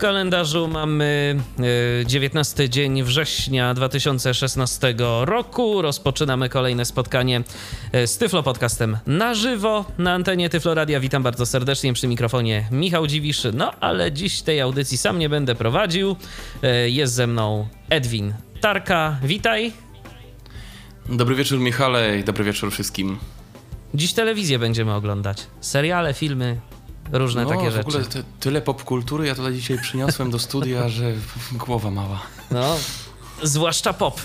Kalendarzu mamy e, 19 dzień września 2016 roku. Rozpoczynamy kolejne spotkanie e, z Tyflo Podcastem na żywo na antenie Tyflo Radia. Witam bardzo serdecznie przy mikrofonie Michał Dziwisz. No ale dziś tej audycji sam nie będę prowadził. E, Jest ze mną Edwin Tarka. Witaj. Dobry wieczór Michale i dobry wieczór wszystkim. Dziś telewizję będziemy oglądać. Seriale, filmy, różne no, takie w rzeczy. ogóle ty, tyle popkultury ja tutaj dzisiaj przyniosłem do studia, że głowa mała. No, zwłaszcza pop.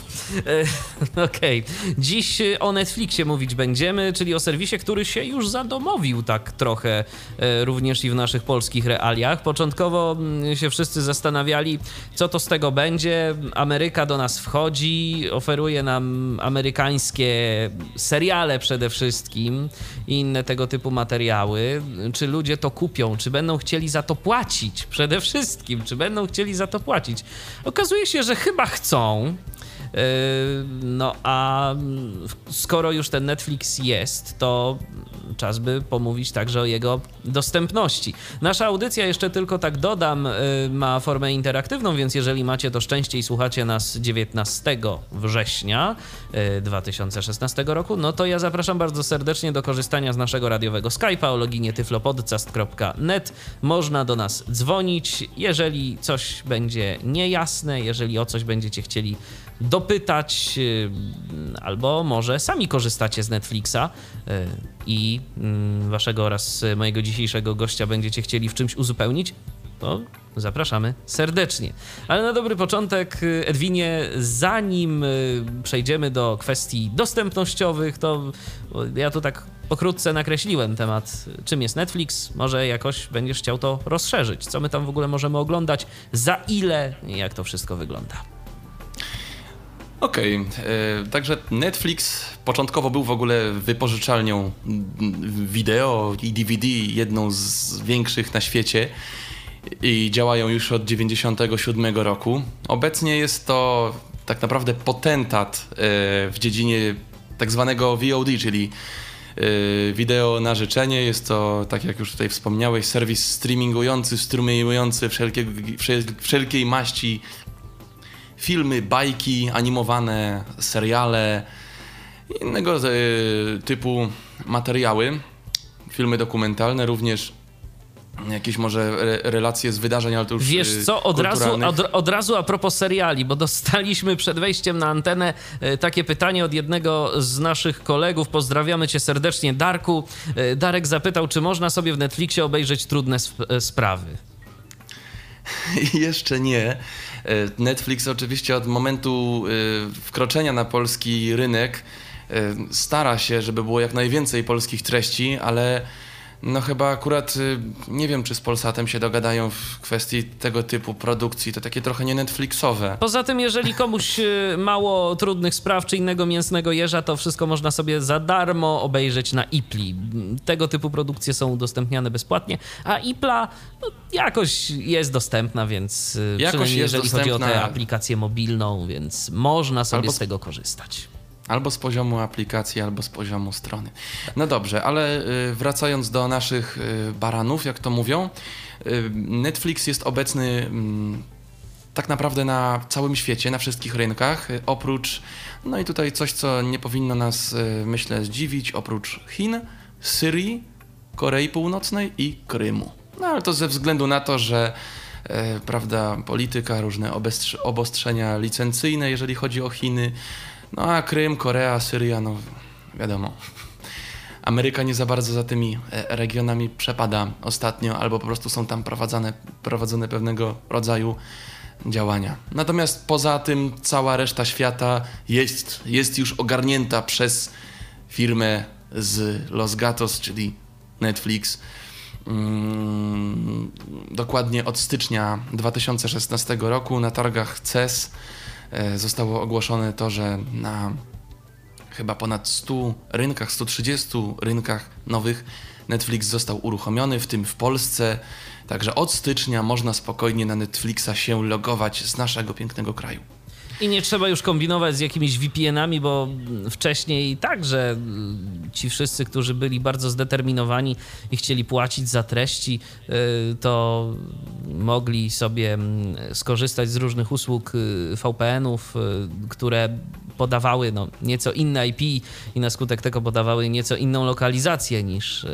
E, Okej. Dziś o Netflixie mówić będziemy, czyli o serwisie, który się już zadomowił tak trochę e, również i w naszych polskich realiach. Początkowo mm, się wszyscy zastanawiali, co to z tego będzie. Ameryka do nas wchodzi, oferuje nam amerykańskie seriale przede wszystkim i inne tego typu materiały. Czy ludzie to kupią? Czy będą chcieli za to płacić? Przede wszystkim, czy będą chcieli za to płacić? Okazuje się, że chyba chcą. Yy, No a skoro już ten Netflix jest, to czas by pomówić także o jego dostępności. Nasza audycja, jeszcze tylko tak dodam, yy, ma formę interaktywną, więc jeżeli macie to szczęście i słuchacie nas 19 września yy, 2016 roku, no to ja zapraszam bardzo serdecznie do korzystania z naszego radiowego Skype'a o loginie tyflopodcast.net. Można do nas dzwonić, jeżeli coś będzie niejasne, jeżeli o coś będziecie chcieli dopytać, yy, albo może sami korzystacie z Netflixa yy, i yy, waszego oraz mojego dzisiejszego gościa będziecie chcieli w czymś uzupełnić, to zapraszamy serdecznie. Ale na dobry początek, yy, Edwinie, zanim przejdziemy do kwestii dostępnościowych, to ja tu tak pokrótce nakreśliłem temat, czym jest Netflix. Może jakoś będziesz chciał to rozszerzyć. Co my tam w ogóle możemy oglądać, za ile jak to wszystko wygląda. Okej, e, także Netflix początkowo był w ogóle wypożyczalnią mm, wideo i DVD, jedną z większych na świecie i działają już od 97 roku. Obecnie jest to tak naprawdę potentat e, w dziedzinie tak zwanego VOD, czyli e, wideo na życzenie. Jest to, tak jak już tutaj wspomniałeś, serwis streamingujący, strumieniujący wszelkiego, wszel- wszelkiej maści filmy, bajki animowane, seriale, innego e, typu materiały, filmy dokumentalne, również jakieś może re- relacje z wydarzeń, ale to już Wiesz e, co, od razu, od, od razu a propos seriali, bo dostaliśmy przed wejściem na antenę e, takie pytanie od jednego z naszych kolegów. Pozdrawiamy cię serdecznie, Darku. Darek zapytał, czy można sobie w Netflixie obejrzeć trudne sp- sprawy. Jeszcze nie. E, Netflix oczywiście od momentu e, wkroczenia na polski rynek e, stara się, żeby było jak najwięcej polskich treści, ale no chyba akurat e, nie wiem, czy z Polsatem się dogadają w kwestii tego typu produkcji. To takie trochę nie Netflixowe. Poza tym, jeżeli komuś e, mało trudnych spraw czy innego mięsnego jeża, to wszystko można sobie za darmo obejrzeć na Ipli. Tego typu produkcje są udostępniane bezpłatnie, a Ipla no, jakoś jest dostępna, więc e, Jakoś jeżeli chodzi o tę aplikację mobilną, więc można sobie Albo z tego korzystać. Albo z poziomu aplikacji, albo z poziomu strony. No dobrze, ale y, wracając do naszych y, baranów, jak to mówią, y, Netflix jest obecny mm, tak naprawdę na całym świecie, na wszystkich rynkach, oprócz, no i tutaj coś, co nie powinno nas, myślę, zdziwić, oprócz Chin, Syrii, Korei Północnej i Krymu. No ale to ze względu na to, że e, prawda, polityka, różne obostrzenia licencyjne, jeżeli chodzi o Chiny, no a Krym, Korea, Syria, no wiadomo. Ameryka nie za bardzo za tymi e, regionami przepada ostatnio, albo po prostu są tam prowadzone, prowadzone pewnego rodzaju działania. Natomiast poza tym cała reszta świata jest, jest już ogarnięta przez firmę z Los Gatos, czyli Netflix. Mm, dokładnie od stycznia 2016 roku na targach CES zostało ogłoszone to, że na chyba ponad 100 rynkach, 130 rynkach nowych Netflix został uruchomiony, w tym w Polsce. Także od stycznia można spokojnie na Netflixa się logować z naszego pięknego kraju. I nie trzeba już kombinować z jakimiś VPN-ami, bo wcześniej także ci wszyscy, którzy byli bardzo zdeterminowani i chcieli płacić za treści, y, to mogli sobie mm, skorzystać z różnych usług y, VPN-ów, y, które podawały no, nieco inne IP i na skutek tego podawały nieco inną lokalizację niż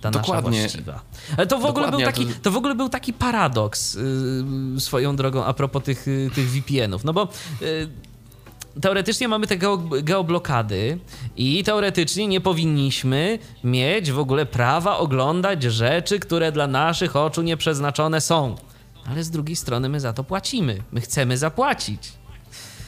ta Dokładnie. nasza właściwa. Ale to w, ogóle był taki, to w ogóle był taki paradoks swoją drogą a propos tych, tych VPN-ów, no bo teoretycznie mamy te geoblokady i teoretycznie nie powinniśmy mieć w ogóle prawa oglądać rzeczy, które dla naszych oczu nieprzeznaczone są. Ale z drugiej strony my za to płacimy. My chcemy zapłacić.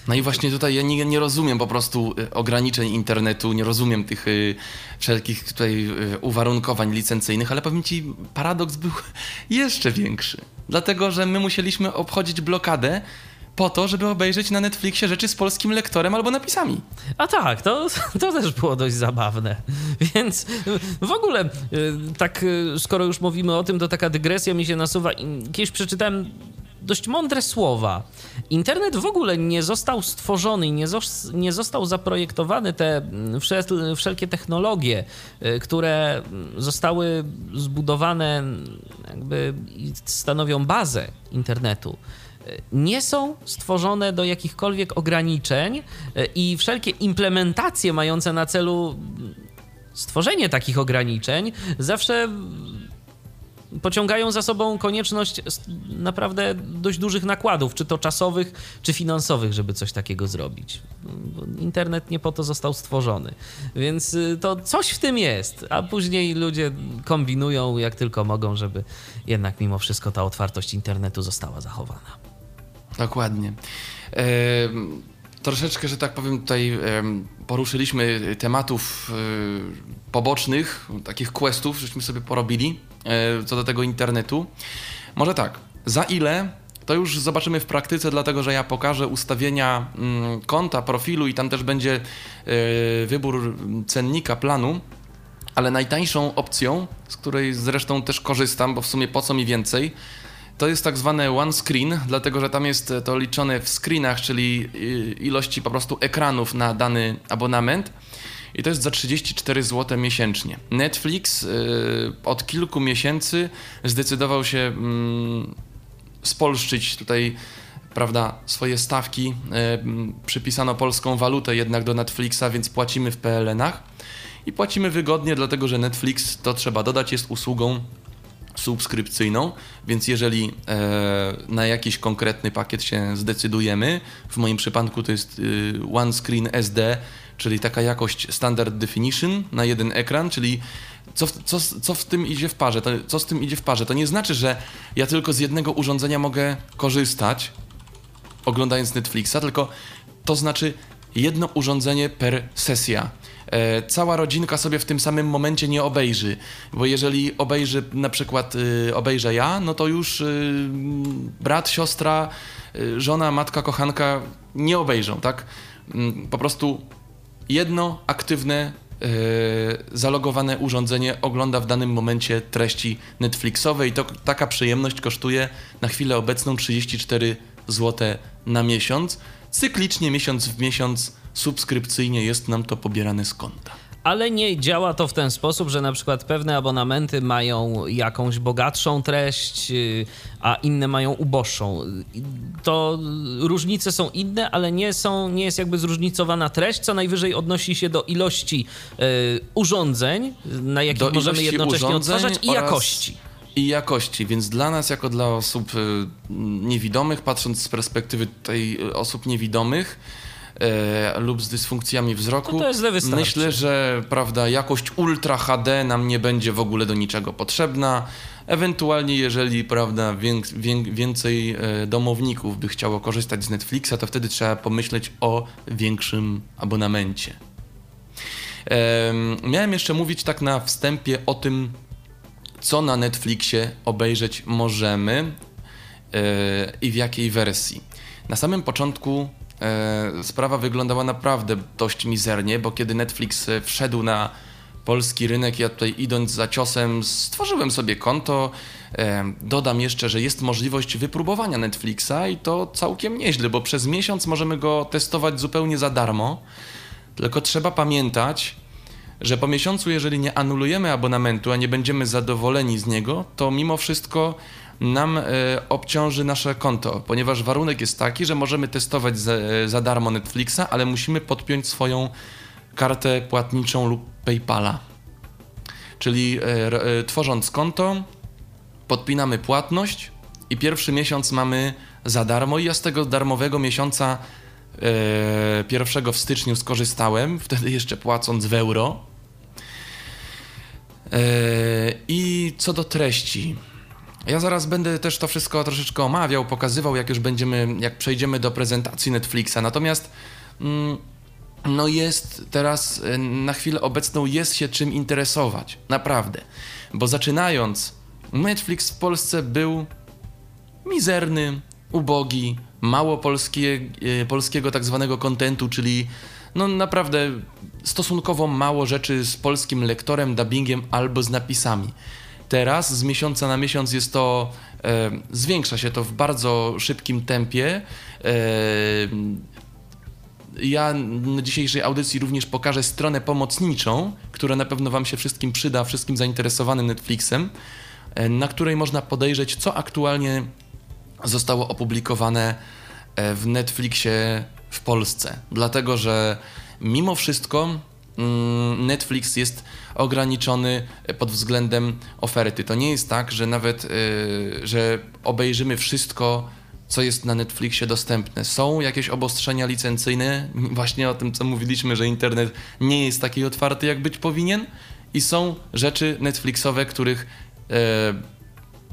No i właśnie tutaj ja nie, nie rozumiem po prostu y, ograniczeń internetu, nie rozumiem tych y, wszelkich tutaj y, uwarunkowań licencyjnych, ale powiem ci, paradoks był jeszcze większy. Dlatego, że my musieliśmy obchodzić blokadę, po to, żeby obejrzeć na Netflixie rzeczy z polskim lektorem albo napisami. A tak, to, to też było dość zabawne. Więc w ogóle, y, tak y, skoro już mówimy o tym, to taka dygresja mi się nasuwa. Kiedyś przeczytałem dość mądre słowa. Internet w ogóle nie został stworzony, nie, nie został zaprojektowany te mm, wszelkie technologie, y, które zostały zbudowane, jakby stanowią bazę internetu nie są stworzone do jakichkolwiek ograniczeń e, i wszelkie implementacje mające na celu stworzenie takich ograniczeń zawsze pociągają za sobą konieczność naprawdę dość dużych nakładów, czy to czasowych, czy finansowych, żeby coś takiego zrobić. Internet nie po to został stworzony. Więc y, to coś w tym jest, a później ludzie kombinują jak tylko mogą, żeby jednak mimo wszystko ta otwartość internetu została zachowana. Dokładnie. E, troszeczkę, że tak powiem, tutaj e, poruszyliśmy tematów e, pobocznych, takich questów, żeśmy sobie porobili co do tego internetu. Może tak, za ile to już zobaczymy w praktyce, dlatego że ja pokażę ustawienia mm, konta, profilu i tam też będzie e, wybór cennika planu. Ale najtańszą opcją, z której zresztą też korzystam, bo w sumie po co mi więcej, to jest tak zwane one screen, dlatego że tam jest to liczone w screenach, czyli y, ilości po prostu ekranów na dany abonament. I to jest za 34 zł miesięcznie. Netflix y, od kilku miesięcy zdecydował się mm, spolszczyć tutaj prawda, swoje stawki. Y, przypisano polską walutę jednak do Netflixa, więc płacimy w PLN-ach. I płacimy wygodnie, dlatego że Netflix, to trzeba dodać, jest usługą subskrypcyjną, więc jeżeli e, na jakiś konkretny pakiet się zdecydujemy, w moim przypadku to jest y, One Screen SD, czyli taka jakość Standard Definition na jeden ekran, czyli co, co, co w tym idzie w parze? To, co z tym idzie w parze? To nie znaczy, że ja tylko z jednego urządzenia mogę korzystać, oglądając Netflixa, tylko to znaczy jedno urządzenie per sesja. E, cała rodzinka sobie w tym samym momencie nie obejrzy, bo jeżeli obejrzy na przykład y, obejrzę ja, no to już y, brat, siostra, y, żona, matka, kochanka nie obejrzą, tak? Mm, po prostu jedno aktywne zalogowane urządzenie ogląda w danym momencie treści Netflixowe i to taka przyjemność kosztuje na chwilę obecną 34 zł na miesiąc. Cyklicznie miesiąc w miesiąc subskrypcyjnie jest nam to pobierane z konta ale nie działa to w ten sposób, że na przykład pewne abonamenty mają jakąś bogatszą treść, y, a inne mają uboższą. To różnice są inne, ale nie, są, nie jest jakby zróżnicowana treść, co najwyżej odnosi się do ilości y, urządzeń, na jakich możemy jednocześnie odtwarzać i jakości i jakości, więc dla nas, jako dla osób y, niewidomych, patrząc z perspektywy tej osób niewidomych, e, lub z dysfunkcjami wzroku. To Myślę, że prawda, jakość Ultra HD nam nie będzie w ogóle do niczego potrzebna. Ewentualnie, jeżeli prawda, więcej e, domowników by chciało korzystać z Netflixa, to wtedy trzeba pomyśleć o większym abonamencie. Miałem jeszcze mówić tak na wstępie o tym, co na Netflixie obejrzeć możemy e, i w jakiej wersji. Na samym początku sprawa wyglądała naprawdę dość mizernie, bo kiedy Netflix wszedł na polski rynek. Ja tutaj idąc za ciosem stworzyłem sobie konto. E, dodam jeszcze, że jest możliwość wypróbowania Netflixa i to całkiem nieźle, bo przez miesiąc możemy go testować zupełnie za darmo. Tylko trzeba pamiętać, że po miesiącu, jeżeli nie anulujemy abonamentu, a nie będziemy zadowoleni z niego, to mimo wszystko nam e, obciąży nasze konto, ponieważ warunek jest taki, że możemy testować za, e, za darmo Netflixa, ale musimy podpiąć swoją kartę płatniczą lub PayPala. Czyli e, tworząc konto, podpinamy płatność i pierwszy miesiąc mamy za darmo i ja z tego darmowego miesiąca e, pierwszego w styczniu skorzystałem, wtedy jeszcze płacąc w euro. I co do treści. Ja zaraz będę też to wszystko troszeczkę omawiał, pokazywał, jak już będziemy, jak przejdziemy do prezentacji Netflixa. Natomiast mm, no jest teraz e, na chwilę obecną jest się czym interesować. Naprawdę. Bo zaczynając, Netflix w Polsce był mizerny, ubogi, mało polskie, e, polskiego tak zwanego kontentu, czyli no naprawdę stosunkowo mało rzeczy z polskim lektorem, dubbingiem albo z napisami. Teraz z miesiąca na miesiąc jest to, e, zwiększa się to w bardzo szybkim tempie. E, ja na dzisiejszej audycji również pokażę stronę pomocniczą, która na pewno Wam się wszystkim przyda, wszystkim zainteresowanym Netflixem, e, na której można podejrzeć, co aktualnie zostało opublikowane e, w Netflixie w Polsce. Dlatego, że mimo wszystko mm, Netflix jest ograniczony pod względem oferty. To nie jest tak, że nawet, e, że obejrzymy wszystko co jest na Netflixie dostępne. Są jakieś obostrzenia licencyjne, właśnie o tym, co mówiliśmy, że internet nie jest taki otwarty, jak być powinien, i są rzeczy Netflixowe, których e,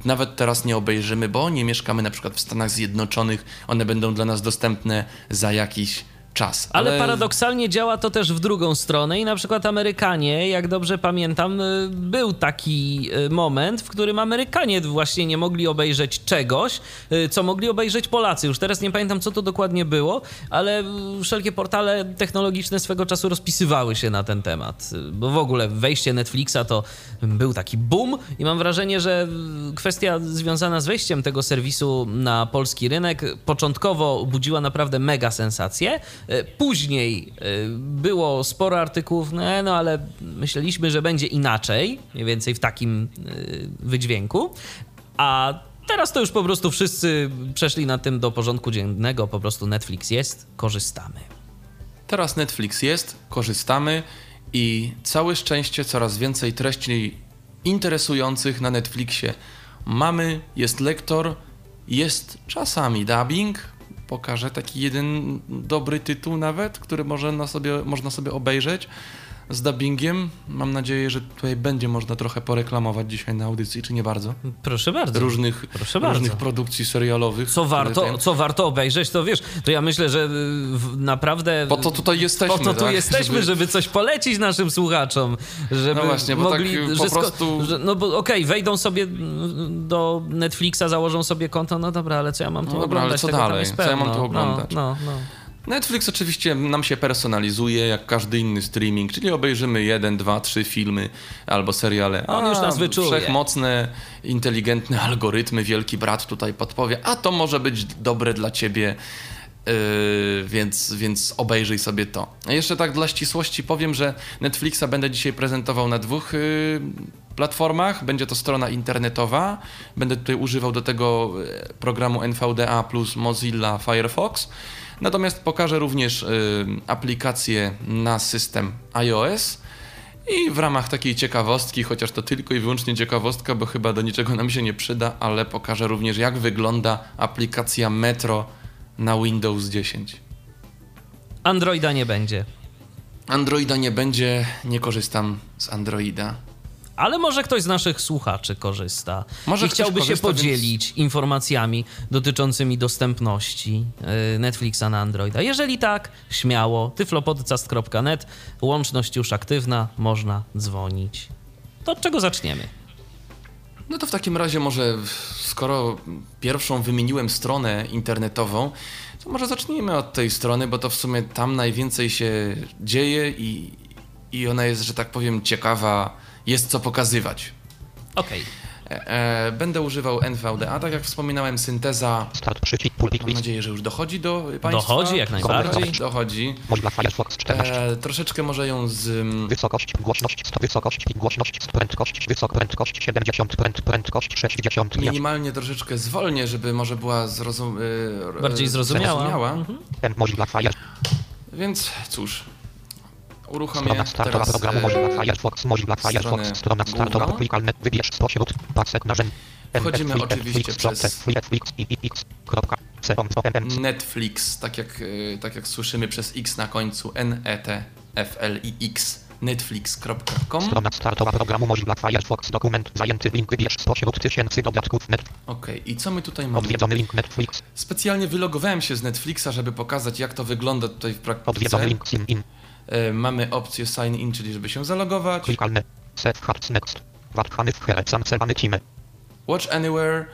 nawet teraz nie obejrzymy, bo nie mieszkamy na przykład w Stanach Zjednoczonych, one będą dla nas dostępne za jakiś czas. Ale... ale... paradoksalnie działa to też w drugą stronę i na przykład Amerykanie, jak dobrze pamiętam, y, był taki y, moment, w którym Amerykanie właśnie nie mogli obejrzeć czegoś, y, co mogli obejrzeć Polacy. Już teraz nie pamiętam, co to dokładnie było, ale wszelkie portale technologiczne swego czasu rozpisywały się na ten temat, bo w ogóle wejście Netflixa to był taki boom i mam wrażenie, że kwestia związana z wejściem tego serwisu na polski rynek początkowo budziła naprawdę mega sensację, później e, było sporo artykułów, no, no ale myśleliśmy, że będzie inaczej, mniej więcej w takim e, wydźwięku. A teraz to już po prostu wszyscy przeszli na tym do porządku dziennego, po prostu Netflix jest, korzystamy. Teraz Netflix jest, korzystamy i całe szczęście coraz więcej treści interesujących na Netflixie mamy, jest lektor, jest czasami dubbing, pokażę taki jeden dobry tytuł nawet, który może sobie, można sobie obejrzeć z dubbingiem. Mam nadzieję, że tutaj będzie można trochę poreklamować dzisiaj na audycji, czy nie bardzo? Proszę bardzo. Różnych, Proszę różnych bardzo. produkcji serialowych. Co warto, co warto obejrzeć, to wiesz, to ja myślę, że naprawdę... Po to tutaj jesteśmy, Po to tu tak? jesteśmy, żeby... żeby... coś polecić naszym słuchaczom. Żeby no właśnie, bo mogli, tak po prostu... Że, no bo okej, okay, wejdą sobie do Netflixa, założą sobie konto, no dobra, ale co ja mam tu no dobra, oglądać? ale co dalej? Co ja mam tu oglądać? No, no, no. Netflix oczywiście nam się personalizuje jak każdy inny streaming, czyli obejrzymy jeden, dwa, trzy filmy albo seriale. On już nas wyczuje. Wszechmocne, inteligentne algorytmy, wielki brat tutaj podpowie, a to może być dobre dla ciebie. Yy, więc, więc obejrzyj sobie to. A jeszcze tak dla ścisłości powiem, że Netflixa będę dzisiaj prezentował na dwóch yy, platformach. Będzie to strona internetowa. Będę tutaj używał do tego yy, programu NVDA plus Mozilla Firefox. Natomiast pokażę również y, aplikację na system iOS. I w ramach takiej ciekawostki, chociaż to tylko i wyłącznie ciekawostka, bo chyba do niczego nam się nie przyda, ale pokażę również, jak wygląda aplikacja Metro na Windows 10. Androida nie będzie. Androida nie będzie, nie korzystam z Androida ale może ktoś z naszych słuchaczy korzysta może i chciałby korzysta, się podzielić więc... informacjami dotyczącymi dostępności y, Netflixa na Androida. Jeżeli tak, śmiało, tyflopodcast.net, łączność już aktywna, można dzwonić. To od czego zaczniemy? No to w takim razie może, skoro pierwszą wymieniłem stronę internetową, to może zacznijmy od tej strony, bo to w sumie tam najwięcej się dzieje i, i ona jest, że tak powiem, ciekawa, jest co pokazywać. Okej. E, e, będę używał NVDA, tak jak wspominałem, synteza. Start przycisk pulpit Mam nadzieję, że już dochodzi do Państwa. Dochodzi jak najbardziej. Dochodzi. Mozilla Firefox 14. E, troszeczkę może ją z... mm, Wysokość, głośność, sto wysokość, głośność, sto prędkość, wysok prędkość 70, pręd, prędkość 60. Minimalnie troszeczkę zwolnię, żeby może była zrozum... e, Bardziej zrozumiała. zrozumiała. Mhm. Mozilla Fire, Więc cóż, uruchomię strona startowa teraz programu e, Mozilla Firefox, Mozilla Firefox, strona startowa, główną. klikalne, wybierz spośród pasek narzędzi. Wchodzimy oczywiście przez- Netflix Netflix, tak jak, e, tak jak słyszymy przez X na końcu, E N-E-T-F-L-I-X, netflix.com. Strona startowa programu Mozilla Firefox, dokument zajęty link wybierz spośród tysięcy dodatków net, Okej, i co my tutaj mamy? odwiedzony link Netflix, Specjalnie wylogowałem się z Netflixa, żeby pokazać, jak to wygląda tutaj w praktyce. odwiedzony link sign in, Mamy opcję sign in, czyli żeby się zalogować. klikalne, set hearts next, watkany w here, cancellany time, Watch anywhere,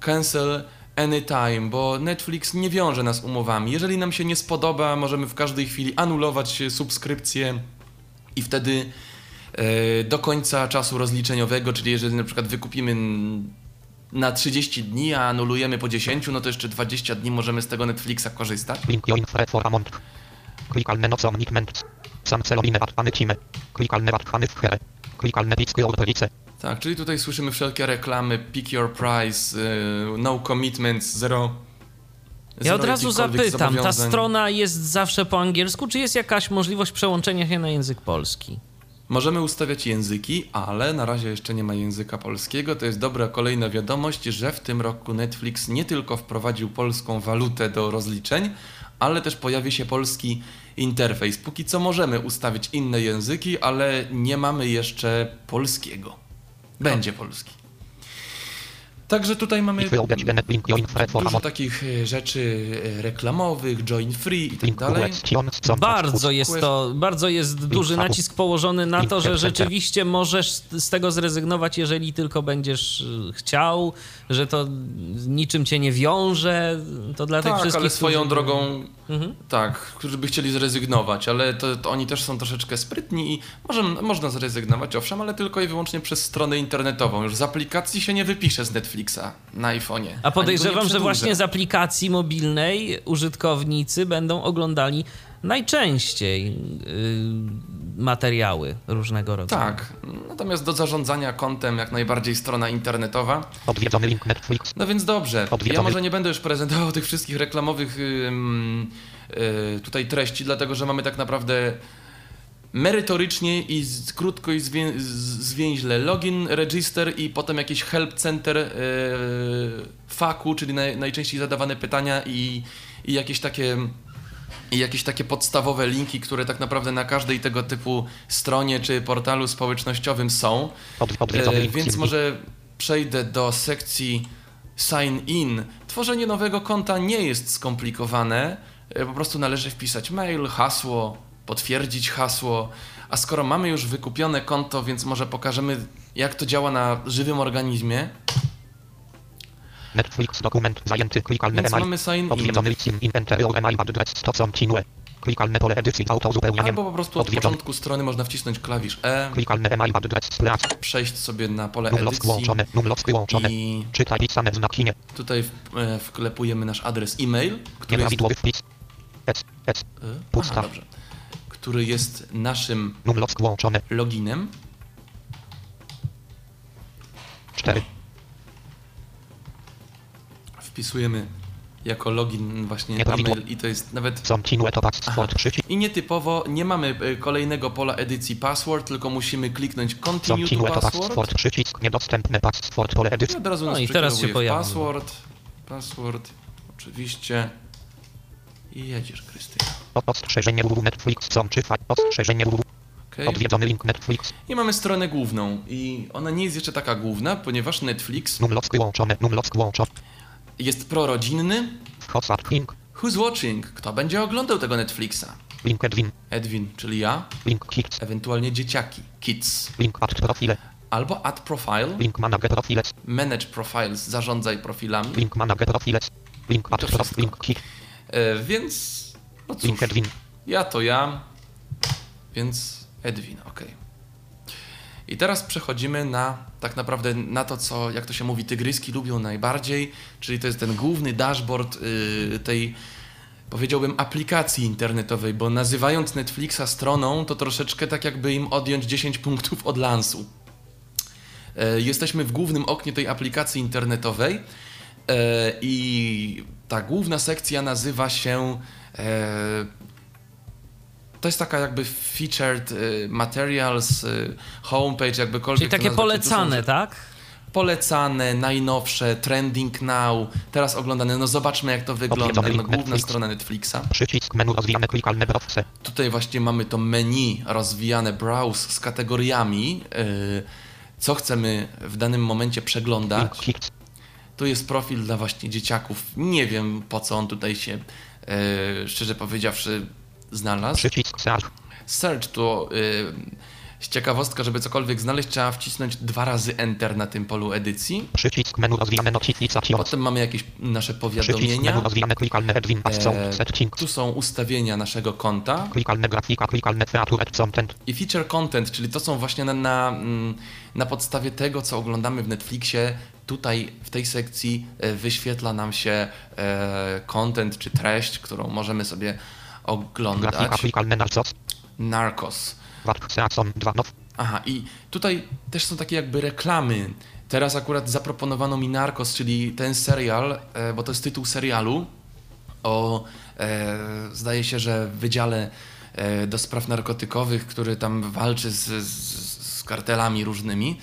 cancel anytime, bo Netflix nie wiąże nas umowami. Jeżeli nam się nie spodoba, możemy w każdej chwili anulować subskrypcję i wtedy e, do końca czasu rozliczeniowego, czyli jeżeli na przykład wykupimy na 30 dni, a anulujemy po 10, no to jeszcze 20 dni możemy z tego Netflixa korzystać. link join for a month, klikalne omnikment, cancelowine watkany time, klikalne watkany w here, klikalne picky orterice, Tak, czyli tutaj słyszymy wszelkie reklamy, pick your price, y, no commitments, zero. Ja od razu zapytam, ta strona jest zawsze po angielsku, czy jest jakaś możliwość przełączenia się na język polski? Możemy ustawiać języki, ale na razie jeszcze nie ma języka polskiego. To jest dobra kolejna wiadomość, że w tym roku Netflix nie tylko wprowadził polską walutę do rozliczeń, ale też pojawi się polski interfejs. Póki co możemy ustawić inne języki, ale nie mamy jeszcze polskiego. Będzie polski. Także tutaj mamy dużo takich e, rzeczy e, reklamowych, join free i tak dalej. Bardzo jest to, bardzo jest duży nacisk położony na to, że rzeczywiście możesz z tego zrezygnować, jeżeli tylko będziesz y, chciał, że to niczym cię nie wiąże, to dla tych Tak, wszystkich... ale swoją którzy- drogą, Mhm. tak, którzy by chcieli zrezygnować, ale to, to oni też są troszeczkę sprytni i może, można zrezygnować, owszem, ale tylko i wyłącznie przez stronę internetową. Już z aplikacji się nie wypisze z Netflixa na iPhone'ie. A podejrzewam, że właśnie z aplikacji mobilnej użytkownicy będą oglądali najczęściej yy, materiały różnego rodzaju. Tak, natomiast do zarządzania kontem jak najbardziej strona internetowa. odwiedzony link Netflix, No więc dobrze, ja Odwiedzony. może nie będę już prezentował tych wszystkich reklamowych y, tutaj treści, dlatego że mamy tak naprawdę merytorycznie i z, krótko i zwię, zwięźle login, register i potem jakiś help center y, faku, czyli naj, najczęściej zadawane pytania i, i jakieś takie i jakieś takie podstawowe linki, które tak naprawdę na każdej tego typu stronie czy portalu społecznościowym są. E, więc może przejdę do sekcji sign in. Tworzenie nowego konta nie jest skomplikowane. E, Po prostu należy wpisać mail, hasło, potwierdzić hasło. A skoro mamy już wykupione konto, więc może pokażemy, jak to działa na żywym organizmie. Netflix dokument zajęty, klikalne Więc mamy sign in. odwiedzony link sign in, enter your email address, to continue, klikalne pole edycji, auto uzupełnianie, Albo po prostu od początku strony można wcisnąć klawisz E, klikalne email address, splash, przejść sobie na pole edycji włączone, numlock wyłączone, i czytaj pisane znaki nie, tutaj e, wklepujemy nasz adres e-mail, który jest wpis, S, S, E, Pusta. Aha, dobrze. Który jest naszym loginem. 4, Wpisujemy jako login właśnie e-mail i to jest nawet... przycisk, I nietypowo nie mamy e, kolejnego pola edycji password, tylko musimy kliknąć continue to password. przycisk, niedostępne password, pole I edycji, od razu No nas i teraz się pojawiło. Password, password, oczywiście. I jedziesz, Krystyna. Ostrzeżenie www Netflix, są czy ostrzeżenie www, Okay. odwiedzony link Netflix, I mamy stronę główną. I ona nie jest jeszcze taka główna, ponieważ Netflix numlock wyłączone, numlock włączony, jest prorodzinny. hotspot link, Who's watching? Kto będzie oglądał tego Netflixa? LinkedIn, Edwin, czyli ja, link kids, ewentualnie dzieciaki, kids, link add profile, albo add profile, link manage profiles, manage profiles, zarządzaj profilami, link manage profiles, link add to prof, wszystko. link kick, e, więc no cóż, LinkedIn, ja to ja, więc Edwin, okej. I teraz przechodzimy na tak naprawdę na to, co, jak to się mówi, tygryski lubią najbardziej, czyli to jest ten główny dashboard y, tej, powiedziałbym, aplikacji internetowej, bo nazywając Netflixa stroną, to troszeczkę tak jakby im odjąć 10 punktów od lansu. E, Jesteśmy w głównym oknie tej aplikacji internetowej e, i ta główna sekcja nazywa się. e, To jest taka jakby featured e, materials, e, homepage, jakbykolwiek. Czyli takie nazwać. Są polecane, rzeczy- tak? Polecane, najnowsze, trending now, teraz oglądane. No zobaczmy jak to wygląda. No, główna Netflix. strona Netflixa. Przycisk menu rozwijane klikalne browse. Tutaj właśnie mamy to menu rozwijane browse z kategoriami, co chcemy w danym momencie przeglądać. Tu jest profil dla właśnie dzieciaków. Nie wiem po co on tutaj się, e, szczerze powiedziawszy, znalazł. Przycisk search. Search to e, ciekawostka, żeby cokolwiek znaleźć, trzeba wcisnąć dwa razy Enter na tym polu edycji. Przycisk menu rozwijane. Potem mamy jakieś nasze Przycisk powiadomienia. menu rozwijane klikalne Edwin Pass E, tu są ustawienia naszego konta. Klikalne grafika, klikalne featured content. I feature content, czyli to są właśnie na, na, mm, na podstawie tego, co oglądamy w Netflixie, tutaj w tej sekcji e, wyświetla nam się e, content czy treść, którą możemy sobie oglądać. narcos. Narcos. Wark Season 2 now. Aha, i tutaj też są takie jakby reklamy. Teraz akurat zaproponowano mi Narcos, czyli ten serial, e, bo to jest tytuł serialu o, zdaje się, że wydziale do spraw narkotykowych, który tam walczy z, z, z kartelami różnymi.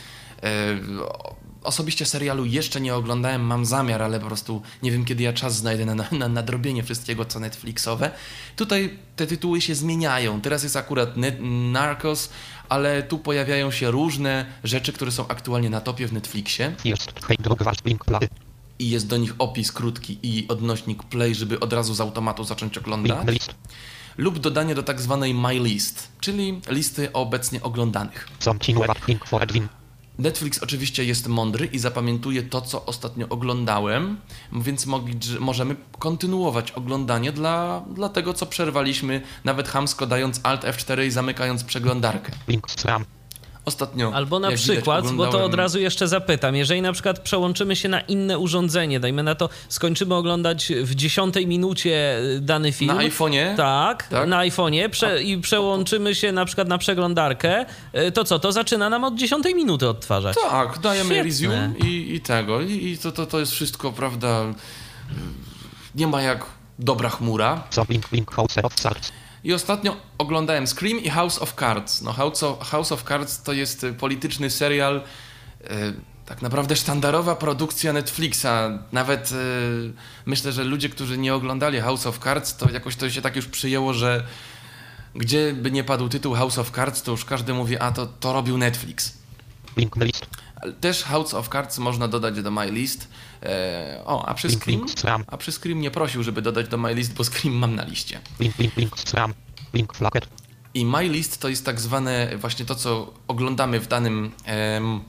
Osobiście serialu jeszcze nie oglądałem, mam zamiar, ale po prostu nie wiem, kiedy ja czas znajdę na, na, na nadrobienie wszystkiego, co Netflixowe. Tutaj te tytuły się zmieniają. Teraz jest akurat Narcos, ale tu pojawiają się różne rzeczy, które są aktualnie na topie w Netflixie i jest do nich opis krótki i odnośnik play, żeby od razu z automatu zacząć oglądać. Lub dodanie do tak zwanej My List, czyli listy obecnie oglądanych. Netflix oczywiście jest mądry i zapamiętuje to, co ostatnio oglądałem, więc mogli, możemy kontynuować oglądanie dla, dla tego, co przerwaliśmy, nawet hamsko dając Alt F4 i zamykając przeglądarkę. Link. Ostatnio. Albo na jak widać, przykład, bo to oglądałem- od razu jeszcze zapytam, jeżeli na przykład przełączymy się na inne urządzenie, dajmy na to, skończymy oglądać w dziesiątej minucie y, dany film. Na iPhone'ie? Tak, Tak. na iPhone'ie prze, i przełączymy się na przykład na przeglądarkę, y, to co, to zaczyna nam od dziesiątej minuty odtwarzać. Tak, dajemy Świetne. resume i, i tego. I, i to, to, to jest wszystko, prawda? Nie ma jak dobra chmura. So link link house. I ostatnio oglądałem Scream i House of Cards. No, House of, House of Cards to jest y, polityczny serial, y, tak naprawdę sztandarowa produkcja Netflixa. Nawet y, myślę, że ludzie, którzy nie oglądali House of Cards, to jakoś to się tak już przyjęło, że gdzie by nie padł tytuł House of Cards, to już każdy mówi, a to, to robił Netflix. Link list. Ale Też House of Cards można dodać do My List. E, o, a przy Scream? A przy Scream nie prosił, żeby dodać do My List, bo Scream mam na liście. Link link link SRAM. Link flacket. I My List to jest tak zwane właśnie to, co oglądamy w danym em,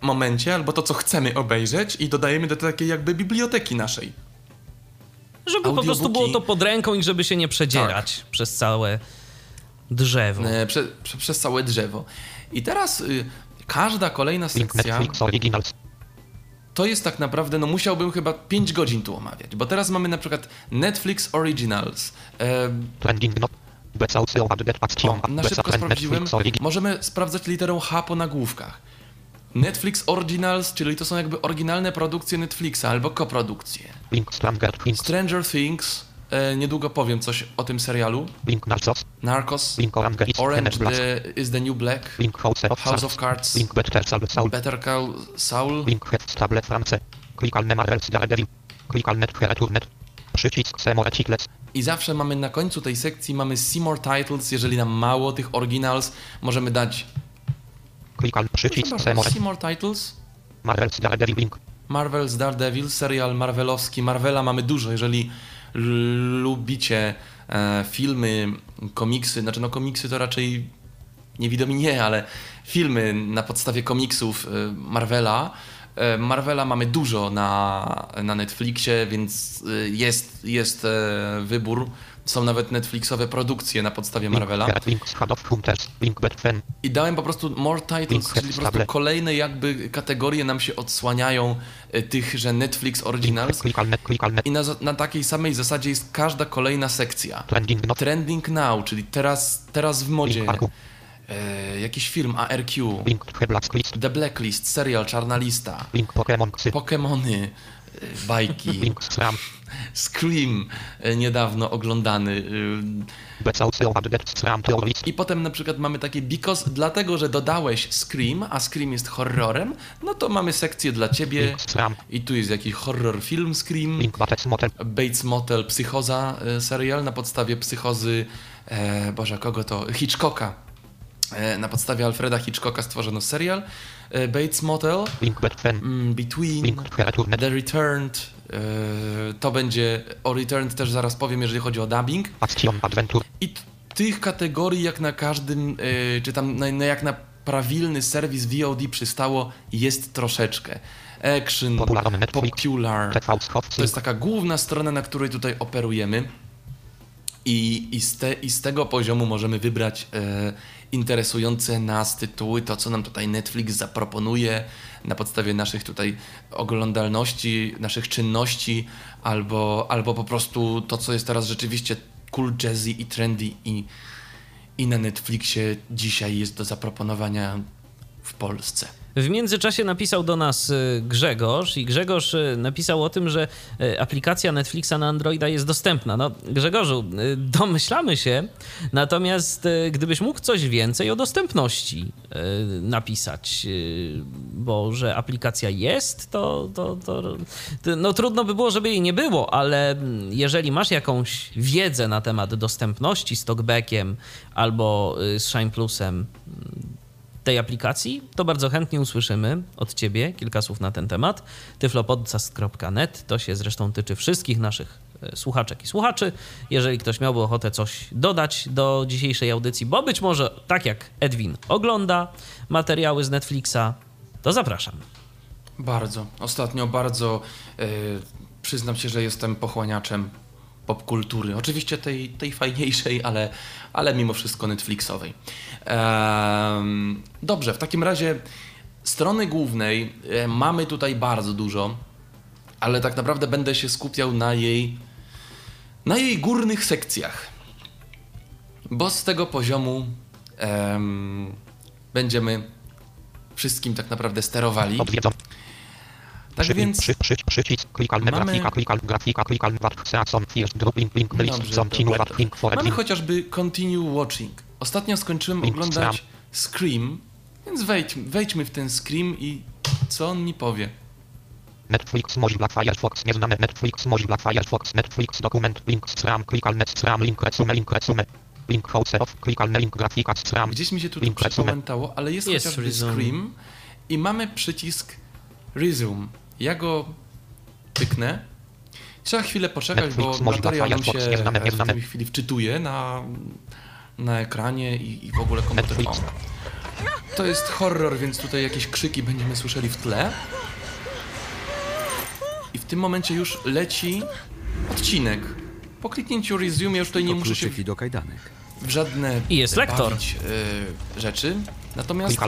momencie, albo to, co chcemy obejrzeć i dodajemy do takiej jakby biblioteki naszej. Żeby po prostu Audiobooki. było to pod ręką i żeby się nie przedzierać przez całe drzewo. E, prze, prze, przez całe drzewo. I teraz y, każda kolejna Link sekcja Netflix Originals. To jest tak naprawdę, no musiałbym chyba 5 godzin tu omawiać, bo teraz mamy na przykład Netflix Originals. E. O, na szybko sprawdziłem. Możemy sprawdzać literą H po nagłówkach. Netflix Originals, czyli to są jakby oryginalne produkcje Netflixa albo koprodukcje. Stranger Things. E, niedługo powiem coś o tym serialu. Link Narcos. Narcos, Link Orange is Orange the, is the New Black, Link House of House Cards. of Cards, Link Better Call Saul. Better Call Saul, Link Head Stable France. Klikalne Marvel's Daredevil. Klikalne Returnet. Przycisk Semore Chiclets. I zawsze mamy na końcu tej sekcji mamy See More Titles, jeżeli nam mało tych originals, możemy dać Klikal przycisk bardzo, See More Titles, Marvel's Daredevil Link. Marvel's Daredevil, serial marvelowski. Marvela mamy dużo, jeżeli lubicie e, filmy, komiksy, znaczy no komiksy to raczej niewidomi nie, ale filmy na podstawie komiksów e, Marvela, E, Marvela mamy dużo na, na Netflixie, więc jest, jest wybór. Są nawet Netflixowe produkcje na podstawie Marvela. I dałem po prostu more titles, czyli po prostu kolejne jakby kategorie nam się odsłaniają e, tych, że Netflix Originals. I na, na takiej samej zasadzie jest każda kolejna sekcja. trending Now, czyli teraz, teraz w modzie. E, jakiś film ARQ. link The Blacklist, The Blacklist, serial Czarna Lista. link Pokémon Ksy, Pokemony, e, bajki. link Scream e, niedawno oglądany. e, I potem na przykład mamy takie because, dlatego że dodałeś Scream, a Scream jest horrorem, no to mamy sekcję dla ciebie. I tu jest jakiś horror film Scream. Bates Motel, Psychoza e, serial na podstawie psychozy, e, Boże, kogo to? Hitchcocka. E, na podstawie Alfreda Hitchcocka stworzono serial. Bates Motel, Batman, mm, Between, The Returned, to będzie, o Returned też zaraz powiem, jeżeli chodzi o dubbing. Action Adventure, I tych kategorii jak na każdym, e, czy tam na, na jak na prawilny serwis VOD przystało, jest troszeczkę. Action, Popular Popular, to jest taka główna strona, na której tutaj operujemy. I, i, z, te, I z tego poziomu możemy wybrać e, interesujące nas tytuły, to co nam tutaj Netflix zaproponuje na podstawie naszych tutaj oglądalności, naszych czynności, albo, albo po prostu to, co jest teraz rzeczywiście cool, jazzy i trendy i, i na Netflixie dzisiaj jest do zaproponowania w Polsce. W międzyczasie napisał do nas y, Grzegorz i Grzegorz y, napisał o tym, że y, aplikacja Netflixa na Androida jest dostępna. No, Grzegorzu, domyślamy się, natomiast gdybyś mógł coś więcej o dostępności napisać, bo że aplikacja jest, to, to, to, to no, trudno by było, żeby jej nie było, ale mm, jeżeli masz jakąś wiedzę na temat dostępności z Talkbackiem albo z Shine Plusem, tej aplikacji, to bardzo chętnie usłyszymy od Ciebie kilka słów na ten temat. tyflopodcast.net to się zresztą tyczy wszystkich naszych e, słuchaczek i słuchaczy. Jeżeli ktoś miałby ochotę coś dodać do dzisiejszej audycji, bo być może tak jak Edwin ogląda materiały z Netflixa, to zapraszam. Bardzo. Ostatnio bardzo e, przyznam się, że jestem pochłaniaczem popkultury. Oczywiście tej, tej fajniejszej, ale, ale mimo wszystko Netflixowej. Em, dobrze, w takim razie strony głównej e, mamy tutaj bardzo dużo, ale tak naprawdę będę się skupiał na jej na jej górnych sekcjach. Bo z tego poziomu em, będziemy wszystkim tak naprawdę sterowali. Tak przy, więc przy, przy, przycisk, klikalne mamy- grafika, klikalne grafika, klikalne wat, season, first, drop, link, list, Dobrze, continue, wat, link, for, mamy chociażby Continue Watching. Ostatnio skończyłem Link oglądać Scream, więc wejdź, wejdźmy w ten Scream i co on mi powie. Netflix, Mozilla Firefox, nieznane Netflix, Mozilla Firefox, Netflix, dokument, link, stram, klikalne, stram, link, resume, link, resume, link, house of, klikalne, link, grafika, stram, Gdzieś mi się tu przypamiętało, ale jest, Jest chociażby resume. Scream i mamy przycisk Resume. Ja go tyknę. Trzeba chwilę poczekać, Netflix, bo materiał nam się w tej chwili wczytuje na, na ekranie i, i w ogóle komputer. O. To jest horror, więc tutaj jakieś krzyki będziemy słyszeli w tle. I w tym momencie już leci odcinek. Po kliknięciu resume ja już tutaj nie muszę się w żadne I jest lektor. bawić, y, rzeczy. Natomiast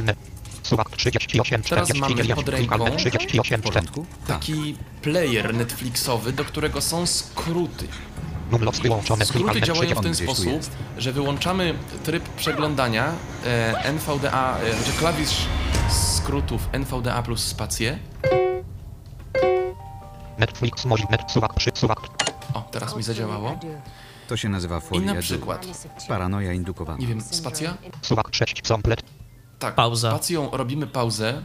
suwak, 38, Teraz 49, mamy pod ręką- klikalne, 38, W porządku? taki player Netflixowy, do którego są skróty. Skróty działają w 30, ten sposób, że wyłączamy tryb przeglądania e, NVDA, e, znaczy klawisz skrótów NVDA plus spację. Netflix, Mozilla, net, suwak, O, teraz mi zadziałało. To się nazywa I folia na du. przykład, Paranoja indukowana. nie wiem, spacja? suwak, 6, komplet, Tak, Pauza. spacją robimy pauzę.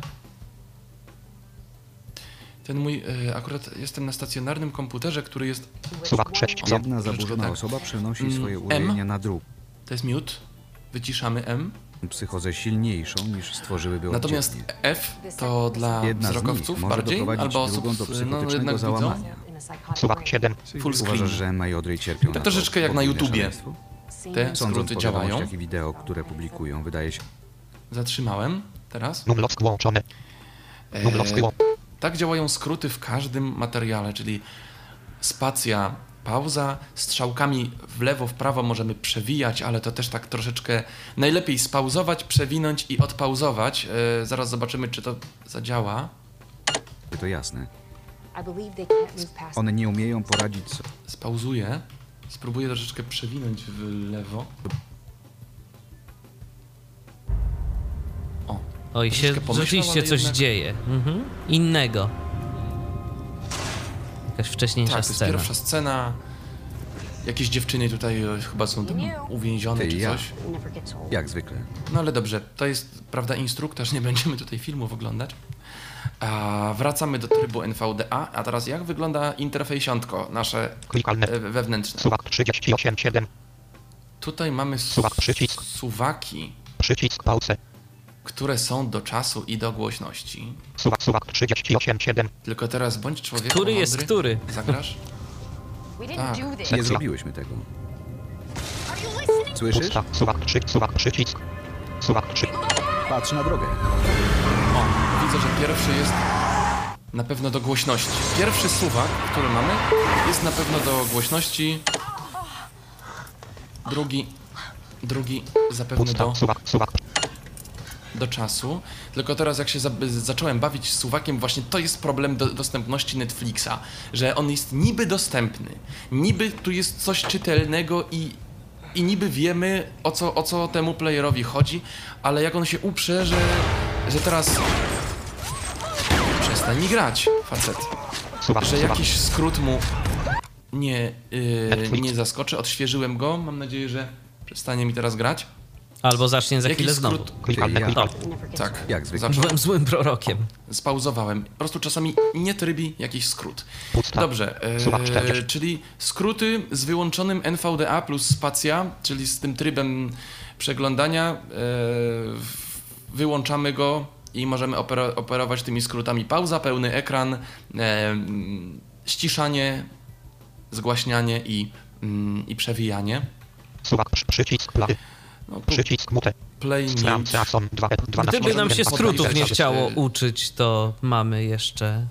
Ten mój, e, akurat jestem na stacjonarnym komputerze, który jest, suwak, 6, Jedna zaburzona tak. osoba przenosi Mm, swoje M. urojenia na drugą. to jest mute, wyciszamy M. Psychozę silniejszą niż stworzyłyby Natomiast oddzielnie. F to dla Jedna z wzrokowców bardziej, albo osób, do no psychotycznego jednak załamania. suwak, 7, Full screen. Uważasz, że Emma i Audrey cierpią Tak na troszeczkę jak na YouTubie. Te Sądząc skróty po działają. wideo, które publikują, wydaje się, Zatrzymałem teraz. numloc włączone, E, numloc wyłączone, Tak działają skróty w każdym materiale, czyli spacja, pauza, strzałkami w lewo, w prawo możemy przewijać, ale to też tak troszeczkę najlepiej spauzować, przewinąć i odpauzować. E, zaraz zobaczymy, czy to zadziała. To jasne. One nie umieją poradzić sobie. Spauzuję. Spróbuję troszeczkę przewinąć w lewo. Oj, się rzeczywiście coś jednak- dzieje. Mhm. Innego. Jakaś wcześniejsza tak, to jest scena. pierwsza scena. Jakieś dziewczyny tutaj e, chyba są tam uwięzione Ty czy ja. coś. Jak zwykle. No ale dobrze, to jest, prawda, instruktaż, nie będziemy tutaj filmów oglądać. A wracamy do trybu NVDA, a teraz jak wygląda interfejsiątko nasze Klikalne. e, wewnętrzne? Suwak 38.7. Tutaj mamy s- Suwak, przycisk. suwaki, Przycisk pause. Które są do czasu i do głośności. Suwak, suwak 38.7. Tylko teraz bądź człowiekiem Który jest mądry. który? Zagrasz? Tak. Nie zrobiłyśmy tego. Słyszysz? Pusta. Suwak 3. Suwak przycisk. Suwak 3. Patrz na drogę. O, widzę, że pierwszy jest na pewno do głośności. Pierwszy suwak, który mamy, jest na pewno do głośności. Drugi, drugi zapewne Pusta. do, Suwak, suwak. Do czasu. Tylko teraz jak się za, zacząłem bawić z suwakiem, właśnie to jest problem do, dostępności Netflixa, że on jest niby dostępny, niby tu jest coś czytelnego i, i niby wiemy o co, o co temu playerowi chodzi, ale jak on się uprze, że, że teraz przestań mi grać, facet, że jakiś skrót mu nie, yy, nie zaskoczy, odświeżyłem go, mam nadzieję, że przestanie mi teraz grać. Albo zacznie za chwilę znowu. skrót, i ja. tak, old. Jak zwykle. Byłem złym prorokiem. Spauzowałem. Po prostu czasami nie trybi jakiś skrót. Pusta. Dobrze, e, 40. czyli skróty z wyłączonym NVDA plus spacja, czyli z tym trybem przeglądania, e, w- wyłączamy go i możemy opera, operować tymi skrótami pauza, pełny ekran, e, mm, ściszanie, zgłaśnianie i, mm, i przewijanie. Przy- przycisk play. No, Przycisk mute. play Stram mute. Season 2. 12. Gdyby nam się skrótów nie chciało uczyć, to mamy jeszcze mm,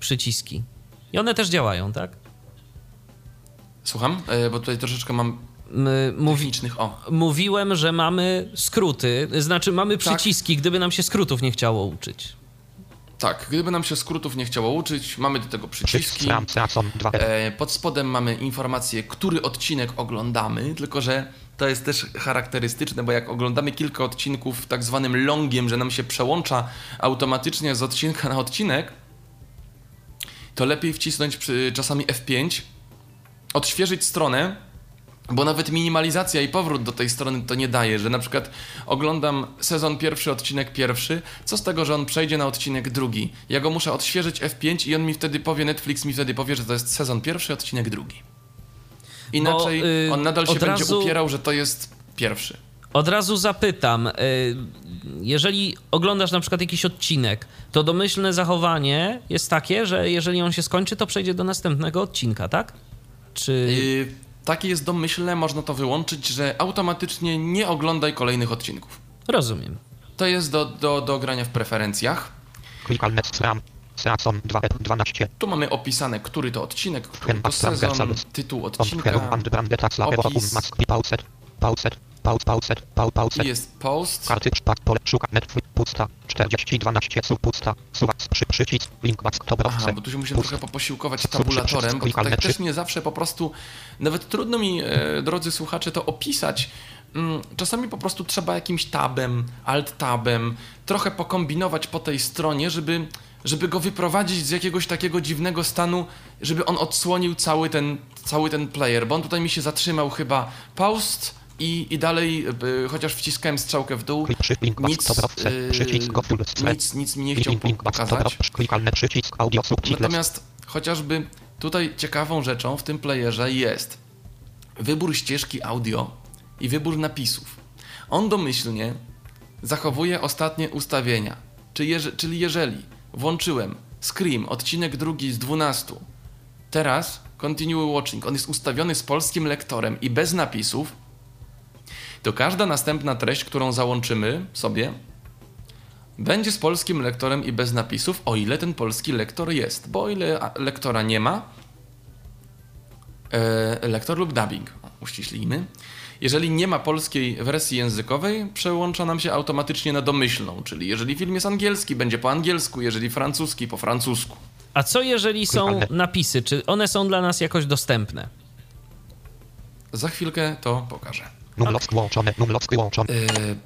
przyciski. I one też działają, tak? Słucham, e, bo tutaj troszeczkę mam Mówi, technicznych... O, mówiłem, że mamy skróty, znaczy mamy Tak. przyciski, gdyby nam się skrótów nie chciało uczyć. tak, gdyby nam się skrótów nie chciało uczyć, mamy do tego przyciski. Stram Season 2. E, Pod spodem mamy informację, który odcinek oglądamy, tylko że to jest też charakterystyczne, bo jak oglądamy kilka odcinków tak zwanym longiem, że nam się przełącza automatycznie z odcinka na odcinek, to lepiej wcisnąć przy, czasami F5, odświeżyć stronę, bo nawet minimalizacja i powrót do tej strony to nie daje, że na przykład oglądam sezon pierwszy, odcinek pierwszy, co z tego, że on przejdzie na odcinek drugi. Ja go muszę odświeżyć F5 i on mi wtedy powie, Netflix mi wtedy powie, że to jest sezon pierwszy, odcinek drugi. Inaczej Bo, y, on nadal się będzie razu- upierał, że to jest pierwszy. Od razu zapytam, y, jeżeli oglądasz na przykład jakiś odcinek, to domyślne zachowanie jest takie, że jeżeli on się skończy, to przejdzie do następnego odcinka, tak? Czy... Yy, takie jest domyślne, można to wyłączyć, że automatycznie nie oglądaj kolejnych odcinków. Rozumiem. To jest do, do, do grania w preferencjach. Klikalne Stram Season 2. 12. Tu mamy opisane, który to odcinek, który to sezon, tytuł odcinka. Opis. Pauset. Jest post. Pole szuka Netflix pusta 40 12 sub pusta suwak przy, przycisk link Aha, bo tu się muszę trochę poposiłkować tabulatorem, bo klikalne też mnie zawsze po prostu, nawet trudno mi, e, drodzy słuchacze, to opisać. Mm, Czasami po prostu trzeba jakimś tabem, alt-tabem, trochę pokombinować po tej stronie, żeby, żeby go wyprowadzić z jakiegoś takiego dziwnego stanu, żeby on odsłonił cały ten, cały ten player, bo on tutaj mi się zatrzymał chyba paust i, i dalej, e, chociaż wciskałem strzałkę w dół, nic, full nic, nic mi nie chciał pokazać. Natomiast chociażby tutaj ciekawą rzeczą w tym playerze jest wybór ścieżki audio i wybór napisów. On domyślnie zachowuje ostatnie ustawienia. Czyli jeżeli włączyłem Scream, odcinek drugi z 12, teraz Continue Watching, on jest ustawiony z polskim lektorem i bez napisów, to każda następna treść, którą załączymy sobie, będzie z polskim lektorem i bez napisów, o ile ten polski lektor jest. Bo o ile lektora nie ma, e, lektor lub dubbing, o, uściślimy. Jeżeli nie ma polskiej wersji językowej, przełącza nam się automatycznie na domyślną, czyli jeżeli film jest angielski, będzie po angielsku, jeżeli francuski, po francusku. A co jeżeli są napisy? Czy one są dla nas jakoś dostępne? Za chwilkę to pokażę. Numlock włączony, numlock wyłączony. E,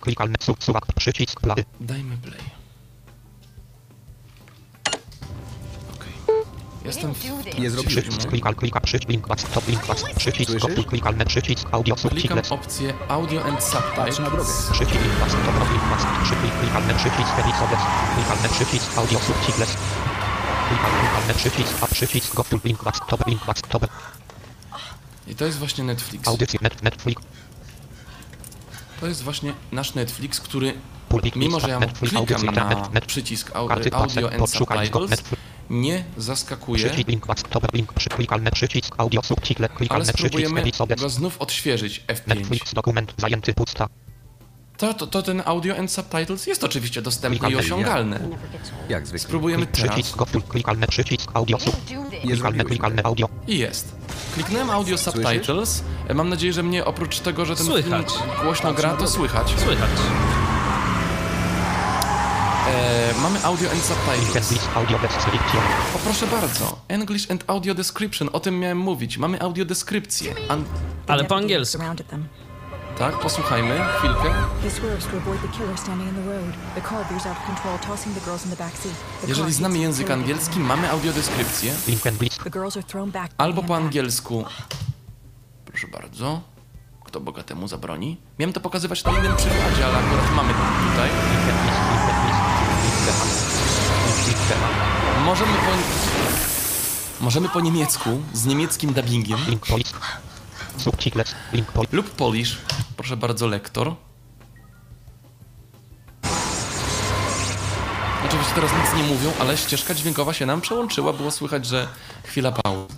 Klikalny su, suwak, przycisk play. dajmy play. Jestem w. Nie zrobiłeś. Przycisk klikal, klika, przycisk, link, back, stop, link, back, przycisk, Słyszysz? kopiuj, klikalny przycisk, audio, Klikam subtitles. opcję Audio and Patrz na drogę. Subtitles. Przycisk, link, back, stop, link, back, przycisk, klikalny przycisk, edit obec, klikalny przycisk, audio, subtitles. Klikal, klikalny przycisk, a przycisk, go, link, back, stop, link, back, stop, I to jest właśnie Netflix. audycje, net, Netflix, To jest właśnie nasz Netflix, który pulpik, mimo, lista, że ja Netflix, klikam audycja, na net, net, przycisk au- karty Audio and podszukaj Subtitles, Netflix, nie zaskakuje, ale spróbujemy go znów odświeżyć F5. Netflix, dokument, zajęty, pusta, To, to, to ten Audio and Subtitles jest oczywiście dostępny i Klikalne osiągalny. Jak zwykle. Spróbujemy teraz przycisk, go, klikalny przycisk, audio, klikalny, klikalny, audio, i jest. Kliknąłem Audio Subtitles. Mam nadzieję, że mnie oprócz tego, że ten Słychać. film głośno gra, to słychać. Słychać. E, mamy Audio and Subtitles. audio, O proszę bardzo, English and Audio Description, o tym miałem mówić. Mamy audiodeskrypcję. An- Ale po angielsku. Tak, posłuchajmy chwilkę. Jeżeli znamy język angielski, mamy audiodeskrypcję. Albo po angielsku. Proszę bardzo. Kto bogatemu zabroni? Miałem to pokazywać na innym przykładzie, ale akurat mamy tutaj. Możemy po... Możemy po niemiecku, z niemieckim dubbingiem. Lub Polish. Proszę bardzo, lektor. Oczywiście teraz nic nie mówią, ale ścieżka dźwiękowa się nam przełączyła. Było słychać, że chwila pauzy.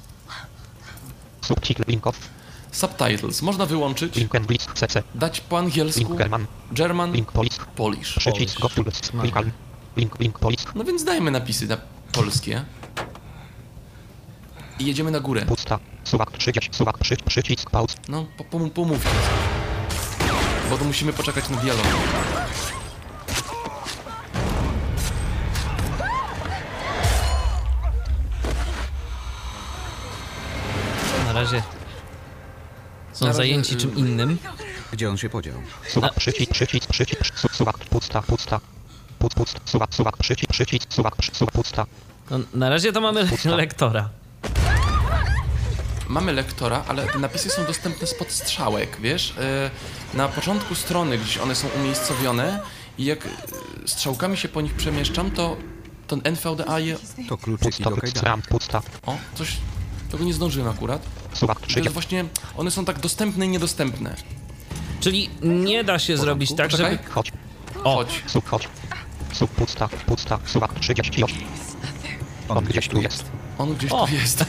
subtitle, link off, Subtitles. Można wyłączyć, link and list, cc, dać po angielsku, link german, German, link polisk, Polish. przycisk, link, link polisk, No więc dajmy napisy na polskie. I jedziemy na górę. pusta, suwak 30, suwak przy, przycisk, pauz, No, po, po, pomówcie. Bo to musimy poczekać na dialog. Na razie są zajęci y, czym innym. Gdzie on się podział? suwak przycisk, przycisk, przycisk, su- suwak, pusta, pusta, pust, pust, suwak, suwak, przycisk, przycisk, suwak, przy- suwak, pusta, No, na razie to mamy Pusta. lektora. Mamy lektora, ale te napisy są dostępne spod strzałek, wiesz? E, Na początku strony, gdzieś one są umiejscowione i jak e, strzałkami się po nich przemieszczam, to ten NVDA je... To kluczyki pusta, do kajdana. pusta, O, coś... Tego nie zdążyłem akurat. Suwak To 30, jest właśnie... One są tak dostępne i niedostępne. Czyli nie da się zrobić tak, Poczekaj. żeby... chodź, O, Chodź. sub, chodź, sub, pusta, pusta, suwak 38, On gdzieś tu jest. On gdzieś O. tu jest.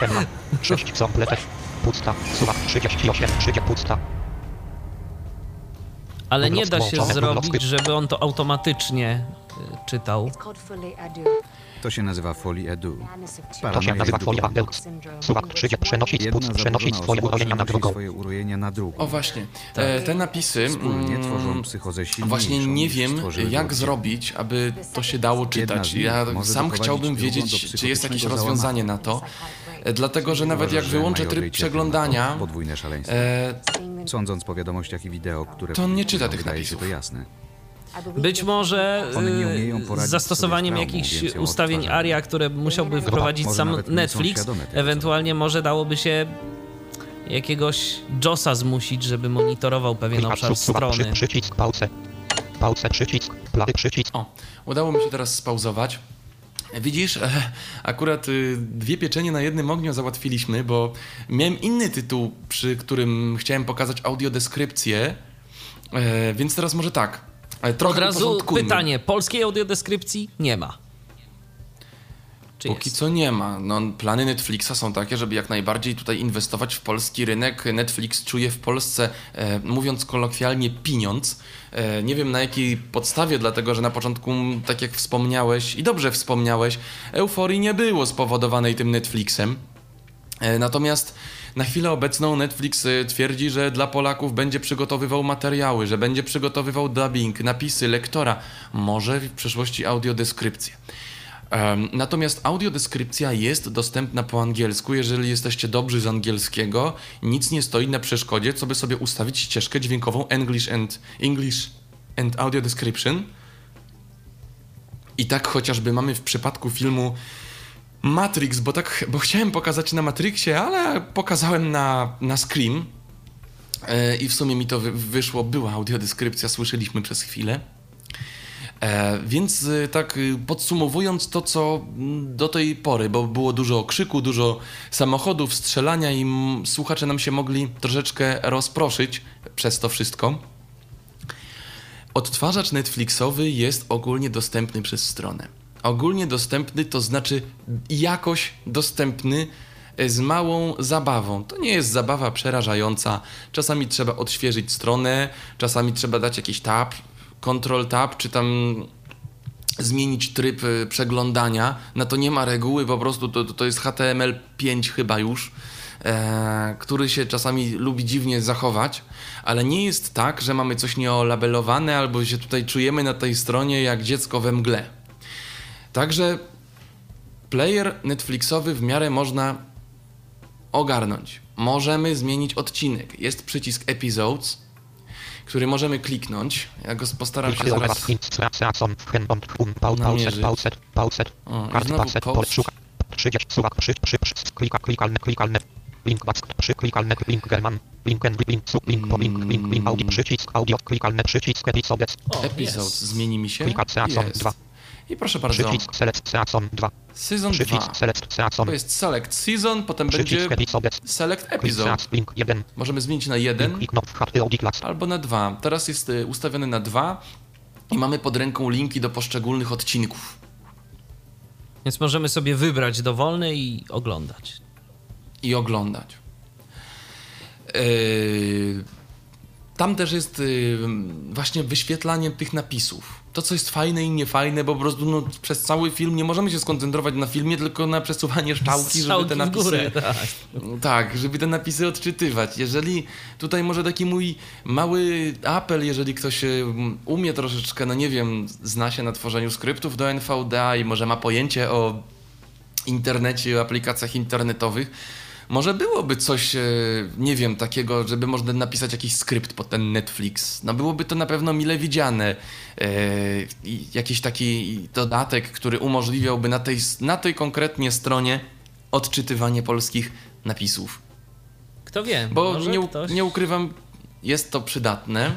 Emma, 6 kompletek, pusta, suwak 38, 30, pusta, ale nie da się zrobić, żeby on to automatycznie y, czytał. Called. To się nazywa folie edu. To się nazywa folia. Adeus, suwak 30, przenosić spód, przenosić swoje urojenia na drugą, swoje urojenia na drugą. O właśnie. E, te napisy... Wspólnie mm, tworzą psychozę silniejszą Właśnie nie wiem, jak zrobić, aby to się dało czytać. Ja sam chciałbym wiedzieć, czy jest jakieś rozwiązanie na to. E, Dlatego, że nawet jak wyłączę tryb przeglądania, Podwójne szaleństwo. e, Sądząc po wiadomościach i wideo, które To on nie czyta tych napisów. to jasne. Być może poradzić z zastosowaniem jakichś ustawień. ARIA, które musiałby wprowadzić może sam nawet nie są Netflix, ewentualnie może dałoby się jakiegoś JOSa zmusić, żeby monitorował pewien obszar strony. przycisk, pauze, pauze, przycisk, play, przycisk, o, udało mi się teraz spauzować. Widzisz, e, akurat y, dwie pieczenie na jednym ogniu załatwiliśmy, bo miałem inny tytuł, przy którym chciałem pokazać audiodeskrypcję, e, więc teraz może tak. E, Trochę Od razu pytanie, polskiej audiodeskrypcji nie ma. Czy Póki jest? co nie ma. No, plany Netflixa są takie, żeby jak najbardziej tutaj inwestować w polski rynek. Netflix czuje w Polsce, e, mówiąc kolokwialnie, pieniądz. E, nie wiem na jakiej podstawie, dlatego że na początku, tak jak wspomniałeś i dobrze wspomniałeś, euforii nie było spowodowanej tym Netflixem. E, Natomiast na chwilę obecną Netflix e, twierdzi, że dla Polaków będzie przygotowywał materiały, że będzie przygotowywał dubbing, napisy, lektora, może w przyszłości audiodeskrypcję. Natomiast audiodeskrypcja jest dostępna po angielsku. Jeżeli jesteście dobrzy z angielskiego, nic nie stoi na przeszkodzie, co by sobie ustawić ścieżkę dźwiękową English and English and Audio Description. I tak chociażby mamy w przypadku filmu Matrix, bo tak, bo chciałem pokazać na Matrixie, ale pokazałem na, na Scream. E, I w sumie mi to wy, wyszło, była audiodeskrypcja, słyszeliśmy przez chwilę. E, więc y, tak y, podsumowując to, co mm, do tej pory, bo było dużo krzyku, dużo samochodów, strzelania i słuchacze nam się mogli troszeczkę rozproszyć przez to wszystko. Odtwarzacz Netflixowy jest ogólnie dostępny przez stronę. Ogólnie dostępny to znaczy jakoś dostępny e, z małą zabawą. To nie jest zabawa przerażająca. Czasami trzeba odświeżyć stronę, czasami trzeba dać jakiś tab, control tab, czy tam zmienić tryb y, przeglądania. Na to nie ma reguły, po prostu to, to jest HTML5 chyba już, e, który się czasami lubi dziwnie zachować, ale nie jest tak, że mamy coś nieolabelowane albo się tutaj czujemy na tej stronie jak dziecko we mgle. Także player Netflixowy w miarę można ogarnąć. Możemy zmienić odcinek. Jest przycisk Episodes, który możemy kliknąć. Ja go postaram się zaraz... namierzyć. Pauset, O, i Kart znowu pauset, post. pole szuka. 30 suwak, przy, przy, przy, klika, klikalne, klikalne. Link back, przy, klikalne, link German. Link and link, sub, link, po, link, link, link, audio, przycisk, audio, klikalne, przycisk, episodes, jest. zmieni mi się. klika, season Jest. 2, I proszę bardzo, przycisk, select, season 2, Season 2. przycisk, select, season, To jest Select Season, potem będzie Select Episode. seas, link 1, Możemy zmienić na link, 1 klik, not, hard, audio, class, albo na 2. Teraz jest y, ustawiony na 2 i mamy pod ręką linki do poszczególnych odcinków. Więc możemy sobie wybrać dowolny i oglądać. i oglądać. Yy, Tam też jest yy, właśnie wyświetlanie tych napisów. To, co jest fajne i niefajne, bo po prostu no, przez cały film nie możemy się skoncentrować na filmie, tylko na przesuwanie szczałki, żeby te napisy. górę, tak. Tak, żeby te napisy odczytywać. Jeżeli tutaj może taki mój mały apel, jeżeli ktoś em, umie troszeczkę, no nie wiem, zna się na tworzeniu skryptów do NVDA i może ma pojęcie o internecie, o aplikacjach internetowych, może byłoby coś, e, nie wiem, takiego, żeby można napisać jakiś skrypt pod ten Netflix. No byłoby to na pewno mile widziane. E, i jakiś taki dodatek, który umożliwiałby na tej, na tej konkretnie stronie odczytywanie polskich napisów. Kto wie, Bo może, nie, ktoś, nie ukrywam, jest to przydatne.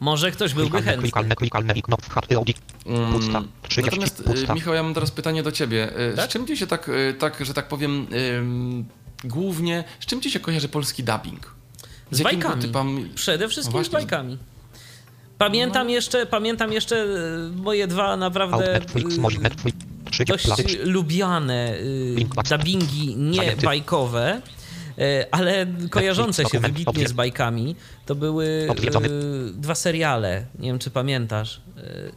może ktoś byłby klikalne, chętny. Mm. 30, Natomiast, y, pusta. Michał, ja mam teraz pytanie do ciebie. Y, Tak? Z czym ci się tak, y, tak, że tak powiem, głównie, z czym ci się kojarzy polski dubbing? Z jakim bajkami. typami- Przede wszystkim No z właśnie. bajkami. Pamiętam jeszcze, pamiętam jeszcze e, moje dwa naprawdę e, może Netflix, 30, dość lubiane e, dubbingi nie bajkowe, ale kojarzące się wybitnie z bajkami. To były dwa seriale, nie wiem czy pamiętasz.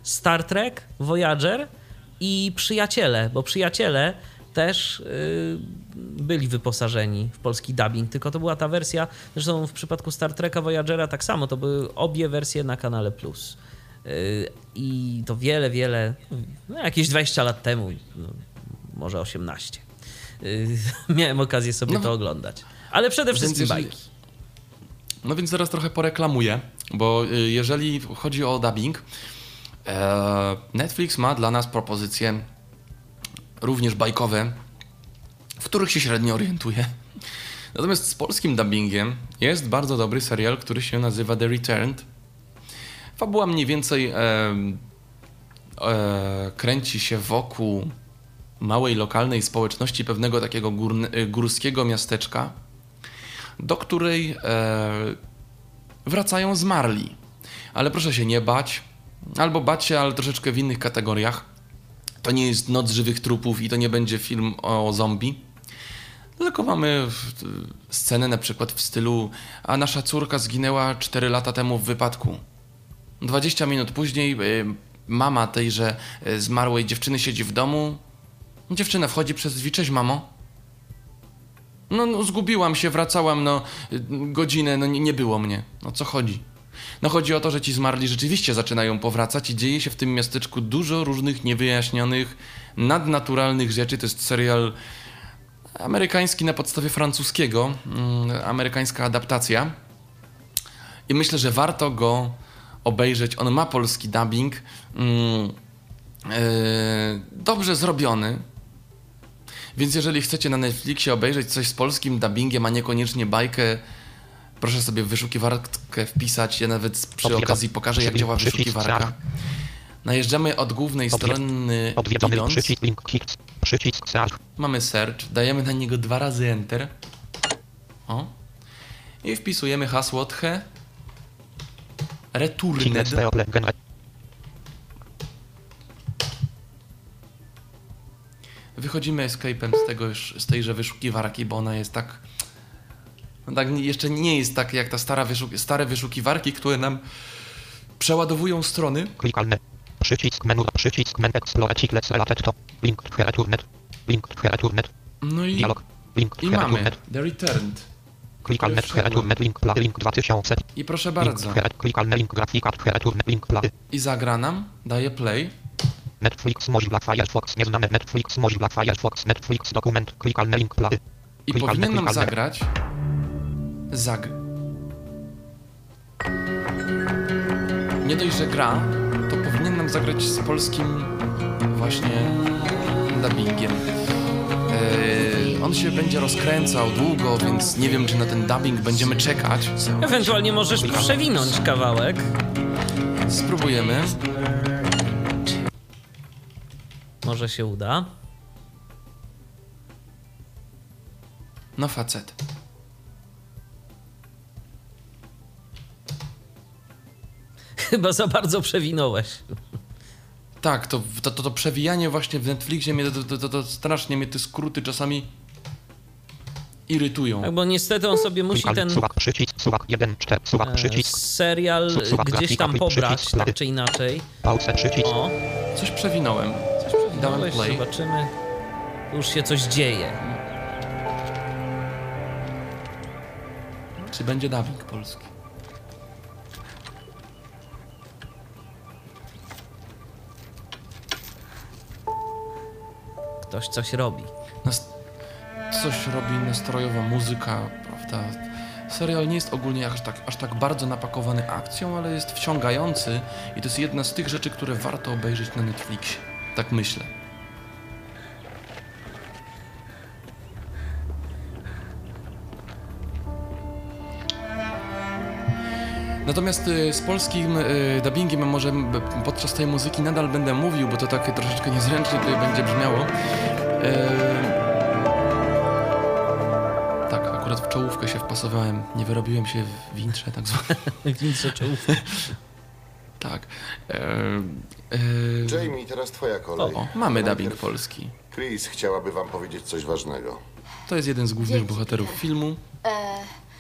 Star Trek, Voyager i Przyjaciele, bo Przyjaciele też byli wyposażeni w polski dubbing, tylko to była ta wersja, zresztą w przypadku Star Treka Voyagera tak samo, to były obie wersje na kanale Plus. Y, I to wiele, wiele, no jakieś 20 lat temu, no, może 18. Y, miałem okazję sobie No. to oglądać. Ale przede wszystkim jeżeli- bajki. No więc zaraz trochę poreklamuję, bo y, jeżeli chodzi o dubbing, e, Netflix ma dla nas propozycje również bajkowe, w których się średnio orientuje. Natomiast z polskim dubbingiem jest bardzo dobry serial, który się nazywa The Returned. Fabuła mniej więcej e, e, kręci się wokół małej lokalnej społeczności pewnego takiego y, górskiego miasteczka, do której e, wracają zmarli. Ale proszę się nie bać, albo bać się, ale troszeczkę w innych kategoriach. To nie jest Noc Żywych Trupów i to nie będzie film o zombie. Tylko mamy scenę na przykład w stylu a nasza córka zginęła 4 lata temu w wypadku. 20 minut później y, mama tejże y, zmarłej dziewczyny siedzi w domu. Dziewczyna wchodzi przez drzwi, cześć mamo. No, no zgubiłam się, wracałam, no godzinę, no nie, nie było mnie. O co chodzi? No chodzi o to, że ci zmarli rzeczywiście zaczynają powracać i dzieje się w tym miasteczku dużo różnych niewyjaśnionych, nadnaturalnych rzeczy. To jest serial amerykański na podstawie francuskiego, mm, amerykańska adaptacja. I myślę, że warto go obejrzeć. On ma polski dubbing. mm, e, dobrze zrobiony. Więc jeżeli chcecie na Netflixie obejrzeć coś z polskim dubbingiem, a niekoniecznie bajkę, proszę sobie w wyszukiwarkę wpisać. Ja nawet przy okazji pokażę, jak działa wyszukiwarka. Najeżdżamy od głównej strony Odwiedzony idąc. przycisk link. Przycisk search. Mamy search, dajemy na niego dwa razy enter. O. I wpisujemy hasło tche. Returned. Wychodzimy escape'em z, tego, z tejże wyszukiwarki, bo ona jest tak... No tak jeszcze nie jest tak jak ta stara wyszuk stare wyszukiwarki, które nam przeładowują strony. Klikalne. Przycisk menu. Przycisk men explore chiclets related to. Link to returned. Link to returned. No i, Dialog. Link i mamy returned. The Returned. Klikalne returned. Link pla. Link 2000. I proszę bardzo. Klikalne link grafika to returned. Link pla. I zagra nam, daje play. Netflix Mozilla Firefox nieznane Netflix Mozilla Firefox Netflix dokument klikalny link pla. I Klikalne, powinien nam klikalne. zagrać. Zag. Nie dość, że gra, zagrać z polskim właśnie dubbingiem. Eee, on się będzie rozkręcał długo, więc nie wiem, czy na ten dubbing będziemy czekać. Ewentualnie możesz przewinąć kawałek. Spróbujemy. Może się uda. No facet. Chyba za bardzo przewinąłeś. Tak, to, to, to, to przewijanie właśnie w Netflixie, mnie to, to, to, to strasznie mnie te skróty czasami irytują. Tak, bo niestety on sobie musi ten suwak przycisk suwak 1 4 suwak e, przycisk serial gdzieś tam pobrać, tak czy inaczej. pause przycisk O, Coś przewinąłem. coś Dałem przewinąłeś, play. zobaczymy. Już się coś dzieje. Czy będzie dubbing polski? Ktoś coś robi. Nas... Coś robi nastrojowa muzyka, prawda? Serial nie jest ogólnie aż tak, aż tak bardzo napakowany akcją, ale jest wciągający i to jest jedna z tych rzeczy, które warto obejrzeć na Netflixie. Tak myślę. Natomiast y, z polskim y, dubbingiem może podczas tej muzyki nadal będę mówił, bo to tak troszeczkę niezręcznie tutaj będzie brzmiało. Tak, akurat w czołówkę się wpasowałem. Nie wyrobiłem się w wintrze tak zwane. Nic czołów. Tak. Jamie, teraz twoja kolej. o, mamy dubbing polski. Chris chciałaby wam powiedzieć coś ważnego. To jest jeden z głównych bohaterów filmu, E,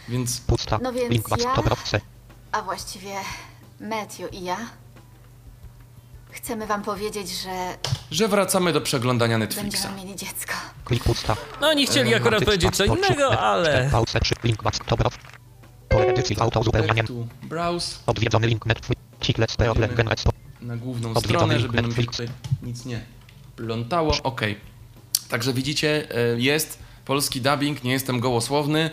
więc pusta No więc ja- a właściwie Matthew i ja chcemy wam powiedzieć, że że wracamy do przeglądania Netflixa. będziemy mieli dziecko. klik pusta No oni chcieli akurat powiedzieć co innego, ale... pause przy link brow pole edycji auto uzupełnianiem Tu browse odwiedzony link Netflix Idziemy. gener na główną Odwiedzony stronę, link żeby nam się Netflix. tutaj nic nie plątało. Okej. Także widzicie, e, jest polski dubbing, nie jestem gołosłowny.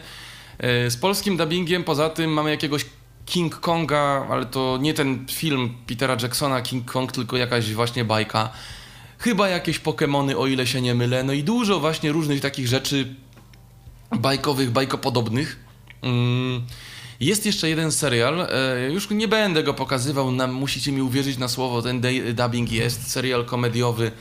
E, Z polskim dubbingiem poza tym mamy jakiegoś King Konga, ale to nie ten film Petera Jacksona King Kong, tylko jakaś właśnie bajka. Chyba jakieś Pokémony, o ile się nie mylę. No i dużo właśnie różnych takich rzeczy bajkowych, bajkopodobnych. Mm. Jest jeszcze jeden serial, e, już nie będę go pokazywał, musicie mi uwierzyć na słowo, ten dubbing jest, serial komediowy,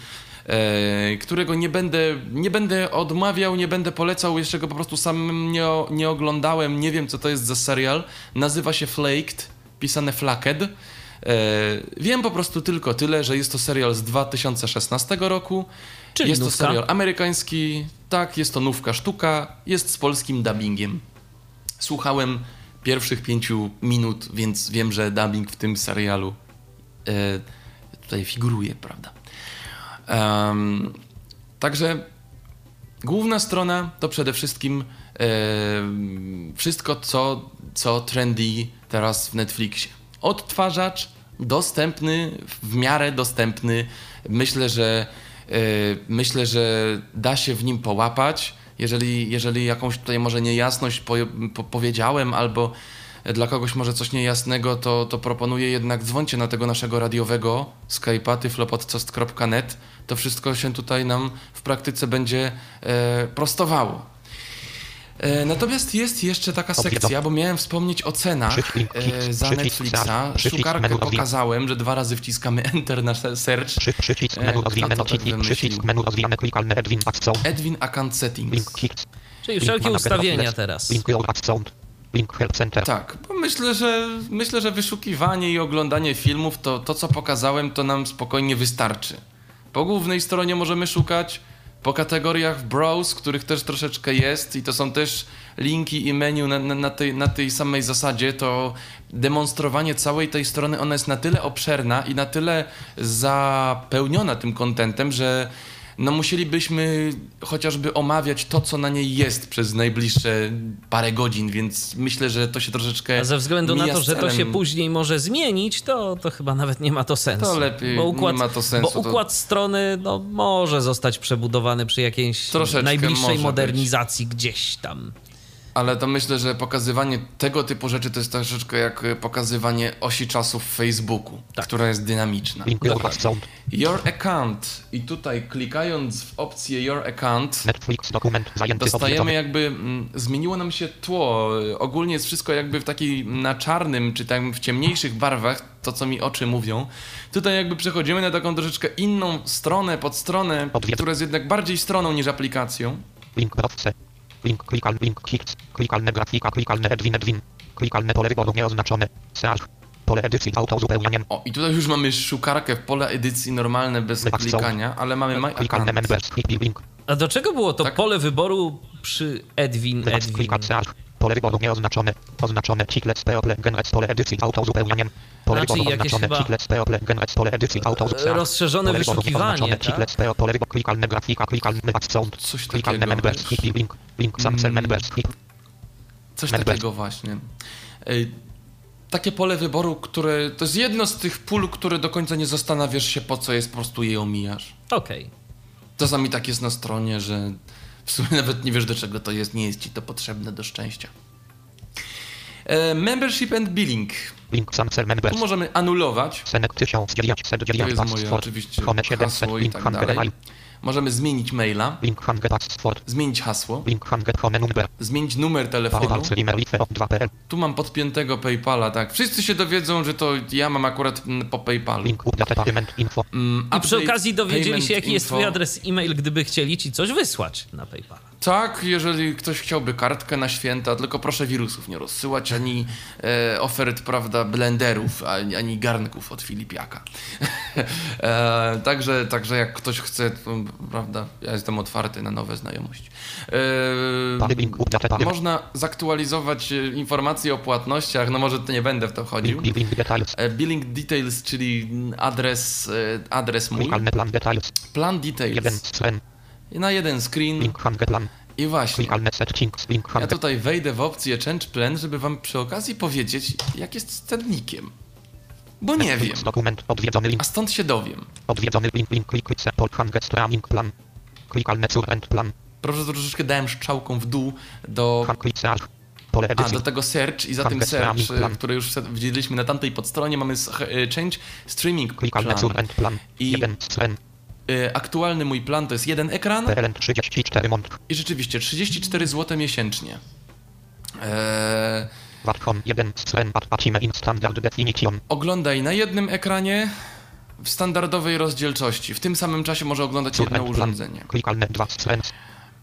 którego nie będę, nie będę odmawiał, nie będę polecał, jeszcze go po prostu sam nie, nie oglądałem, nie wiem co to jest za serial. Nazywa się Flaked, pisane Flaked. E, wiem po prostu tylko tyle, że jest to serial z 2016 roku. Czyli jest to nówka. serial amerykański, tak, jest to nówka sztuka, jest z polskim dubbingiem. Słuchałem pierwszych pięciu minut, więc wiem, że dubbing w tym serialu e, tutaj figuruje, prawda? Em, także główna strona to przede wszystkim wszystko, co, co trendy teraz w Netflixie. Odtwarzacz dostępny, w miarę dostępny. Myślę, że e, myślę, że da się w nim połapać. Jeżeli, jeżeli jakąś tutaj może niejasność po, po, powiedziałem albo dla kogoś może coś niejasnego, to, to proponuję jednak dzwońcie na tego naszego radiowego Skype'a tyflopodcast.net. To wszystko się tutaj nam w praktyce będzie e, prostowało. E, natomiast jest jeszcze taka sekcja, bo miałem wspomnieć o cenach e, za Netflixa. Szukarkę pokazałem, że dwa razy wciskamy Enter na se- search. E, tak Edwin Account, Settings. Czyli wszelkie ustawienia teraz. Tak, bo myślę, że myślę, że wyszukiwanie i oglądanie filmów, to, to co pokazałem, to nam spokojnie wystarczy. Po głównej stronie możemy szukać, po kategoriach browse, których też troszeczkę jest i to są też linki i menu na, na, na, tej, na tej samej zasadzie, to demonstrowanie całej tej strony, ona jest na tyle obszerna i na tyle zapełniona tym kontentem, że no musielibyśmy chociażby omawiać to, co na niej jest przez najbliższe parę godzin, więc myślę, że to się troszeczkę A ze względu na to, że to się później może zmienić, to, to chyba nawet nie ma to sensu. To lepiej, bo nie układ, ma to sensu, Bo to- układ strony no, może zostać przebudowany przy jakiejś Troszeczkę najbliższej modernizacji gdzieś tam. Ale to myślę, że pokazywanie tego typu rzeczy to jest troszeczkę jak y, pokazywanie osi czasu w Facebooku, Tak. która jest dynamiczna. your account, Your account i tutaj klikając w opcję Your account Netflix dokument zajęty dostajemy jakby, mm, zmieniło nam się tło. Ogólnie jest wszystko jakby w takiej na czarnym, czy tam w ciemniejszych barwach, to co mi oczy mówią. Tutaj jakby przechodzimy na taką troszeczkę inną stronę, podstronę, Odwiedz- która jest jednak bardziej stroną niż aplikacją. link browse, link klikalny, link hits, klikalne grafika, klikalne Edwin, Edwin, klikalne pole wyboru nieoznaczone, search, pole edycji, auto uzupełnianiem, O, i tutaj już mamy szukarkę w pole edycji normalne bez account. klikania, ale mamy my klikalne members, link, A do czego było to Tak. pole wyboru przy Edwin, Wyraz Edwin? klika search, pole wyboru nieoznaczone, oznaczone chiclets people genrec pole edycji auto uzupełnianiem, pole Znaczy wyboru oznaczone chiclets people genrec pole edycji auto E, rozszerzone pole wyboru wyszukiwanie, chiclets peo, pole wyboru klikalne grafika, klikalny account, Coś klikalne takiego, members, hit link, link samcel Mm. members, hit, Coś takiego właśnie. Takie pole wyboru, które to jest jedno z tych pól, które do końca nie zastanawiasz się po co jest, po prostu je omijasz. Okej. Czasami tak jest na stronie, że w sumie nawet nie wiesz do czego to jest, nie jest ci to potrzebne do szczęścia. E, membership and billing. link Tu możemy anulować. senek 1900 To jest moje oczywiście home 700, hasło i tak dalej. Możemy zmienić maila, zmienić hasło, zmienić numer telefonu. Paypal, email, litwe of 2pl, Tu mam podpiętego PayPala, tak. Wszyscy się dowiedzą, że to ja mam akurat mm, po PayPalu. info, Mm, I przy okazji dowiedzieli się, jaki jest twój adres e-mail, gdyby chcieli ci coś wysłać na PayPal. Tak, jeżeli ktoś chciałby kartkę na święta, tylko proszę wirusów nie rozsyłać, ani e, ofert, prawda, blenderów, ani, ani garnków od Filipiaka. e, także, także jak ktoś chce, to, prawda, ja jestem otwarty na nowe znajomości. E, można zaktualizować e, informacje o płatnościach, no może to nie będę w to chodził. link billing details, E, Billing details, czyli adres, e, adres mój. plan details, Plan 1 details. screen, Na jeden screen. I właśnie. Ja tutaj wejdę w opcję Change Plan, żeby wam przy okazji powiedzieć, jak jest z cennikiem. Bo nie wiem. Dokument, odwiedzony link, A stąd się dowiem. odwiedzony link, link, klik, klik, stram, link, plan, klikalne current plan, Proszę, troszeczkę dałem strzałką w dół do, a, do tego search i za tym search, streaming który już widzieliśmy na tamtej podstronie, mamy e, Change Streaming Plan. I- 1 screen, Aktualny mój plan to jest jeden ekran PLN 34 mont, i rzeczywiście 34 zł miesięcznie. Eee, VAT home 1 screen, pacimy in standard definition, oglądaj na jednym ekranie w standardowej rozdzielczości. W tym samym czasie może oglądać jedno urządzenie. klikalne 2 screen,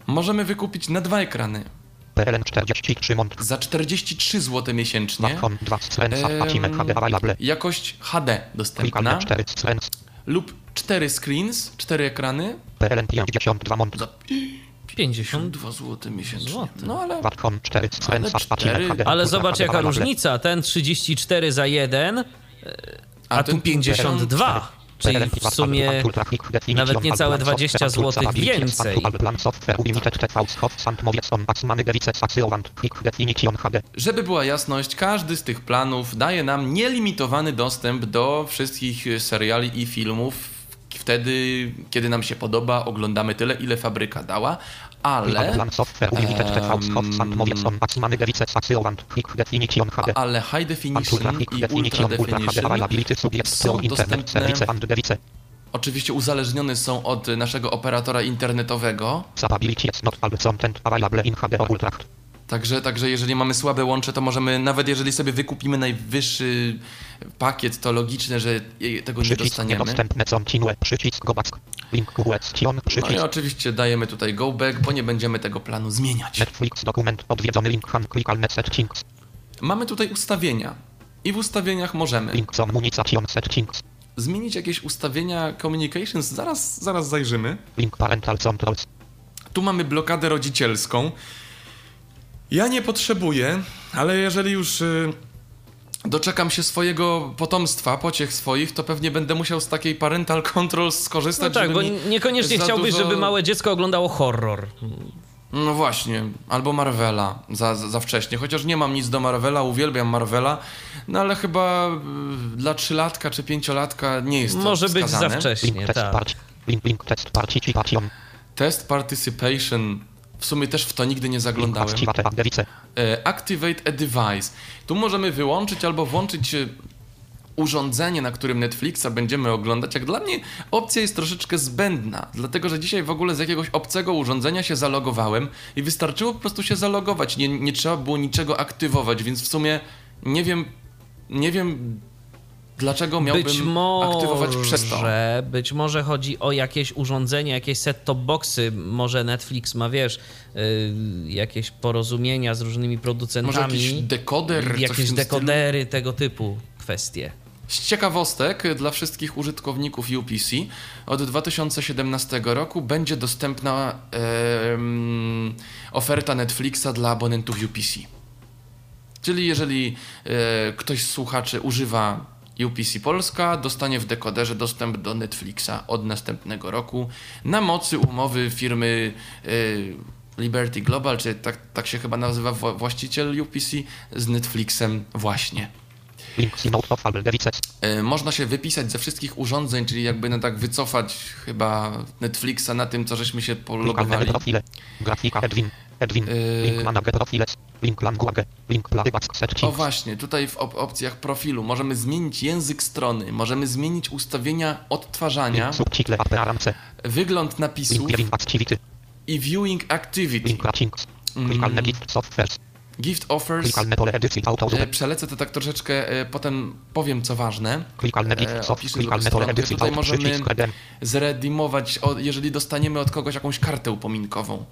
Możemy wykupić na dwa ekrany. PLN 43 mont. za 43 zł miesięcznie. Smartphone 2 strens. Em, Płacimy HD available. Jakość HD dostępna Klikalne 4 strens. lub 4 screens, 4 ekrany PLN 52 mont. za 50. 2 zł miesięcznie. Złoty. No ale Smartphone 4 strens. cztery- Płacimy HD. Ale zobacz jaka różnica. Ten 34 za jeden, e, a, tu ten 52. Czyli w sumie nawet niecałe 20 zł więcej. Żeby była jasność, każdy z tych planów daje nam nielimitowany dostęp do wszystkich seriali i filmów wtedy, kiedy nam się podoba, oglądamy tyle, ile fabryka dała, ale, ale High Definition i Ultra Definition są dostępne, oczywiście uzależnione są od naszego operatora internetowego, Także, także jeżeli mamy słabe łącze, to możemy, nawet jeżeli sobie wykupimy najwyższy pakiet, to logiczne, że tego nie Przycisk dostaniemy. niedostępny, continue, przycisk go back, link QS, Sion, No i przycisk, oczywiście dajemy tutaj go back, bo nie będziemy tego planu zmieniać. Netflix, dokument, odwiedzony link, han, klikalne settings, Mamy tutaj ustawienia. I w ustawieniach możemy link, zone, munication, settings, zmienić jakieś ustawienia communications. Zaraz, zaraz zajrzymy. link, parental controls, Tu mamy blokadę rodzicielską. Ja nie potrzebuję, ale jeżeli już y, doczekam się swojego potomstwa, pociech swoich, to pewnie będę musiał z takiej parental controls No skorzystać, tak, żeby bo niekoniecznie chciałbyś, dużo- żeby małe dziecko oglądało horror. No właśnie, albo Marvela za, za, za wcześnie, chociaż nie mam nic do Marvela, uwielbiam Marvela, no ale chyba y, dla trzylatka czy pięciolatka nie jest to Może być za wskazane. link, wcześnie, test tak. party, link, link, test participation, Test Participation, w sumie też w to nigdy nie zaglądałem. activate, E, Activate a device. Tu możemy wyłączyć albo włączyć e, urządzenie, na którym Netflixa będziemy oglądać. Jak dla mnie opcja jest troszeczkę zbędna, dlatego że dzisiaj w ogóle z jakiegoś obcego urządzenia się zalogowałem i wystarczyło po prostu się zalogować. Nie, nie trzeba było niczego aktywować, więc w sumie nie wiem, nie wiem dlaczego miałbym Być może, aktywować przez to. być może chodzi o jakieś urządzenie, jakieś set-top boxy. Może Netflix ma, wiesz, y, jakieś porozumienia z różnymi producentami. Może jakiś dekoder, jakieś tym stylu? dekodery, tego typu kwestie. Z ciekawostek dla wszystkich użytkowników UPC od 2017 roku będzie dostępna em, oferta Netflixa dla abonentów UPC. Czyli jeżeli e, ktoś z słuchaczy używa UPC Polska, dostanie w dekoderze dostęp do Netflixa od następnego roku na mocy umowy firmy e, Liberty Global, czy tak, tak się chyba nazywa wła- właściciel UPC, z Netflixem właśnie. E, Można się wypisać ze wszystkich urządzeń, czyli jakby no tak wycofać chyba Netflixa na tym, co żeśmy się pologowali. Profile, Edwin, Yy. link, manager profiles, link, language, link, O właśnie, tutaj w op- opcjach profilu możemy zmienić język strony, możemy zmienić ustawienia odtwarzania, wygląd napisów i viewing activity. Mm. gift offers. E, Przelecę to tak troszeczkę, e, potem powiem co ważne. klikalne gift soft, opiszę Tutaj możemy- zredeemować, jeżeli dostaniemy od kogoś jakąś kartę upominkową.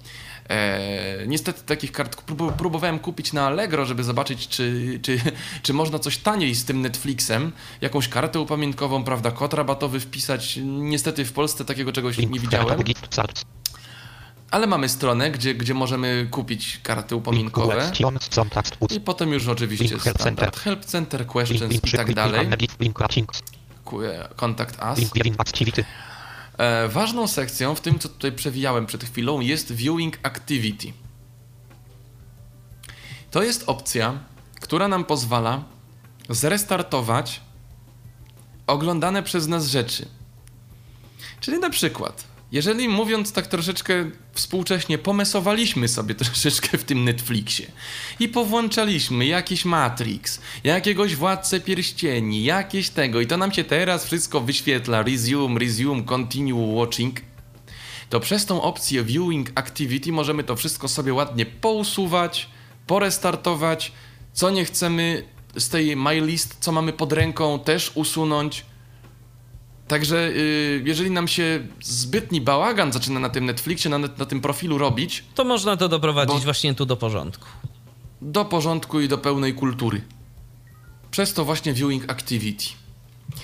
E, niestety takich kart prób- próbowałem kupić na Allegro, żeby zobaczyć, czy, czy, czy można coś taniej z tym Netflixem, jakąś kartę upamiętkową, prawda, kod rabatowy wpisać. Niestety w Polsce takiego czegoś nie widziałem, ale mamy stronę, gdzie, gdzie możemy kupić karty upominkowe. I potem już oczywiście standard center. help center, questions i tak dalej. e, Contact us. Ważną sekcją w tym, co tutaj przewijałem przed chwilą, jest Viewing Activity. To jest opcja, która nam pozwala zrestartować oglądane przez nas rzeczy. Czyli na przykład, jeżeli mówiąc tak troszeczkę współcześnie, pomesowaliśmy sobie troszeczkę w tym Netflixie i powłączaliśmy jakiś Matrix, jakiegoś Władcę Pierścieni, jakieś tego i to nam się teraz wszystko wyświetla, resume, resume, continue watching, to przez tą opcję Viewing Activity możemy to wszystko sobie ładnie pousuwać, porestartować, co nie chcemy z tej My List, co mamy pod ręką, też usunąć. Także y, jeżeli nam się zbytni bałagan zaczyna na tym Netflixie, na, na tym profilu robić, To można to doprowadzić Bo- właśnie tu do porządku. do porządku i do pełnej kultury. Przez to właśnie viewing activity.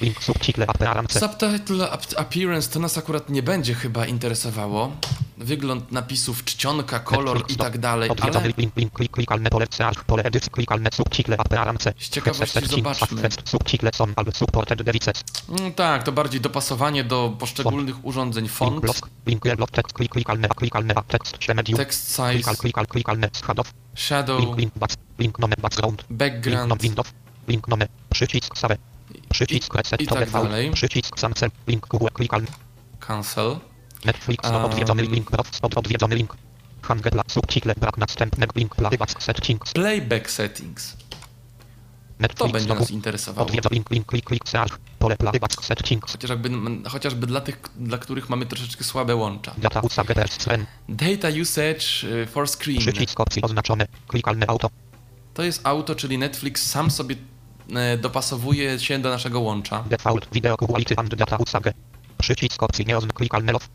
Link subtitle appearance. Subtitle ap- appearance to nas akurat nie będzie chyba interesowało. Wygląd napisów, czcionka, kolor i tak dalej, ale. Z ciekawości zobaczmy. mm, tak, to bardziej dopasowanie do poszczególnych urządzeń font, text, size, shadow, background. Link, nome, przycisk, save. Przycisk, reset, i to tak dalej. Przycisk, cancel, link, klikalny. cancel. Netflix, Um, odwiedzony link, prof, od, odwiedzony link. Hangela, subtitle, brak następnego link, playback settings. Playback settings. To Netflix, będzie doku- nas interesowało. Odwiedza link, link, klik, klik, search, pole playback settings. Chociażby, chociażby dla tych, dla których mamy troszeczkę słabe łącza. Data usage persren. Data usage y, for screen. Przycisk opcji oznaczone. Klikalne auto. To jest auto, czyli Netflix sam sobie dopasowuje się do naszego łącza. Default video quality and data usage. Przycisk opcji klikalne love.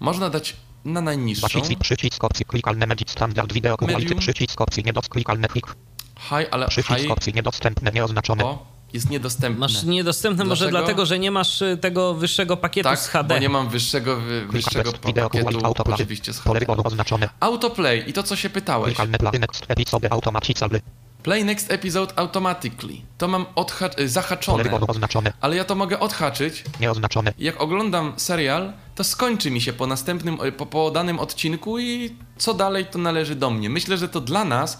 Można dać na najniższą. Przycisk opcji klikalne medit standard video quality. Przycisk opcji niedos klikalne click. High, ale Przycisk high opcji niedostępne nieoznaczone. o, jest niedostępne. Masz niedostępne może Dlaczego? dlatego, że nie masz y, tego wyższego pakietu tak, z HD. bo nie mam wyższego, wy, wyższego video pakietu, quality autoplay. oczywiście z HD. Autoplay i to, co się pytałeś. Play next episode automatically. To mam odha- y, zahaczone, ale ja to mogę odhaczyć. Nieoznaczone. Jak oglądam serial, to skończy mi się po następnym, y, po, po danym odcinku i co dalej to należy do mnie. Myślę, że to dla nas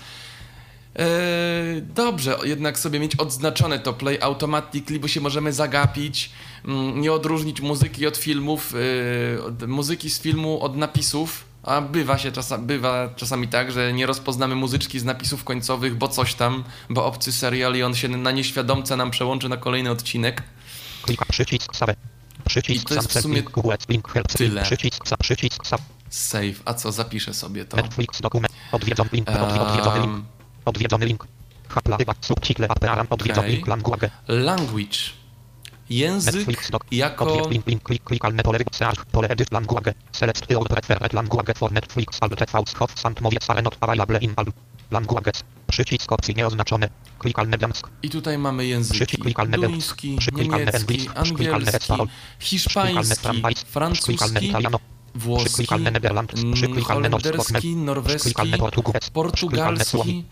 e, dobrze jednak sobie mieć odznaczone to play automatically, bo się możemy zagapić, mm, nie odróżnić muzyki od filmów, e, od, muzyki z filmu od napisów. A bywa się czasami, bywa czasami tak, że nie rozpoznamy muzyczki z napisów końcowych, bo coś tam, bo obcy serial i on się na nieświadomce nam przełączy na kolejny odcinek. Klika przycisk save. I Przycisk to jest w sumie tyle. Przycisk przycisk sa Save. A co, zapiszę sobie to. Netflix dokument. Odwiedzony link. Odwi- Odwiedzony link. Odwiedzony link. Subtitle. Odwiedzony link language. language. Język jako... Przycisk opcji nieoznaczone. Klikalne. I tutaj mamy języki. Duński, niemiecki, angielski, hiszpański, francuski, Italiano. włoski, mm, holenderski, norweski, portugalski,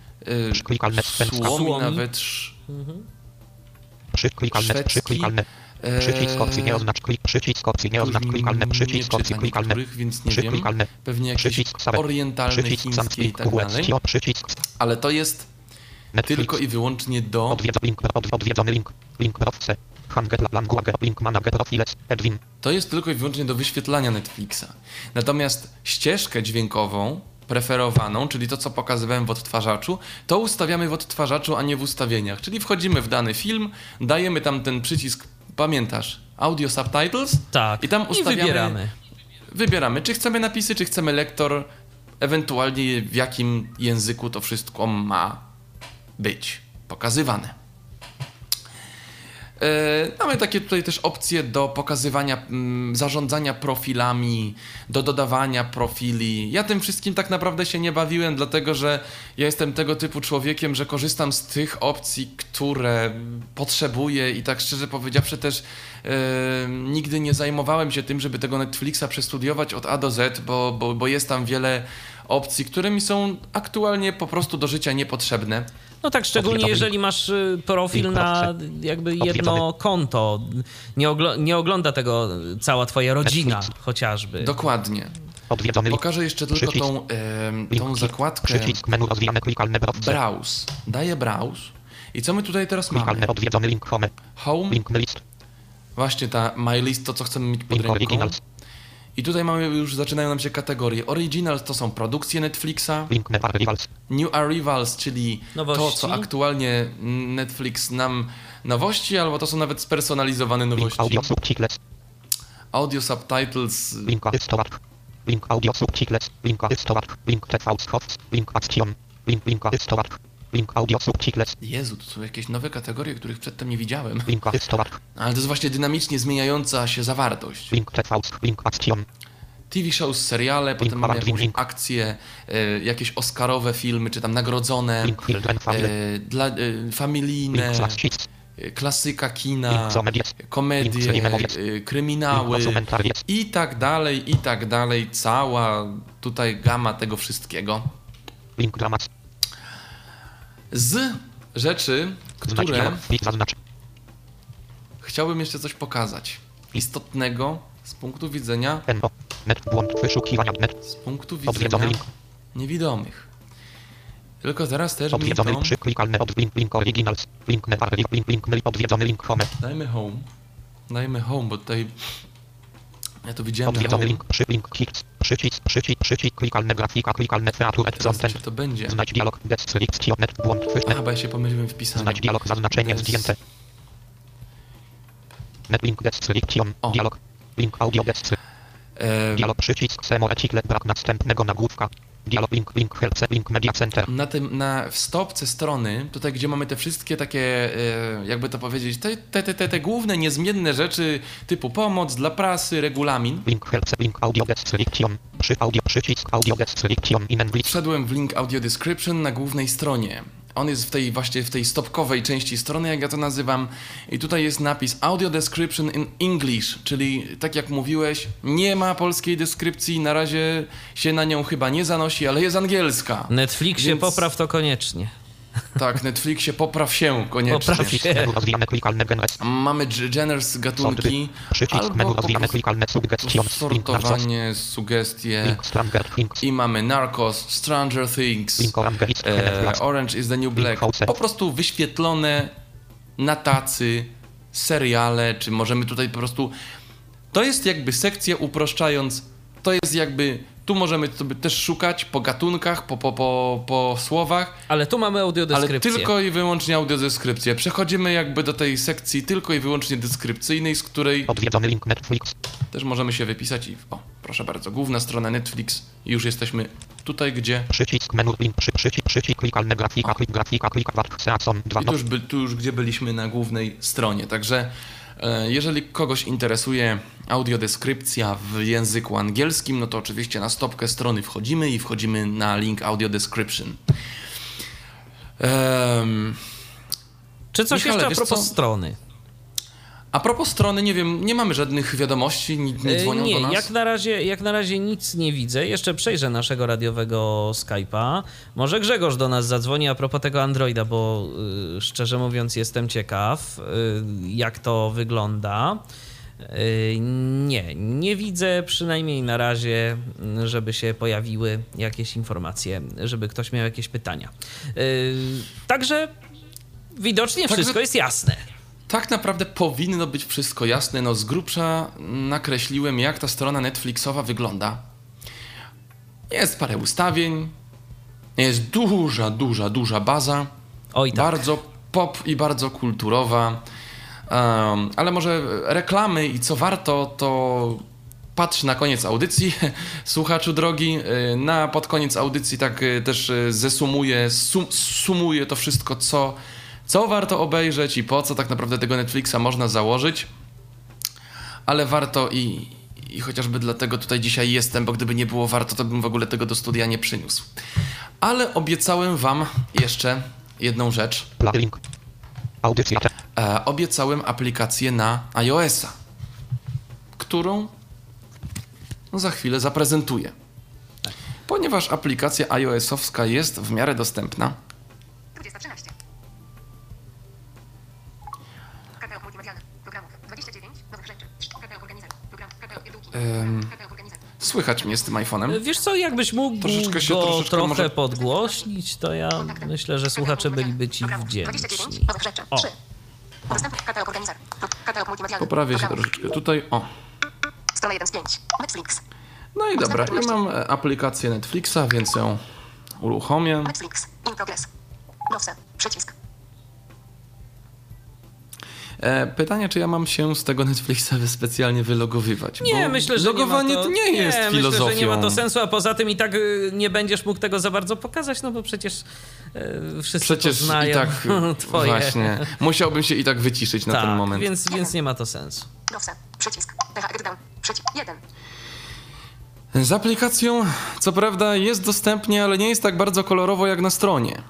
słomi Słomi. nawet, sz- Przyklikalne. szwedzki, Przyklikalne. e, Przycisk opcji nie oznacz klik. Przycisk opcji nie oznacz klikalne. Przycisk opcji klikalne. więc nie wiem. Przyklikalne. Pewnie jakieś Przycisk save. orientalne, Przycisk chińskie i tak dalej. Przycisk Ale to jest Netflix. tylko i wyłącznie do... Odwiedza link. Od, odwiedzony link. Link profce. Hangel language. Link manager profiles. Edwin. To jest tylko i wyłącznie do wyświetlania Netflixa. Natomiast ścieżkę dźwiękową, preferowaną, czyli to, co pokazywałem w odtwarzaczu, to ustawiamy w odtwarzaczu, a nie w ustawieniach. Czyli wchodzimy w dany film, dajemy tam ten przycisk, pamiętasz, audio subtitles Tak. i tam ustawiamy, wybieramy. wybieramy, czy chcemy napisy, czy chcemy lektor, ewentualnie w jakim języku to wszystko ma być pokazywane. E, Mamy takie tutaj też opcje do pokazywania, mm, zarządzania profilami, do dodawania profili. Ja tym wszystkim tak naprawdę się nie bawiłem, dlatego że ja jestem tego typu człowiekiem, że korzystam z tych opcji, które potrzebuję i tak szczerze powiedziawszy też e, nigdy nie zajmowałem się tym, żeby tego Netflixa przestudiować od A do Z, bo, bo, bo jest tam wiele opcji, które mi są aktualnie po prostu do życia niepotrzebne. No tak, szczególnie jeżeli masz y, profil na jakby jedno konto. Nie, oglo- nie ogląda tego cała twoja rodzina chociażby. Dokładnie. Odwiedzony. Pokażę jeszcze tylko Przycisk. tą, Link, tą zakładkę Przycisk menu rozwijane klikalne profce. Browse. Daję Browse. I co my tutaj teraz mamy? Odwiedzony link home. Home, Link list. właśnie ta My List, to co chcemy mieć pod Link ręką. originals. I tutaj mamy już, zaczynają nam się kategorie. Originals to są produkcje Netflixa. New Arrivals, czyli to, Nowości. co aktualnie Netflix nam nowości, albo to są nawet spersonalizowane Link nowości. audio subtitles. Audio subtitles, Link audio subtitles. Link. Link TV. Link action. Link link. Link audio subtitles. Jezu, to są jakieś nowe kategorie, których przedtem nie widziałem. Link. Ale to jest właśnie dynamicznie zmieniająca się zawartość. Link TV. Link action. TV shows, seriale, potem mamy jakąś akcję, e, jakieś oscarowe filmy, czy tam nagrodzone, Link e, dla, e, familijne, Link klasyka kina, Link komedie, Link kryminały Link i tak dalej, i tak dalej. Cała tutaj gama tego wszystkiego. Link. Z rzeczy, które chciałbym jeszcze coś pokazać. Istotnego z punktu widzenia, z punktu widzenia niewidomych. Tylko teraz też mi Odwiedzony to... przyklikalny od link. Link originals. Link. Link. Link. link odwiedzony link home. Dajmy home. Dajmy home, bo tutaj... Ja to widziałem home. link. Przy link hits. Przycisk. Przycisk. Przycisk. Klikalne grafika. Klikalne. Teraz Content. to będzie? Znać dialog. Description. Net błąd A, wyświetl. bo ja się pomyliłem w pisaniu. Znać dialog. Zaznaczenie Des- zdjęte. Net link description. O. Dialog. Link audio description. E, Dialog przycisk Semo etikle brak następnego nagłówka. Dialog link link help link media center. na, tym, na w stopce strony, tutaj gdzie mamy te wszystkie takie, e, jakby to powiedzieć, te, te, te, te, te główne niezmienne rzeczy typu pomoc dla prasy, regulamin. Link help link audio description. Przy audio przycisk audio description in English. Wszedłem w link audio description na głównej stronie. On jest w tej właśnie w tej stopkowej części strony, jak ja to nazywam. I tutaj jest napis audio description in English, czyli tak jak mówiłeś, nie ma polskiej deskrypcji, na razie się na nią chyba nie zanosi, ale jest angielska. Netflixie Więc- popraw to koniecznie. Tak, Netflixie popraw się koniecznie. Popraw się. Przycisk menu rozwijane klikalne genres. Mamy g- genres gatunki, Przycisk menu albo sortowanie, sugestie. Link stranger things. I mamy Narcos, Stranger Things, e, Orange is the New Black. Po prostu wyświetlone na tacy seriale, czy możemy tutaj po prostu... To jest jakby sekcja uproszczając, to jest jakby... Tu możemy sobie też szukać po gatunkach, po, po, po, po słowach, Ale tu mamy ale audiodeskrypcję. tylko i wyłącznie audiodeskrypcję. Przechodzimy jakby do tej sekcji tylko i wyłącznie deskrypcyjnej, z której Odwiedzony link Netflix. też możemy się wypisać i o, proszę bardzo, główna strona Netflix i już jesteśmy tutaj, gdzie Przycisk menu link przy przycisk przycisk klikalne grafika klik grafika klik Season 2 i tu już, by, tu już gdzie byliśmy na głównej stronie. Także jeżeli kogoś interesuje audiodeskrypcja w języku angielskim, no to oczywiście na stopkę strony wchodzimy i wchodzimy na link audio description. Em, Czy coś Michale, jeszcze a propos co? strony? A propos strony, nie wiem, nie mamy żadnych wiadomości, nie, nie dzwonią nie, do nas. Jak na, razie, jak na razie nic nie widzę. Jeszcze przejrzę naszego radiowego Skype'a. Może Grzegorz do nas zadzwoni a propos tego Androida, bo y, szczerze mówiąc jestem ciekaw, y, jak to wygląda. Y, nie, nie widzę przynajmniej na razie, żeby się pojawiły jakieś informacje, żeby ktoś miał jakieś pytania. Y, także widocznie wszystko jest jasne. Tak naprawdę powinno być wszystko jasne. No z grubsza nakreśliłem, jak ta strona Netflixowa wygląda. Jest parę ustawień, jest duża, duża, duża baza. Oj tak. Bardzo pop i bardzo kulturowa. Um, ale może reklamy i co warto, to patrz na koniec audycji, słuchaczu drogi. Y, Na pod koniec audycji tak y, też y, zesumuję, sum, sumuję to wszystko, co, co warto obejrzeć i po co tak naprawdę tego Netflixa można założyć. Ale warto i, i chociażby dlatego tutaj dzisiaj jestem, bo gdyby nie było warto, to bym w ogóle tego do studia nie przyniósł. Ale obiecałem wam jeszcze jedną rzecz. Link. Audycja. E, obiecałem aplikację na iOS-a, którą za chwilę zaprezentuję. Ponieważ aplikacja iOS-owska jest w miarę dostępna, Słychać mnie z tym iPhone'em. Wiesz co, jakbyś mógł Troszeczkę się- go troszeczkę trochę może- podgłośnić, to ja myślę, że słuchacze byliby ci wdzięczni. 29. Nowych rzeczy. O. 3. Dostępny katalog organizacji. Katalog multimedialny. Poprawię się troszeczkę tutaj. O. Strona 1 z 5. Netflix. No i dobra, i mam e, aplikację Netflixa, więc ją uruchomię. Netflix. In progress. Przycisk. E, pytanie, czy ja mam się z tego Netflixa specjalnie wylogowywać? Nie, bo myślę, że logowanie nie ma to, to nie jest nie, filozofią. Myślę, że nie ma to sensu, a poza tym i tak y, nie będziesz mógł tego za bardzo pokazać, no bo przecież y, wszyscy Przecież to znają i tak twoje. właśnie. Musiałbym się i tak wyciszyć na tak, ten moment. Więc, więc nie ma to sensu. Przycisk. Przycisk. 1. Z aplikacją, co prawda, jest dostępnie, ale nie jest tak bardzo kolorowo jak na stronie.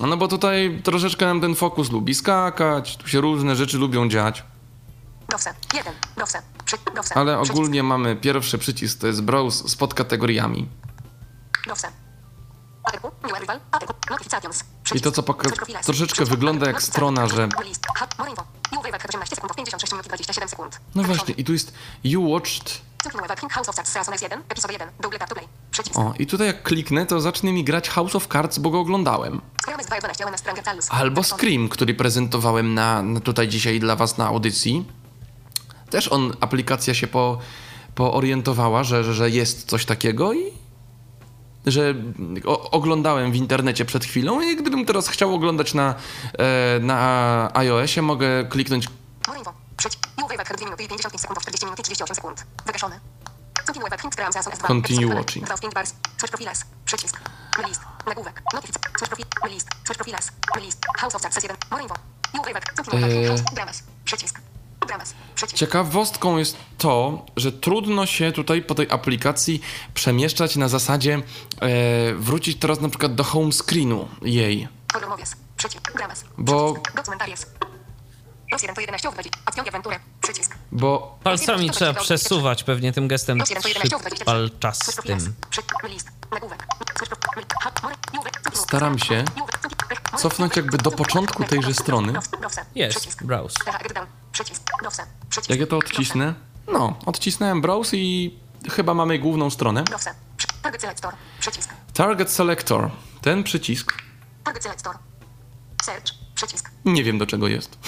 No bo tutaj troszeczkę nam ten fokus lubi skakać, tu się różne rzeczy lubią dziać. Browser. 1. Browser. Przy... Browser. Ale Przycisk. ogólnie mamy pierwszy przycisk, to jest browse z podkategoriami. Notifications. I to, co poka- Search profiles. troszeczkę wygląda jak strona, że- List. Hub. More info. You wave 18 sekund. 56 minut i 27 sekund. No właśnie, i tu jest You Watched. House of Cards. Season 1. Epizod 1. Double tap to play. Przycisk. O, i tutaj jak kliknę, to zacznie mi grać House of Cards, bo go oglądałem. Scrum jest 2.11. na Stranger Tales. Albo Scream, który prezentowałem na, na tutaj dzisiaj dla was na audycji. Też on, aplikacja się po, poorientowała, że, że, że jest coś takiego i że o, oglądałem w internecie przed chwilą i gdybym teraz chciał oglądać na, e, na iOSie, mogę kliknąć 2 minuty i 55 sekund. 40 minut i 38 sekund. Wygaszony. Cykl web. Hint Scrum. Season S2. Continue Epizod 1. watching. 2 5 bars. Search profiles. Przycisk. List. Nagłówek. Notific. Search profil. List. Search profiles. List. House of Cards. 1. More info. You wave 2. Cykl web. Eee. House. Dramas. Przycisk. Ciekawostką jest to, że trudno się tutaj po tej aplikacji przemieszczać na zasadzie e, wrócić teraz na przykład do home screenu jej. Bo-. Plus 1 to 11 obwadzi. Akcja awanturę. Przycisk. Bo Palcami trzeba przesuwać pewnie tym gestem Plus 1 to 11 obwadzi. palczastym. Staram się cofnąć jakby do początku tejże strony. Jest, Przycisk. browse. Jak ja to odcisnę? No, odcisnąłem browse i chyba mamy główną stronę. Target Select Store. Przycisk. Target Selector. Ten przycisk, Target Select Store. Search. Przycisk. nie wiem do czego jest.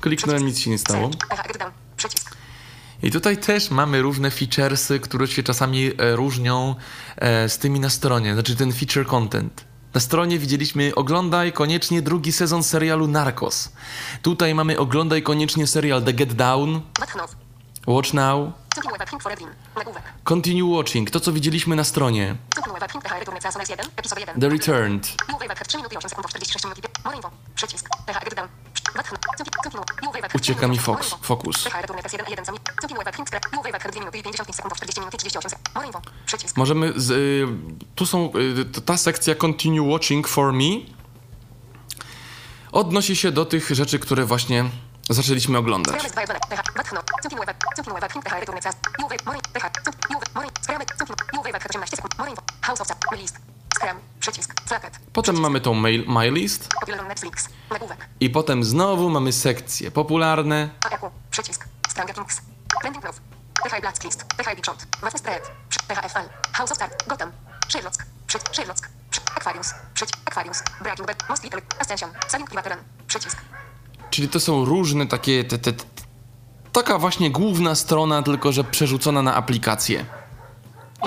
Kliknąłem, nic się nie stało. Przycisk. I tutaj też mamy różne featuresy, które się czasami e, różnią e, z tymi na stronie, znaczy ten feature content. Na stronie widzieliśmy oglądaj koniecznie drugi sezon serialu Narcos. Tutaj mamy oglądaj koniecznie serial The Get Down, Watchnow. Watch Now. Continue Watching, to co widzieliśmy na stronie. Cykl web. Pink PH Return Season 1. Epizod 1. The Returned. You wave 3 minuty i 8 sekund. 46 minut i pi- More info. Przycisk. PH Edit Down. Watchnow. Cykl. Cykl. You wave Ucieka mi fokus. fokus. PH Return 1 1 sami. Cykl web. Pink Scrap. You wave 2 minuty i 55 sekund. 40 minut i 38 sekund. More info. Przycisk. Możemy z, y, tu są y, ta sekcja Continue Watching for Me odnosi się do tych rzeczy, które właśnie zaczęliśmy oglądać. Scramet 2 1 PH. Watchnow. Cykl web. Cykl web. Pink PH Return Season. You wave. More. PH. Cykl. You wave. More. Scramet. Cykl. You wave 18 sekund. More info. House of Cards. List. Scram. Przycisk. Flacket. Potem mamy tą mail, My List i potem znowu mamy sekcje popularne. Przycisk. Stranger Kings. Trending News. PH Blacklist. PH Big Shot. Ważny Spread. PHFL. House of Cards. Gotham. Sherlock. Sherlock. Aquarius. Aquarius. Breaking Bad. Most Little. Ascension. Saving Private Run. Przycisk. Czyli to są różne takie, te, te, taka właśnie główna strona, tylko że przerzucona na aplikację.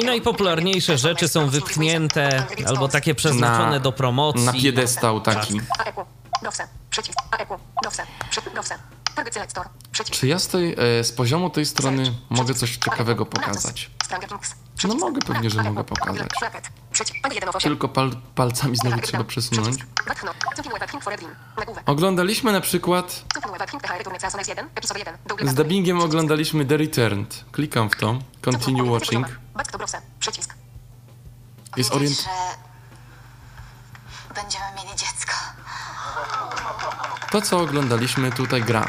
I najpopularniejsze rzeczy są wypchnięte albo takie przeznaczone Na- do promocji. Na piedestał taki. Czy ja z, tej, e, z poziomu tej strony mogę coś ciekawego pokazać? No mogę, pewnie, że mogę pokazać. Flacket. Przycisk. P1 Tylko pal, palcami znowu trzeba przesunąć. Oglądaliśmy na przykład Cykl web. Pink PH Return Season 1. Epizod 1. Double Z dubbingiem oglądaliśmy The Returned. Klikam w to. Continue watching. Jest orient... będziemy mieli dziecko. To, co oglądaliśmy tutaj gra.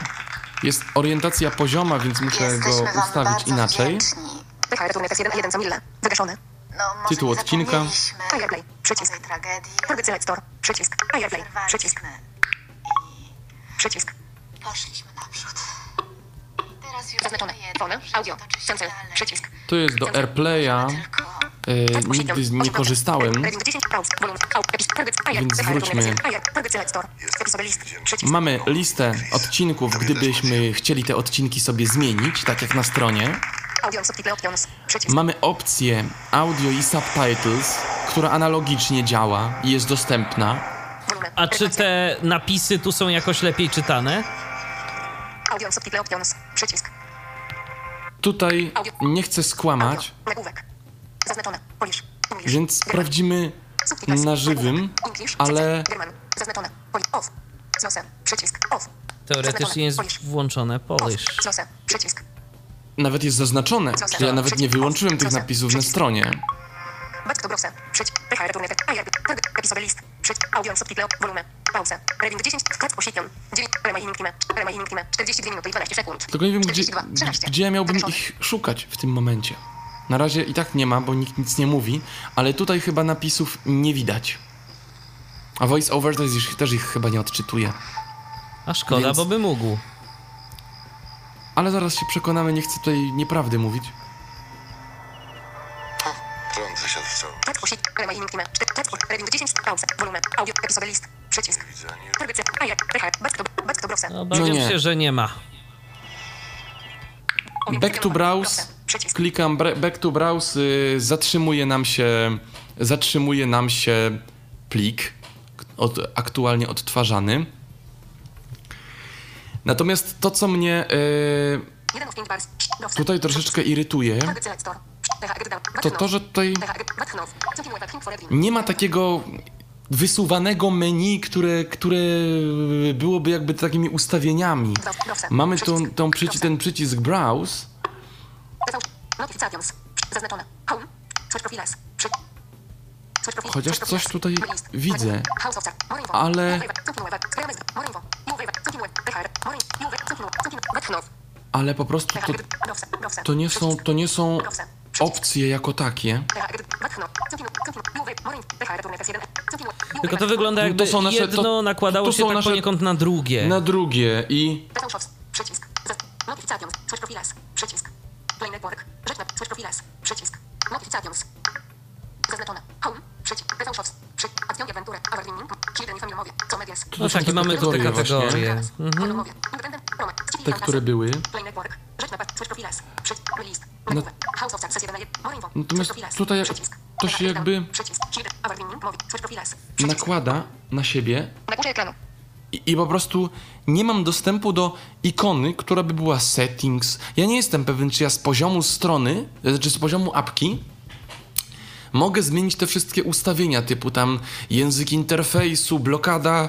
Jest orientacja pozioma, więc muszę go ustawić inaczej. wdzięczni. PH Return 1. 1 co mille. Wygaszony. No, może Tytuł odcinka. Fireplay. Przycisk. tragedii. Target Select Store. Przycisk. Fireplay. Przycisk. Przerwaliśmy Przycisk. i poszliśmy naprzód. Zaznaczone. że Audio. Cancel. Przycisk. To jest do AirPlaya. E, nigdy z- nie korzystałem. Reading 10 browse. Volume. Out. Epis. Target. Fire. Więc wróćmy. 1. Fire. Target Select Store. Episode list. Przycisk. Mamy listę odcinków, gdybyśmy chcieli te odcinki sobie zmienić, tak jak na stronie. Mamy opcję audio i subtitles, która analogicznie działa i jest dostępna. A czy te napisy tu są jakoś lepiej czytane? Audio subtitle options. Przycisk. Tutaj nie chcę skłamać, więc sprawdzimy na żywym, ale. Teoretycznie jest włączone Polish. Nawet jest zaznaczone. Czyli ja nawet nie wyłączyłem tych napisów na stronie. Back to browser. Przycisk. List. 6, audio, subtitle, wolumen, pauza, reading 10, wkład position, 9, remaining time, remaining time, 42 minuty i 12 sekund. Tylko nie wiem, 42, gdzie, 13, gdzie ja miałbym zawieszony. ich szukać w tym momencie. Na razie i tak nie ma, bo nikt nic nie mówi, ale tutaj chyba napisów nie widać. A voice over też, też ich chyba nie odczytuje. A szkoda, Więc... bo by mógł. Ale zaraz się przekonamy, nie chcę tutaj nieprawdy mówić. Prąd zasiadł 8, krema i pauza, wolumen, audio, list, przycisk, a jak, back to, back to browser. No, no się, że nie ma. Back to browse, klikam back to browse, zatrzymuje nam się, zatrzymuje nam się plik od, aktualnie odtwarzany. Natomiast to, co mnie y, tutaj troszeczkę irytuje, to to, że tutaj nie ma takiego wysuwanego menu, które, które byłoby jakby takimi ustawieniami. Mamy tą, tą przyci- ten przycisk browse. Chociaż coś tutaj widzę. Ale- ale po prostu to, to, nie, są, to nie są. Opcje jako takie. PHR. Backnov. Continue. Continue. You web. More info. PHR. Turn F1. Continue. You Tylko to wygląda No jakby to są nasze- jedno to- nakładało to się tak nasze- poniekąd na drugie. Na drugie i. Przycisk. Zaz- Notifications. Search profiles. Przycisk. Play network. Rzecz na Search profiles. Przycisk. Notifications. Zaznaczone. Home. Przycisk. PV Shops. Przy... Acción aventura. Overwinning. Children i familiomowie. Co medias. No tak, i mamy te kategorie. Mhm. Roma. te, które były. Play network. Rzecz na Search profiles. Przycisk. Release. Nagłówek. House of Success 1 na 1. More info. Natomiast profiles. tutaj to się jakby-. Nakłada na siebie i, i po prostu nie mam dostępu do ikony, która by była settings. Ja nie jestem pewien, czy ja z poziomu strony, czy z poziomu apki mogę zmienić te wszystkie ustawienia, typu tam język interfejsu, blokada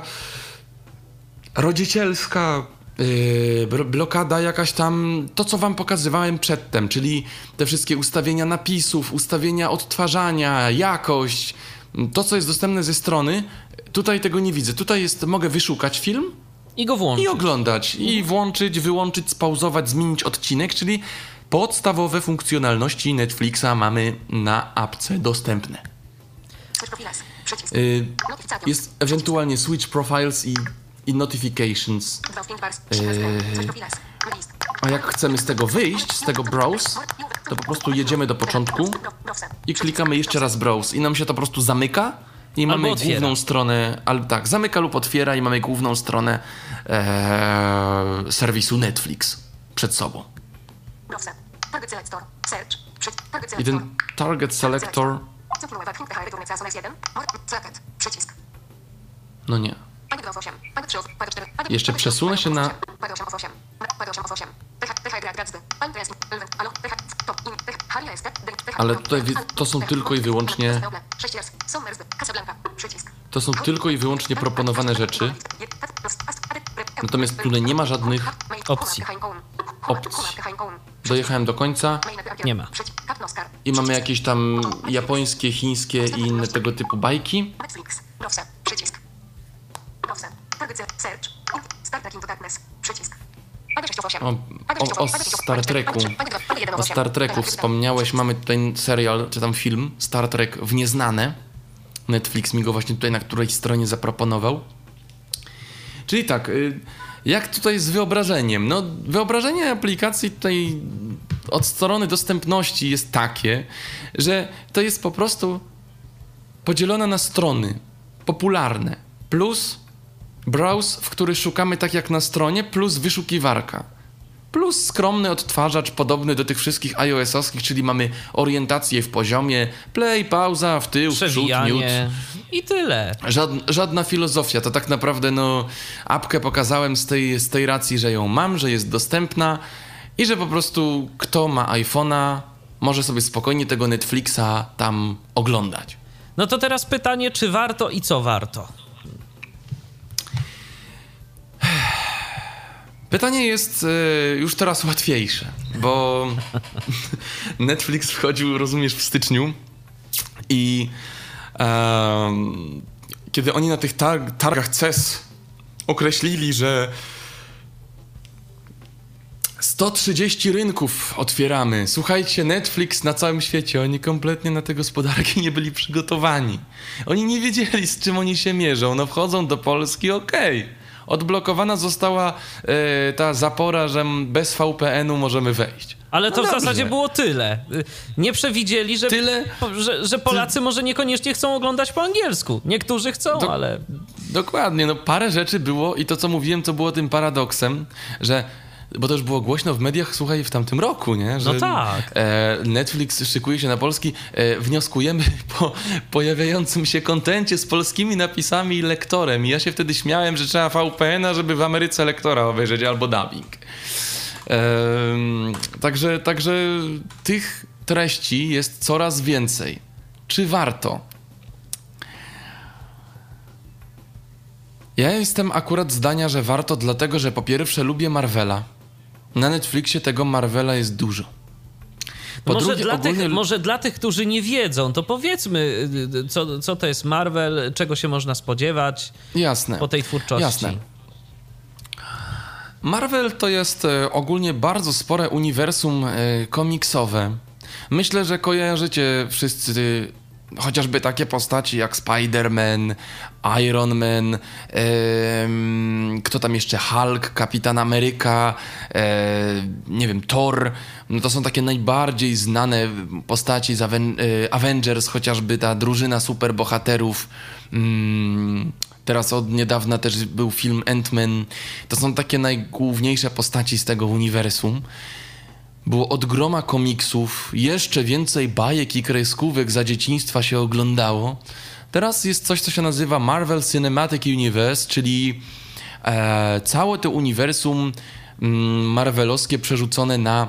rodzicielska, yy, blokada jakaś tam, to co wam pokazywałem przedtem, czyli te wszystkie ustawienia napisów, ustawienia odtwarzania, jakość, to co jest dostępne ze strony, tutaj tego nie widzę. Tutaj jest, mogę wyszukać film I go włączyć. i oglądać, i włączyć, wyłączyć, spauzować, zmienić odcinek, czyli podstawowe funkcjonalności Netflixa mamy na apce dostępne. Yy, jest ewentualnie switch profiles i, i notifications. 2 w 5 bars. 13 Search profiles. List. A jak chcemy z tego wyjść, z tego browse, to po prostu jedziemy do początku i klikamy jeszcze raz browse i nam się to po prostu zamyka i mamy otwiera. główną stronę, ale tak, zamyka lub otwiera i mamy główną stronę e, serwisu Netflix przed sobą. I ten target selector, Cofnij web. Hint PHR. Turnek Sason S1. More. Select. Przycisk. no nie. Pag 2 of 8. Pag 3 of. Pag 4. Pag Jeszcze pag 3 przesunę się na- 8. Pag 8 of 8. Pag 8 of 8. PH. PH. Grad. Gradzby. Pan Presni. Elwen. Alo. PH. Top. In. PH. Harry S. PH. Ale tutaj to są tylko i wyłącznie- 6 razy. Sommers. Casablanca. Przycisk. To są tylko i wyłącznie proponowane rzeczy. Natomiast tutaj nie ma żadnych opcji. opcji. Dojechałem do końca Nie ma. i mamy jakieś tam japońskie, chińskie i inne tego typu bajki. Przycisk. Search. Star Trek Into Darkness. Przycisk. Pag 6 of 8. O, o, o Star Treku. O Star Treku wspomniałeś, mamy tutaj serial, czy tam film, Star Trek w Nieznane. Netflix mi go właśnie tutaj na którejś stronie zaproponował. Czyli tak, y, jak tutaj z wyobrażeniem? No, wyobrażenie aplikacji tutaj od strony dostępności jest takie, że to jest po prostu podzielone na strony popularne plus browse, w który szukamy tak jak na stronie, plus wyszukiwarka. plus skromny odtwarzacz podobny do tych wszystkich iOS-owskich, czyli mamy orientację w poziomie, play, pauza, w tył, w przód, miód. I tyle. Żadna, żadna filozofia, to tak naprawdę no apkę pokazałem z tej, z tej racji, że ją mam, że jest dostępna i że po prostu kto ma iPhone'a może sobie spokojnie tego Netflixa tam oglądać. No to teraz pytanie, czy warto i co warto? Pytanie jest e, już teraz łatwiejsze, bo Netflix wchodził, rozumiesz, w styczniu i kiedy oni na tych tar- targach CES określili, że 130 rynków otwieramy. Słuchajcie, Netflix na całym świecie, oni kompletnie na te gospodarki nie byli przygotowani. Oni nie wiedzieli, z czym oni się mierzą. No wchodzą do Polski, okej. Odblokowana została e, ta zapora, że bez VPN-u możemy wejść. Ale to No w dobrze. zasadzie było tyle. Nie przewidzieli, że, Tyle? że, że Polacy może niekoniecznie chcą oglądać po angielsku. Niektórzy chcą, Do- ale Dokładnie, no parę rzeczy było i to, co mówiłem, co było tym paradoksem, że bo to już było głośno w mediach, słuchaj, w tamtym roku, nie? Że, No tak. E, Netflix szykuje się na polski. E, wnioskujemy po pojawiającym się kontencie z polskimi napisami i lektorem. I ja się wtedy śmiałem, że trzeba VPN-a, żeby w Ameryce lektora obejrzeć albo dubbing. Także, także tych treści jest coraz więcej. Czy warto? Ja jestem akurat zdania, że warto, dlatego że po pierwsze lubię Marvela. Na Netflixie tego Marvela jest dużo. Po może, drugie, dla ogólnie... tych, może dla tych, którzy nie wiedzą, to powiedzmy, y, y, co, co to jest Marvel, czego się można spodziewać Jasne. po tej twórczości. Jasne. Marvel to jest e, ogólnie bardzo spore uniwersum e, komiksowe. Myślę, że kojarzycie wszyscy e, chociażby takie postaci jak Spider-Man, Iron Man, em, kto tam jeszcze, Hulk, Kapitan Ameryka, e, nie wiem, Thor. No to są takie najbardziej znane postaci z Aven- e, Avengers, chociażby ta drużyna superbohaterów. Mm, Teraz od niedawna też był film Ant-Man. To są takie najgłówniejsze postaci z tego uniwersum. Było od groma komiksów, jeszcze więcej bajek i kreskówek za dzieciństwa się oglądało. Teraz jest coś, co się nazywa Marvel Cinematic Universe, czyli e, całe to uniwersum mm, marvelowskie przerzucone na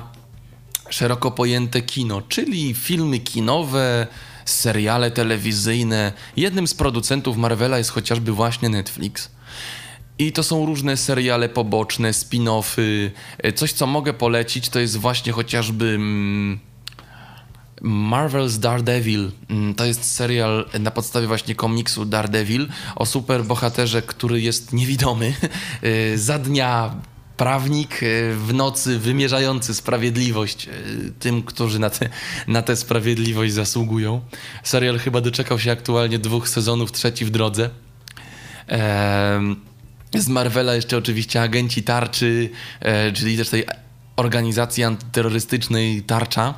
szeroko pojęte kino, czyli filmy kinowe, seriale telewizyjne. Jednym z producentów Marvela jest chociażby właśnie Netflix. I to są różne seriale poboczne, spin-offy. E, Coś, co mogę polecić, to jest właśnie chociażby mm, Marvel's Daredevil. Mm, To jest serial na podstawie właśnie komiksu Daredevil o superbohaterze, który jest niewidomy. E, Za dnia prawnik, e, w nocy wymierzający sprawiedliwość e, tym, którzy na, te, na tę sprawiedliwość zasługują. Serial chyba doczekał się aktualnie dwóch sezonów, trzeci w drodze. Z Marvela jeszcze oczywiście agenci tarczy, e, czyli też tej organizacji antyterrorystycznej Tarcza.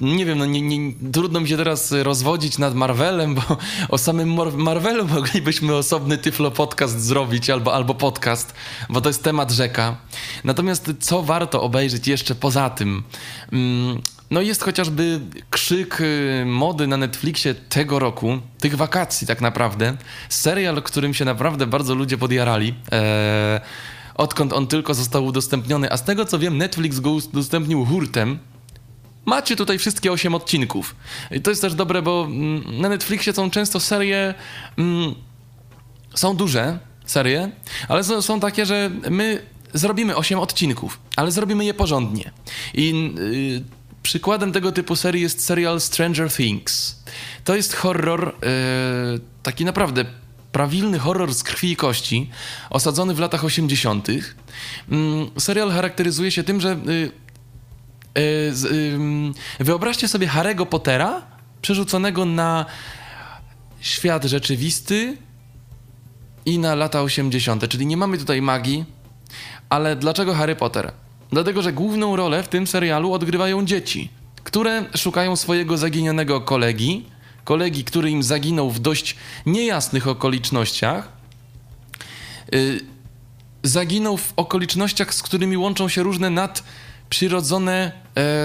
Nie wiem, no nie, nie, trudno mi się teraz rozwodzić nad Marvelem, bo o samym Mar- Marvelu moglibyśmy osobny Tyflo podcast zrobić albo, albo podcast, bo to jest temat rzeka. Natomiast co warto obejrzeć jeszcze poza tym? Mm, no jest chociażby krzyk y, mody na Netflixie tego roku, tych wakacji tak naprawdę. Serial, którym się naprawdę bardzo ludzie podjarali. Eee, odkąd on tylko został udostępniony, a z tego co wiem, Netflix go udostępnił hurtem. Macie tutaj wszystkie 8 odcinków. I to jest też dobre, bo mm, na Netflixie są często serie. Mm, są duże serie, ale są, takie, że my zrobimy 8 odcinków, ale zrobimy je porządnie. I y, przykładem tego typu serii jest serial Stranger Things. To jest horror, y, taki naprawdę prawilny horror z krwi i kości, osadzony w latach 80. Mm, serial charakteryzuje się tym, że y, wyobraźcie sobie Harry'ego Pottera przerzuconego na świat rzeczywisty i na lata 80., czyli nie mamy tutaj magii, ale dlaczego Harry Potter? Dlatego, że główną rolę w tym serialu odgrywają dzieci, które szukają swojego zaginionego kolegi, kolegi, który im zaginął w dość niejasnych okolicznościach. Y, zaginął w okolicznościach, z którymi łączą się różne nadprzyrodzone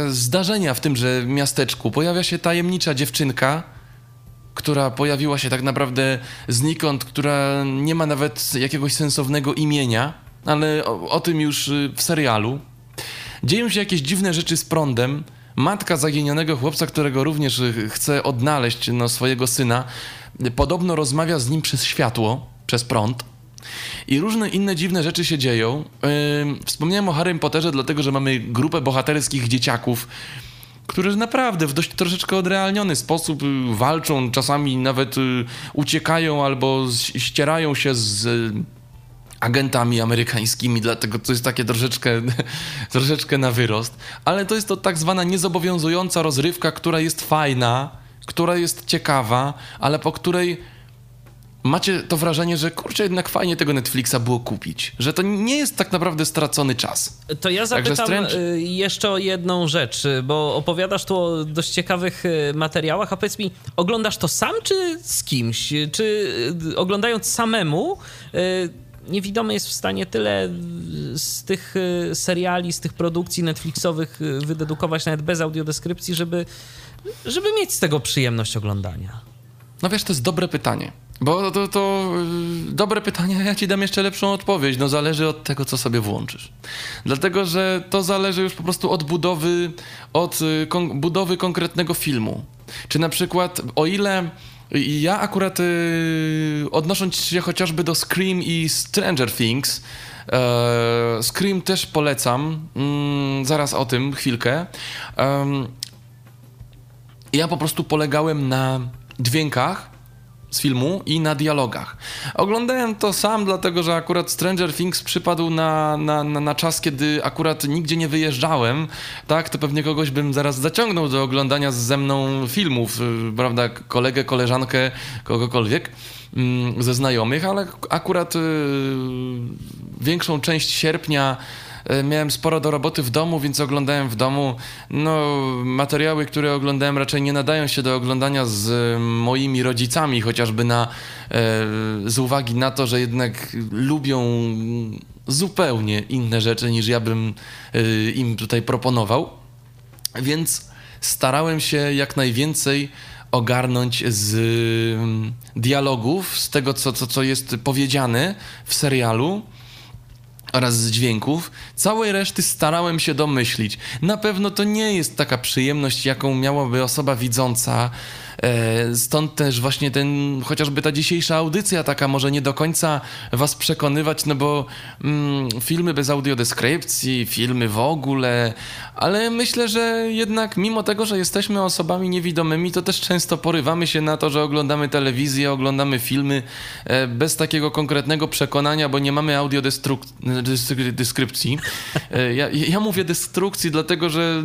zdarzenia w tymże miasteczku. Pojawia się tajemnicza dziewczynka, która pojawiła się tak naprawdę znikąd, która nie ma nawet jakiegoś sensownego imienia, ale o, o tym już y, w serialu. Dzieją się jakieś dziwne rzeczy z prądem. Matka zaginionego chłopca, którego również y, chce odnaleźć no, swojego syna, podobno rozmawia z nim przez światło, przez prąd. I różne inne dziwne rzeczy się dzieją. Wspomniałem o Harrym Potterze, dlatego że mamy grupę bohaterskich dzieciaków, którzy naprawdę w dość troszeczkę odrealniony sposób y, walczą, czasami nawet y, uciekają albo ścierają się z y, agentami amerykańskimi, dlatego to jest takie troszeczkę, troszeczkę na wyrost. Ale to jest to tak zwana niezobowiązująca rozrywka, która jest fajna, która jest ciekawa, ale po której macie to wrażenie, że kurczę, jednak fajnie tego Netflixa było kupić. Że to nie jest tak naprawdę stracony czas. To ja zapytam Strange- y, jeszcze o jedną rzecz, y, bo opowiadasz tu o dość ciekawych y, materiałach, a powiedz mi, oglądasz to sam czy z kimś? Czy oglądając samemu niewidomy jest w stanie tyle z tych seriali, z tych produkcji Netflixowych wydedukować nawet bez audiodeskrypcji, żeby, żeby mieć z tego przyjemność oglądania? No wiesz, to jest dobre pytanie. Bo to, to yy, dobre pytanie, ja ci dam jeszcze lepszą odpowiedź. No zależy od tego, co sobie włączysz. Dlatego, że to zależy już po prostu od budowy, od y, kon- budowy konkretnego filmu. Czy na przykład, o ile ja akurat y, odnosząc się chociażby do Scream i Stranger Things, e, Scream też polecam, mm, zaraz o tym chwilkę. Ja po prostu polegałem na dźwiękach z filmu i na dialogach. Oglądałem to sam, dlatego że akurat Stranger Things przypadł na, na, na, na czas, kiedy akurat nigdzie nie wyjeżdżałem, tak, to pewnie kogoś bym zaraz zaciągnął do oglądania ze mną filmów, y, prawda, kolegę, koleżankę, kogokolwiek mm, ze znajomych, ale akurat y, większą część sierpnia Miałem sporo do roboty w domu, więc oglądałem w domu. No, materiały, które oglądałem, raczej nie nadają się do oglądania z e, moimi rodzicami, chociażby na, e, z uwagi na to, że jednak lubią zupełnie inne rzeczy niż ja bym e, im tutaj proponował. Więc starałem się jak najwięcej ogarnąć z dialogów, z tego, co, co, co jest powiedziane w serialu oraz z dźwięków. Całej reszty starałem się domyślić. Na pewno to nie jest taka przyjemność, jaką miałaby osoba widząca. E, Stąd też właśnie ten, chociażby ta dzisiejsza audycja taka może nie do końca was przekonywać, no bo mm, filmy bez audiodeskrypcji, filmy w ogóle, ale myślę, że jednak mimo tego, że jesteśmy osobami niewidomymi, to też często porywamy się na to, że oglądamy telewizję, oglądamy filmy e, bez takiego konkretnego przekonania, bo nie mamy audiodeskrypcji. E, ja, ja mówię destrukcji, dlatego że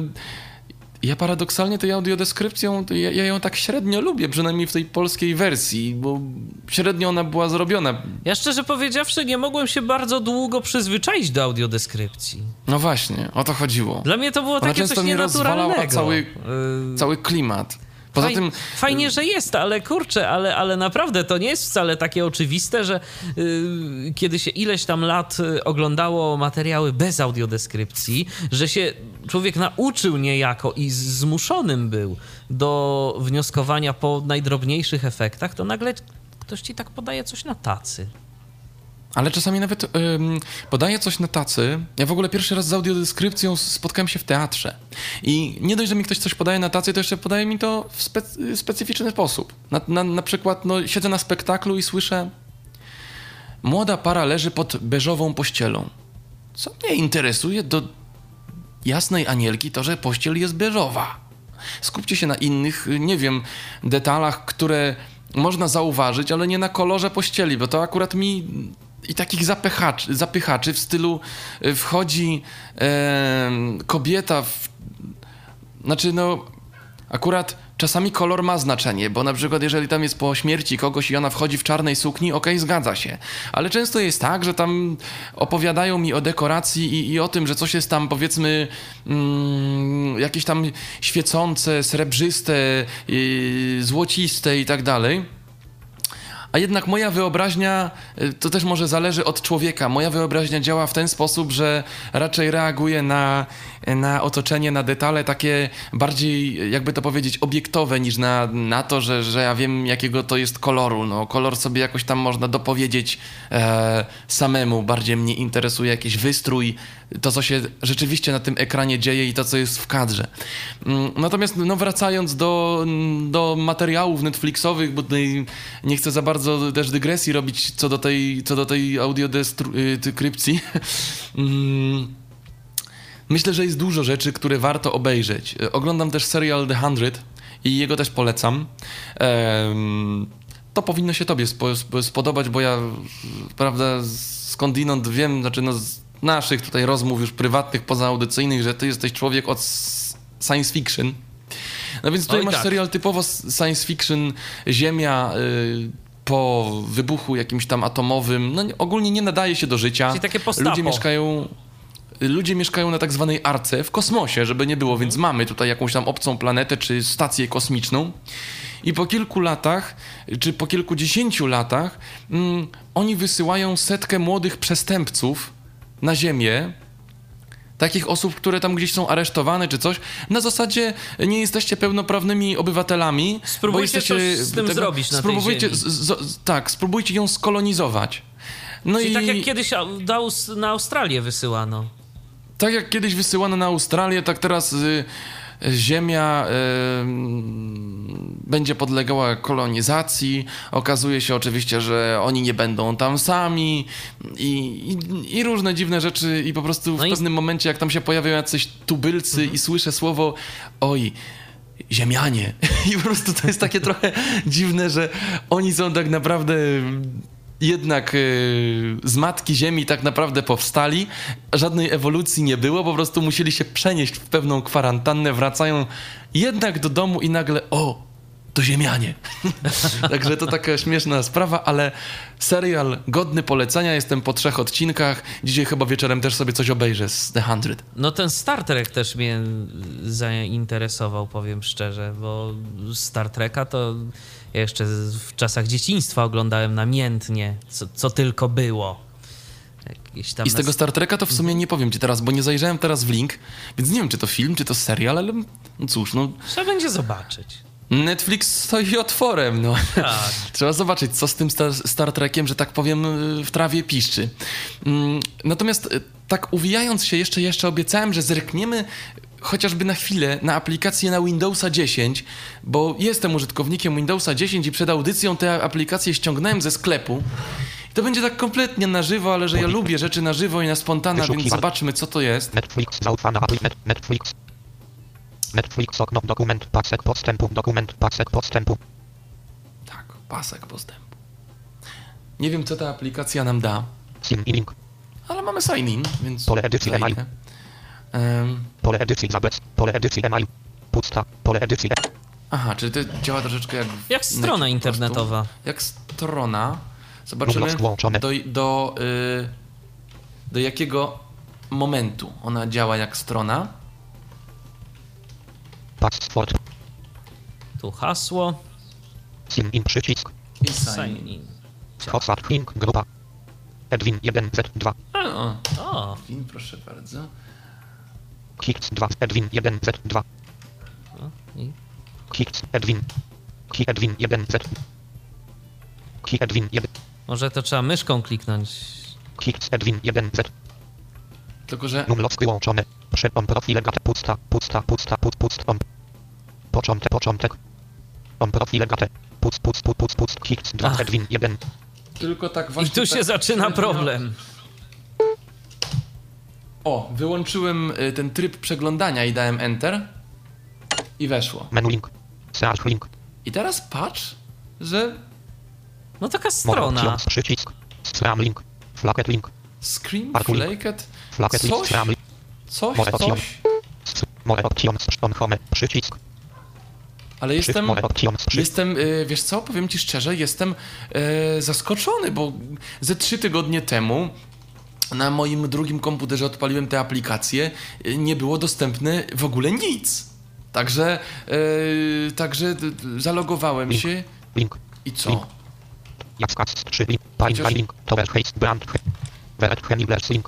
ja paradoksalnie tej audiodeskrypcją, ja, ja ją tak średnio lubię, przynajmniej w tej polskiej wersji, bo średnio ona była zrobiona. Ja szczerze powiedziawszy, nie mogłem się bardzo długo przyzwyczaić do audiodeskrypcji. No właśnie, o to chodziło. Dla mnie to było Ona takie często coś mi nienaturalnego. cały, Yy, cały klimat. Poza Faj- tym Fajnie, że jest, ale kurczę, ale, ale naprawdę to nie jest wcale takie oczywiste, że yy, kiedy się ileś tam lat y, oglądało materiały bez audiodeskrypcji, że się człowiek nauczył niejako i zmuszonym był do wnioskowania po najdrobniejszych efektach, to nagle ktoś ci tak podaje coś na tacy. Ale czasami nawet ym, podaję coś na tacy. Ja w ogóle pierwszy raz z audiodeskrypcją spotkałem się w teatrze. I nie dość, że mi ktoś coś podaje na tacy, to jeszcze podaje mi to w spe- specyficzny sposób. Na, na, na przykład no, siedzę na spektaklu i słyszę młoda para leży pod beżową pościelą. Co mnie interesuje do jasnej anielki to, że pościel jest beżowa. Skupcie się na innych, nie wiem, detalach, które można zauważyć, ale nie na kolorze pościeli, bo to akurat mi i takich zapychaczy, zapychaczy w stylu y, wchodzi em, kobieta w, znaczy no akurat czasami kolor ma znaczenie, bo na przykład jeżeli tam jest po śmierci kogoś i ona wchodzi w czarnej sukni, okej, zgadza się. Ale często jest tak, że tam opowiadają mi o dekoracji i, i o tym, że coś jest tam powiedzmy mm, jakieś tam świecące, srebrzyste, złociste i tak dalej. A jednak moja wyobraźnia, y, to też może zależy od człowieka. Moja wyobraźnia działa w ten sposób, że raczej reaguje na, na otoczenie, na detale takie bardziej, jakby to powiedzieć, obiektowe niż na, na to, że, że ja wiem, jakiego to jest koloru. No, kolor sobie jakoś tam można dopowiedzieć e, samemu. Bardziej mnie interesuje jakiś wystrój, to, co się rzeczywiście na tym ekranie dzieje i to, co jest w kadrze. Mm, Natomiast, no, wracając do, do materiałów Netflixowych, bo tutaj nie chcę za bardzo też dygresji robić co do tej, co do tej audiodeskrypcji. Myślę, że jest dużo rzeczy, które warto obejrzeć. E, Oglądam też serial The Hundred i jego też polecam. To powinno się tobie spo, sp- spodobać, bo ja, prawda, skądinąd wiem, znaczy no z naszych tutaj rozmów już prywatnych, pozaaudycyjnych, że ty jesteś człowiek od science fiction. No więc tutaj Oj, masz tak. serial typowo science fiction, Ziemia y, po wybuchu jakimś tam atomowym, no nie- ogólnie nie nadaje się do życia. Czyli takie postapo. Ludzie mieszkają ludzie mieszkają na tak zwanej arce w kosmosie, żeby nie było, więc mamy tutaj jakąś tam obcą planetę czy stację kosmiczną. I po kilku latach, czy po kilkudziesięciu latach, mm, oni wysyłają setkę młodych przestępców na Ziemię. Takich osób, które tam gdzieś są aresztowane czy coś, na zasadzie nie jesteście pełnoprawnymi obywatelami. Spróbujcie jesteście coś z tym zrobić na tej spróbujcie, ziemi. z, z, Tak, spróbujcie ją skolonizować. No Czyli i tak jak kiedyś na Australię wysyłano. Tak jak kiedyś wysyłano na Australię, tak teraz y, Ziemia y, będzie podlegała kolonizacji. Okazuje się oczywiście, że oni nie będą tam sami i, i, i różne dziwne rzeczy. I po prostu w No i- pewnym momencie, jak tam się pojawiają jacyś tubylcy i słyszę słowo oj. Ziemianie. I po prostu to jest takie trochę dziwne, że oni są tak naprawdę jednak y, z matki Ziemi tak naprawdę powstali. Żadnej ewolucji nie było, po prostu musieli się przenieść w pewną kwarantannę, wracają jednak do domu i nagle o, to Ziemianie. Także to taka śmieszna sprawa, ale serial godny polecenia. Jestem po trzech odcinkach. Dzisiaj chyba wieczorem też sobie coś obejrzę z The Hundred. No ten Star Trek też mnie zainteresował, powiem szczerze, bo Star Treka to ja jeszcze w czasach dzieciństwa oglądałem namiętnie, co, co tylko było. I z tego Star Treka to w sumie nie powiem ci teraz, bo nie zajrzałem teraz w link, więc nie wiem, czy to film, czy to serial, ale no cóż, no Trzeba będzie zobaczyć. Netflix stoi otworem, no. Tak. Trzeba zobaczyć, co z tym Star, Star Trekiem, że tak powiem, y, w trawie piszczy. Mm, Natomiast y, tak uwijając się jeszcze, jeszcze obiecałem, że zerkniemy chociażby na chwilę na aplikację na Windowsa 10, bo jestem użytkownikiem Windowsa 10 i przed audycją tę aplikację ściągnąłem ze sklepu. I to będzie tak kompletnie na żywo, ale że ja lubię rzeczy na żywo i na spontana, więc zobaczmy, co to jest. Netflix zaufana Netflix. Netflix okno dokument pasek postępu dokument pasek postępu. Tak, pasek postępu. Nie wiem, co ta aplikacja nam da, Sim i link. ale mamy sign in, więc Pole edycji email. Em, Pole edycji zabec. Pole edycji email. Pusta. Pole edycji. E- Aha, czyli to działa troszeczkę jak... Jak strona internetowa. Jak strona. Zobaczymy do, do, y, do jakiego momentu ona działa jak strona. Password. Tu hasło. Sim in przycisk. I sign. Sign in. Link grupa. Edwin 1Z2. O, O, Win, proszę bardzo. Hicks 2. Edwin 1Z2. i Hicks Edwin. Hi Edwin 1Z. Hi Edwin 1. może to trzeba myszką kliknąć. Hicks Edwin 1Z. Tylko, że Numlock wyłączone. Przepom profile gate pusta, pusta, pusta, pust, pust, om. Początek, początek. Om profile gate. Puc, puc, puc, puc, puc, hicks 2, Ach. Edwin 1. tylko tak I właśnie... tu się tak zaczyna średnio- problem. O, wyłączyłem y, ten tryb przeglądania i dałem Enter. I weszło. Menu link. Search link. I teraz patrz, że No taka strona. options, przycisk. Stram link. Flacket link. Link. Flaked, Flacket link, Coś? stram link. coś, options. coś. S- More options, on home. Przycisk. Ale jestem... More options, przycisk. Jestem, y, wiesz co, powiem ci szczerze, jestem y, zaskoczony, bo ze trzy tygodnie temu na moim drugim komputerze odpaliłem tę aplikację, y, nie było dostępne w ogóle nic. Także, y, także zalogowałem Link. się. Link. i co? Jackas 3 link. Chociaż-.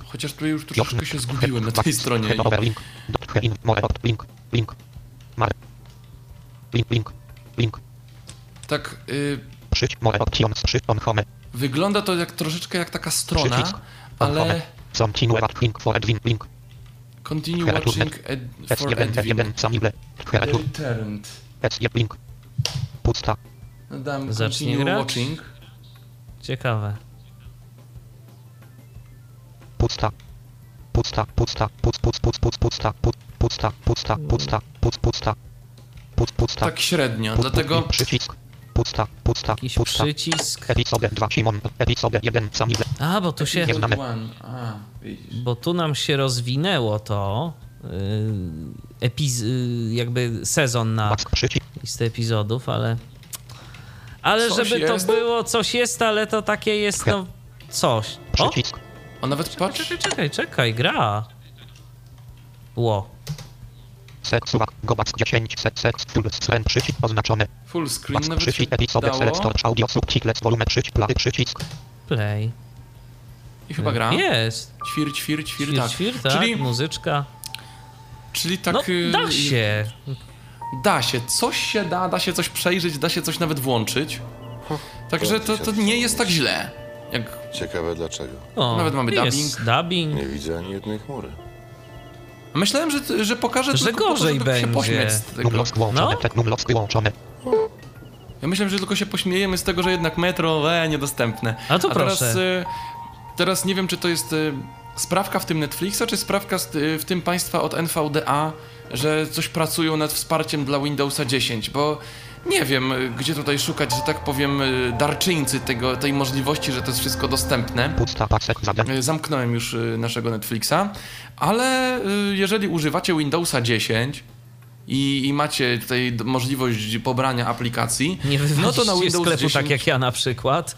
Chociaż tu już troszeczkę się zgubiłem na tej stronie. Tak, y, home. wygląda to jak troszeczkę jak taka strona. Ale Continue at link for Edwin link. continue watching ed, for S1 Edwin. F1 Samible. Return. Returned. S1 link. Pusta. No Dam Zacznie continue grać? watching. Ciekawe. Pusta. Pusta. Pusta. Puc. Puc. Puc. Puc. Pusta. Puc. Pusta. Pusta. Pusta. Puc. Pusta. Puc. Pusta. Tak średnio, dlatego Przycisk. Pusta. Pusta. Jakiś Pusta. przycisk. Epizode 2 Simon. Epizode 1 Samible. A, bo tu się... Nie znamy. A, widzisz. Bo tu nam się rozwinęło to... Yy, epiz... Yy, jakby sezon na listę epizodów, ale... Ale Coś żeby to jest? było, coś jest, ale to takie jest, no... Coś. O! Przycisk. O, nawet patrz, Czekaj, czekaj, czekaj, gra. Ło. Set suwak. Gobac 10. Set set. Full screen. Przycisk oznaczony. full screen nawet się Przycisk. Epizode dało select audio subtitles volume 3. Play. Przycisk. Play. i chyba gra. Jest. Ćwir, ćwir, ćwir, Świr, tak. świr, tak, Czyli, muzyczka. czyli tak... No, y, da się. Da się, coś się da, da się coś przejrzeć, da się coś nawet włączyć. Także to, to nie jest tak źle. Jak Ciekawe dlaczego. O, Nawet mamy jest dubbing. dubbing. Nie widzę ani jednej chmury. Myślałem, że, że pokażę Że tylko po to, gorzej żeby się będzie. pośmiać z tego. Numlock włączony. No. Wyłączony. Ja myślałem, że tylko się pośmiejemy z tego, że jednak metro, e, niedostępne. A to teraz, proszę. y, teraz nie wiem, czy to jest y, sprawka w tym Netflixa, czy sprawka z, y, w tym państwa od NVDA, że coś pracują nad wsparciem dla Windowsa 10, bo nie wiem, y, gdzie tutaj szukać, że tak powiem, y, darczyńcy tego, tej możliwości, że to jest wszystko dostępne. Y, Zamknąłem już naszego Netflixa, ale jeżeli używacie Windowsa 10 i, i macie tutaj możliwość pobrania aplikacji, Nie no wywaliliście to na Windows sklepu 10... tak jak ja na przykład.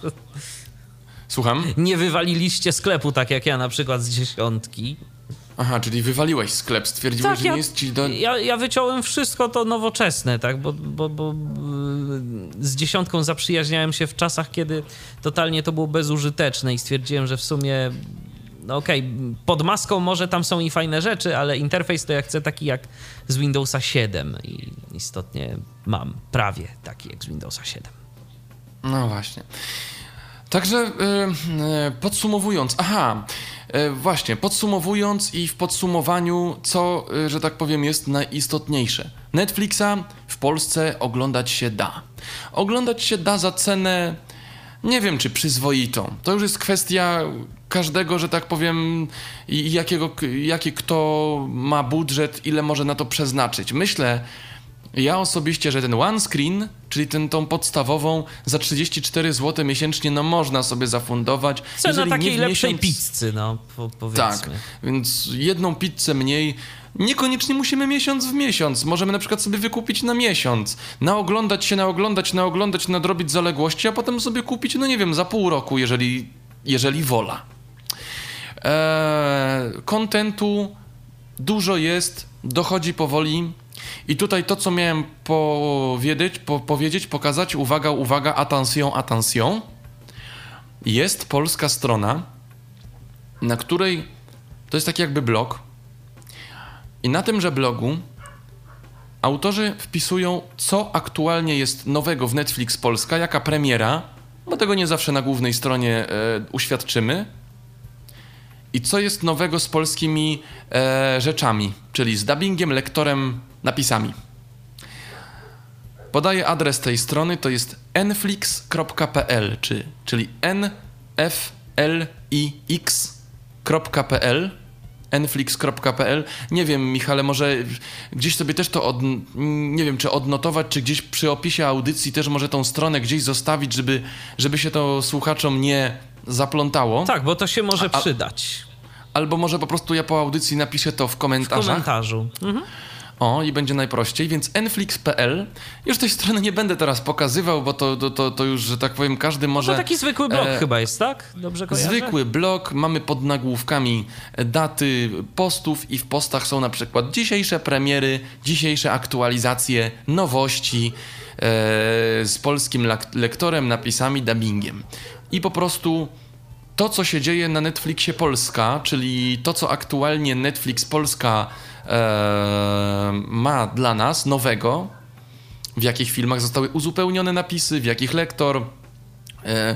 Słucham? Nie wywaliliście sklepu tak jak ja na przykład z dziesiątki. Aha, czyli wywaliłeś sklep, stwierdziłeś, Tak, że ja, nie jest ci do... ja, ja wyciąłem wszystko to nowoczesne, tak, bo, bo, bo yy, z dziesiątką zaprzyjaźniałem się w czasach, kiedy totalnie to było bezużyteczne i stwierdziłem, że w sumie no okej, pod maską może tam są i fajne rzeczy, ale interfejs to ja chcę taki jak z Windowsa 7 i istotnie mam prawie taki jak z Windowsa 7. No właśnie. Także y, y, podsumowując, aha, y, właśnie, podsumowując i w podsumowaniu, co, że tak powiem, jest najistotniejsze. Netflixa w Polsce oglądać się da. Oglądać się da za cenę, nie wiem czy przyzwoitą. To już jest kwestia każdego, że tak powiem, jakiego, jaki kto ma budżet, ile może na to przeznaczyć. Myślę, ja osobiście, że ten one screen, czyli ten, tą podstawową za 34 zł miesięcznie, no można sobie zafundować. Cena nie takiej lepszej miesiąc- pizzy, no po, powiedzmy. Tak, więc jedną pizzę mniej. Niekoniecznie musimy miesiąc w miesiąc. Możemy na przykład sobie wykupić na miesiąc. Naoglądać się, naoglądać, naoglądać, nadrobić zaległości, a potem sobie kupić, no nie wiem, za pół roku, jeżeli, jeżeli wola. Eee, kontentu dużo jest, dochodzi powoli. I tutaj to, co miałem powiedzieć, po, powiedzieć, pokazać, uwaga, uwaga, attention, attention. Jest polska strona, na której to jest taki jakby blog. I na tymże blogu autorzy wpisują, co aktualnie jest nowego w Netflix Polska, jaka premiera, bo tego nie zawsze na głównej stronie e, uświadczymy. I co jest nowego z polskimi e, rzeczami, czyli z dubbingiem, lektorem, napisami. Podaję adres tej strony, to jest nflix.pl, czy, czyli nflix.pl nflix.pl. Nie wiem, Michale, może gdzieś sobie też to, od, nie wiem, czy odnotować, czy gdzieś przy opisie audycji też może tą stronę gdzieś zostawić, żeby, żeby się to słuchaczom nie zaplątało. Tak, bo to się może A- przydać Albo może po prostu ja po audycji napiszę to w w komentarzach. komentarzu. Mhm. O, i będzie najprościej, więc nflix.pl. Już tej strony nie będę teraz pokazywał, bo to, to, to, to już, że tak powiem, każdy może... To taki zwykły blog e, chyba jest, tak? Dobrze kojarzę? Zwykły blog, mamy pod nagłówkami daty postów i w postach są na przykład dzisiejsze premiery, dzisiejsze aktualizacje, nowości e, z polskim lektorem, napisami, dubbingiem. I po prostu to, co się dzieje na Netflixie Polska, czyli to, co aktualnie Netflix Polska e, ma dla nas nowego, w jakich filmach zostały uzupełnione napisy, w jakich lektor, e,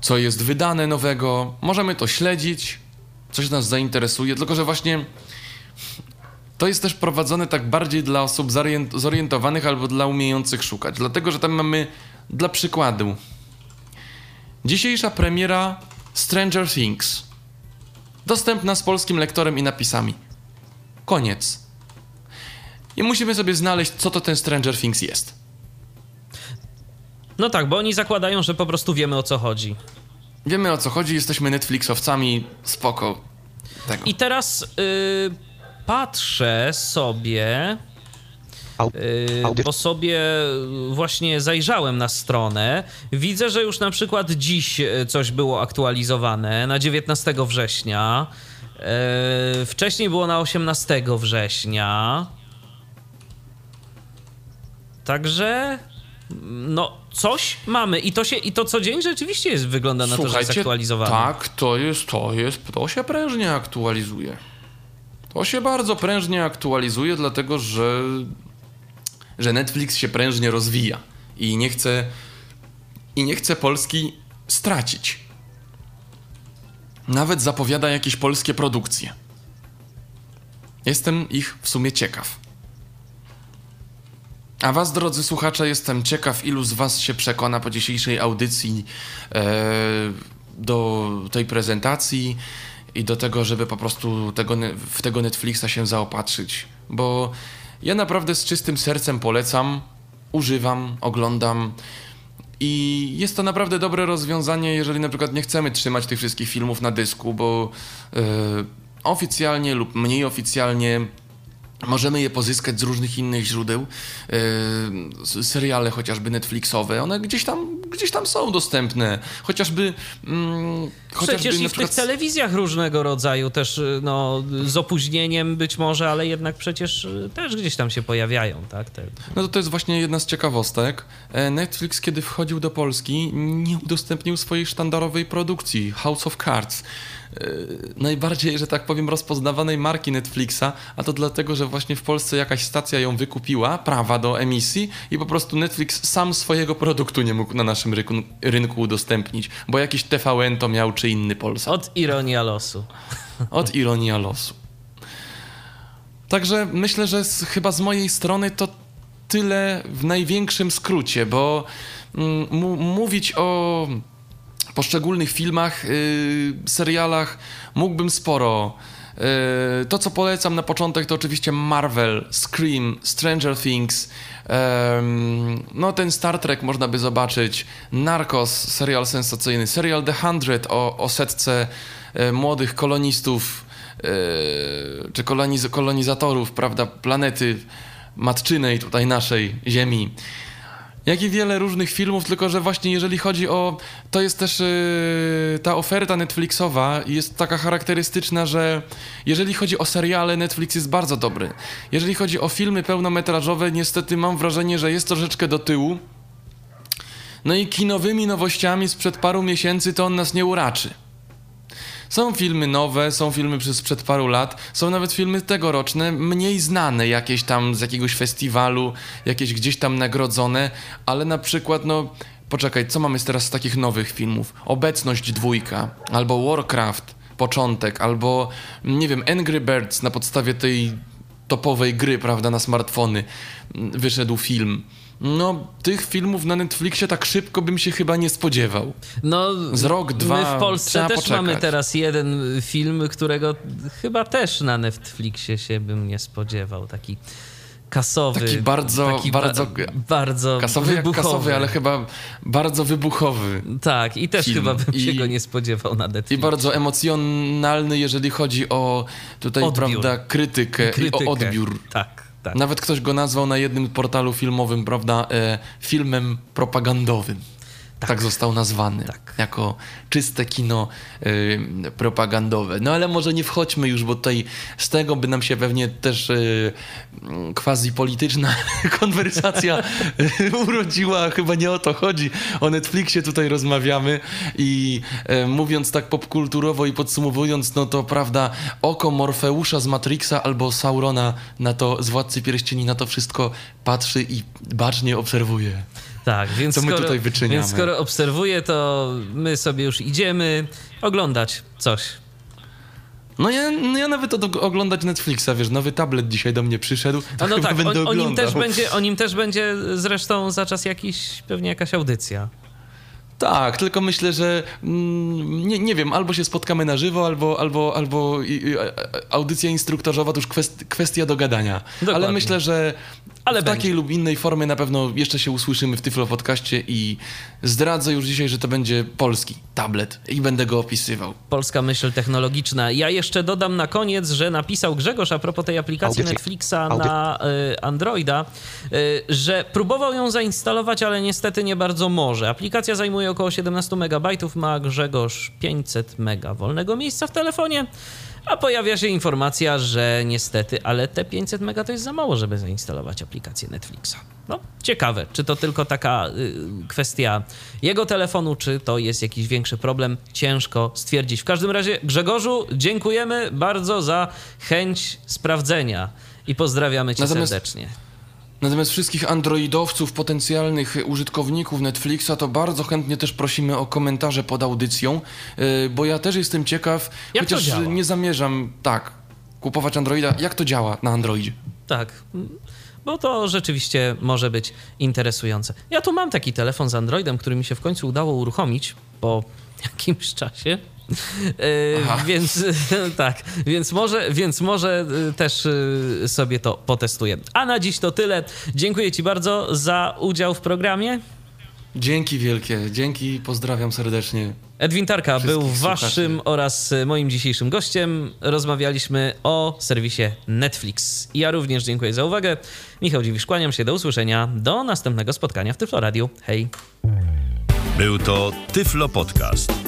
co jest wydane nowego. Możemy to śledzić, coś nas zainteresuje, tylko że właśnie to jest też prowadzone tak bardziej dla osób zorient- zorientowanych albo dla umiejących szukać. Dlatego, że tam mamy dla przykładu dzisiejsza premiera Stranger Things. Dostępna z polskim lektorem i napisami. Koniec. I musimy sobie znaleźć, co to ten Stranger Things jest. No tak, bo oni zakładają, że po prostu wiemy o co chodzi. Wiemy o co chodzi, jesteśmy Netflixowcami, spoko. Tego. I teraz y, patrzę sobie. Bo sobie właśnie zajrzałem na stronę. Widzę, że już na przykład dziś y, coś było aktualizowane na 19 września. Y, wcześniej było na 18 września. Także no coś mamy i to się i to co dzień rzeczywiście jest wygląda na to, że jest aktualizowane. tak, to jest, to jest, to się prężnie aktualizuje. To się bardzo prężnie aktualizuje, dlatego że, że Netflix się prężnie rozwija i nie chce, i nie chce Polski stracić. Nawet zapowiada jakieś polskie produkcje. Jestem ich w sumie ciekaw. A was, drodzy słuchacze, jestem ciekaw, ilu z was się przekona po dzisiejszej audycji e, do tej prezentacji i do tego, żeby po prostu tego, w tego Netflixa się zaopatrzyć. Bo ja naprawdę z czystym sercem polecam, używam, oglądam i jest to naprawdę dobre rozwiązanie, jeżeli na przykład nie chcemy trzymać tych wszystkich filmów na dysku, bo e, oficjalnie lub mniej oficjalnie Możemy je pozyskać z różnych innych źródeł. Yy, seriale chociażby Netflixowe, one gdzieś tam, gdzieś tam są dostępne. Chociażby. Mm, chociażby Przecież i w tych telewizjach różnego rodzaju też, y, no, z opóźnieniem być może, ale jednak przecież y, też gdzieś tam się pojawiają, tak? Te, No to to jest właśnie jedna z ciekawostek. E, Netflix, kiedy wchodził do Polski, nie udostępnił swojej sztandarowej produkcji House of Cards. E, Najbardziej, że tak powiem, rozpoznawanej marki Netflixa, a to dlatego, że właśnie w Polsce jakaś stacja ją wykupiła, prawa do emisji i po prostu Netflix sam swojego produktu nie mógł na naszym rynku, rynku udostępnić, bo jakiś TVN to miał, czy inny Polsat. od ironia losu. Od ironia losu. Także myślę, że z, chyba z mojej strony to tyle w największym skrócie, bo mm, mówić o poszczególnych filmach, y, serialach mógłbym sporo. Y, to, co polecam na początek, to oczywiście Marvel, Scream, Stranger Things. no, ten Star Trek można by zobaczyć. Narcos, serial sensacyjny. Serial The Hundred o, o setce e, młodych kolonistów e, czy koloniz kolonizatorów, prawda, planety matczynej tutaj naszej Ziemi. Jak i wiele różnych filmów, tylko że właśnie jeżeli chodzi o. To jest też yy, ta oferta Netflixowa jest taka charakterystyczna, że jeżeli chodzi o seriale, Netflix jest bardzo dobry. Jeżeli chodzi o filmy pełnometrażowe, niestety mam wrażenie, że jest troszeczkę do tyłu. No i kinowymi nowościami sprzed paru miesięcy to on nas nie uraczy. Są filmy nowe, są filmy przez sprzed paru lat, są nawet filmy tegoroczne, mniej znane jakieś tam z jakiegoś festiwalu, jakieś gdzieś tam nagrodzone, ale na przykład, no, poczekaj, co mamy teraz z takich nowych filmów? Obecność dwójka, albo Warcraft, początek, albo, nie wiem, Angry Birds na podstawie tej topowej gry, prawda, na smartfony wyszedł film. No, tych filmów na Netflixie tak szybko bym się chyba nie spodziewał. No, Z rok, dwa, My w Polsce też poczekać. mamy teraz jeden film, którego chyba też na Netflixie się bym nie spodziewał. Taki kasowy. Taki bardzo- taki bardzo- bardzo Kasowy wybuchowy. kasowy, ale chyba bardzo wybuchowy. Tak, i też film. chyba bym się I- go nie spodziewał na I Netflixie. bardzo emocjonalny, jeżeli chodzi o tutaj, Odbiór. prawda, krytykę, Krytykę. i o odbiór. Tak. Nawet ktoś go nazwał na jednym portalu filmowym, prawda, e, filmem propagandowym. Tak. został nazwany. Tak. Jako czyste kino e, propagandowe. No ale może nie wchodźmy już, bo tutaj z tego by nam się pewnie też e, mm, quasi polityczna konwersacja e, urodziła. Chyba nie o to chodzi. O Netflixie tutaj rozmawiamy i e, mówiąc tak popkulturowo i podsumowując, no to prawda, oko Morfeusza z Matrixa albo Saurona na to, z Władcy Pierścieni na to wszystko patrzy i bacznie obserwuje. Tak, więc Co my skoro, tutaj wyczyniamy? Więc skoro obserwuję, to my sobie już idziemy oglądać coś. No ja, no ja nawet od, oglądać Netflixa, wiesz, nowy tablet dzisiaj do mnie przyszedł, to A no tak, będę o, o, nim też będzie, o nim też będzie zresztą za czas jakiś, pewnie jakaś audycja. Tak, tylko myślę, że mm, nie, nie wiem, albo się spotkamy na żywo, albo, albo, albo i, i, audycja instruktorzowa to już kwest, kwestia dogadania. Dokładnie. Ale myślę, że Ale w będzie. takiej lub innej formie na pewno jeszcze się usłyszymy w Tyflo Podcaście i zdradzę już dzisiaj, że to będzie polski tablet i będę go opisywał. Polska myśl technologiczna. Ja jeszcze dodam na koniec, że napisał Grzegorz a propos tej aplikacji Audycja. Netflixa na y, Androida, y, że próbował ją zainstalować, ale niestety nie bardzo może. Aplikacja zajmuje około 17 MB, ma Grzegorz 500 MB wolnego miejsca w telefonie, a pojawia się informacja, że niestety, ale te 500 MB to jest za mało, żeby zainstalować aplikację Netflixa. No, ciekawe, czy to tylko taka y, kwestia jego telefonu, czy to jest jakiś większy problem, ciężko stwierdzić. W każdym razie, Grzegorzu, dziękujemy bardzo za chęć sprawdzenia i pozdrawiamy cię Natomiast- serdecznie. Natomiast wszystkich androidowców, potencjalnych użytkowników Netflixa, to bardzo chętnie też prosimy o komentarze pod audycją, yy, bo ja też jestem ciekaw, Jak chociaż nie zamierzam, tak, kupować Androida. Jak to działa na Androidzie? Tak, bo to rzeczywiście może być interesujące. Ja tu mam taki telefon z Androidem, który mi się w końcu udało uruchomić po jakimś czasie. Aha. więc tak, więc może, więc może yy, też yy, sobie to potestuję. A na dziś to tyle. Dziękuję Ci bardzo za udział w programie. Dzięki wielkie, dzięki, pozdrawiam serdecznie. Edwin Tarka był waszym słuchaczy. oraz moim dzisiejszym gościem. Rozmawialiśmy o serwisie Netflix. Ja również dziękuję za uwagę. Michał Dziwisz, kłaniam się. Do usłyszenia. Do następnego spotkania w Tyflo Radio. Hej. Był to Tyflo Podcast.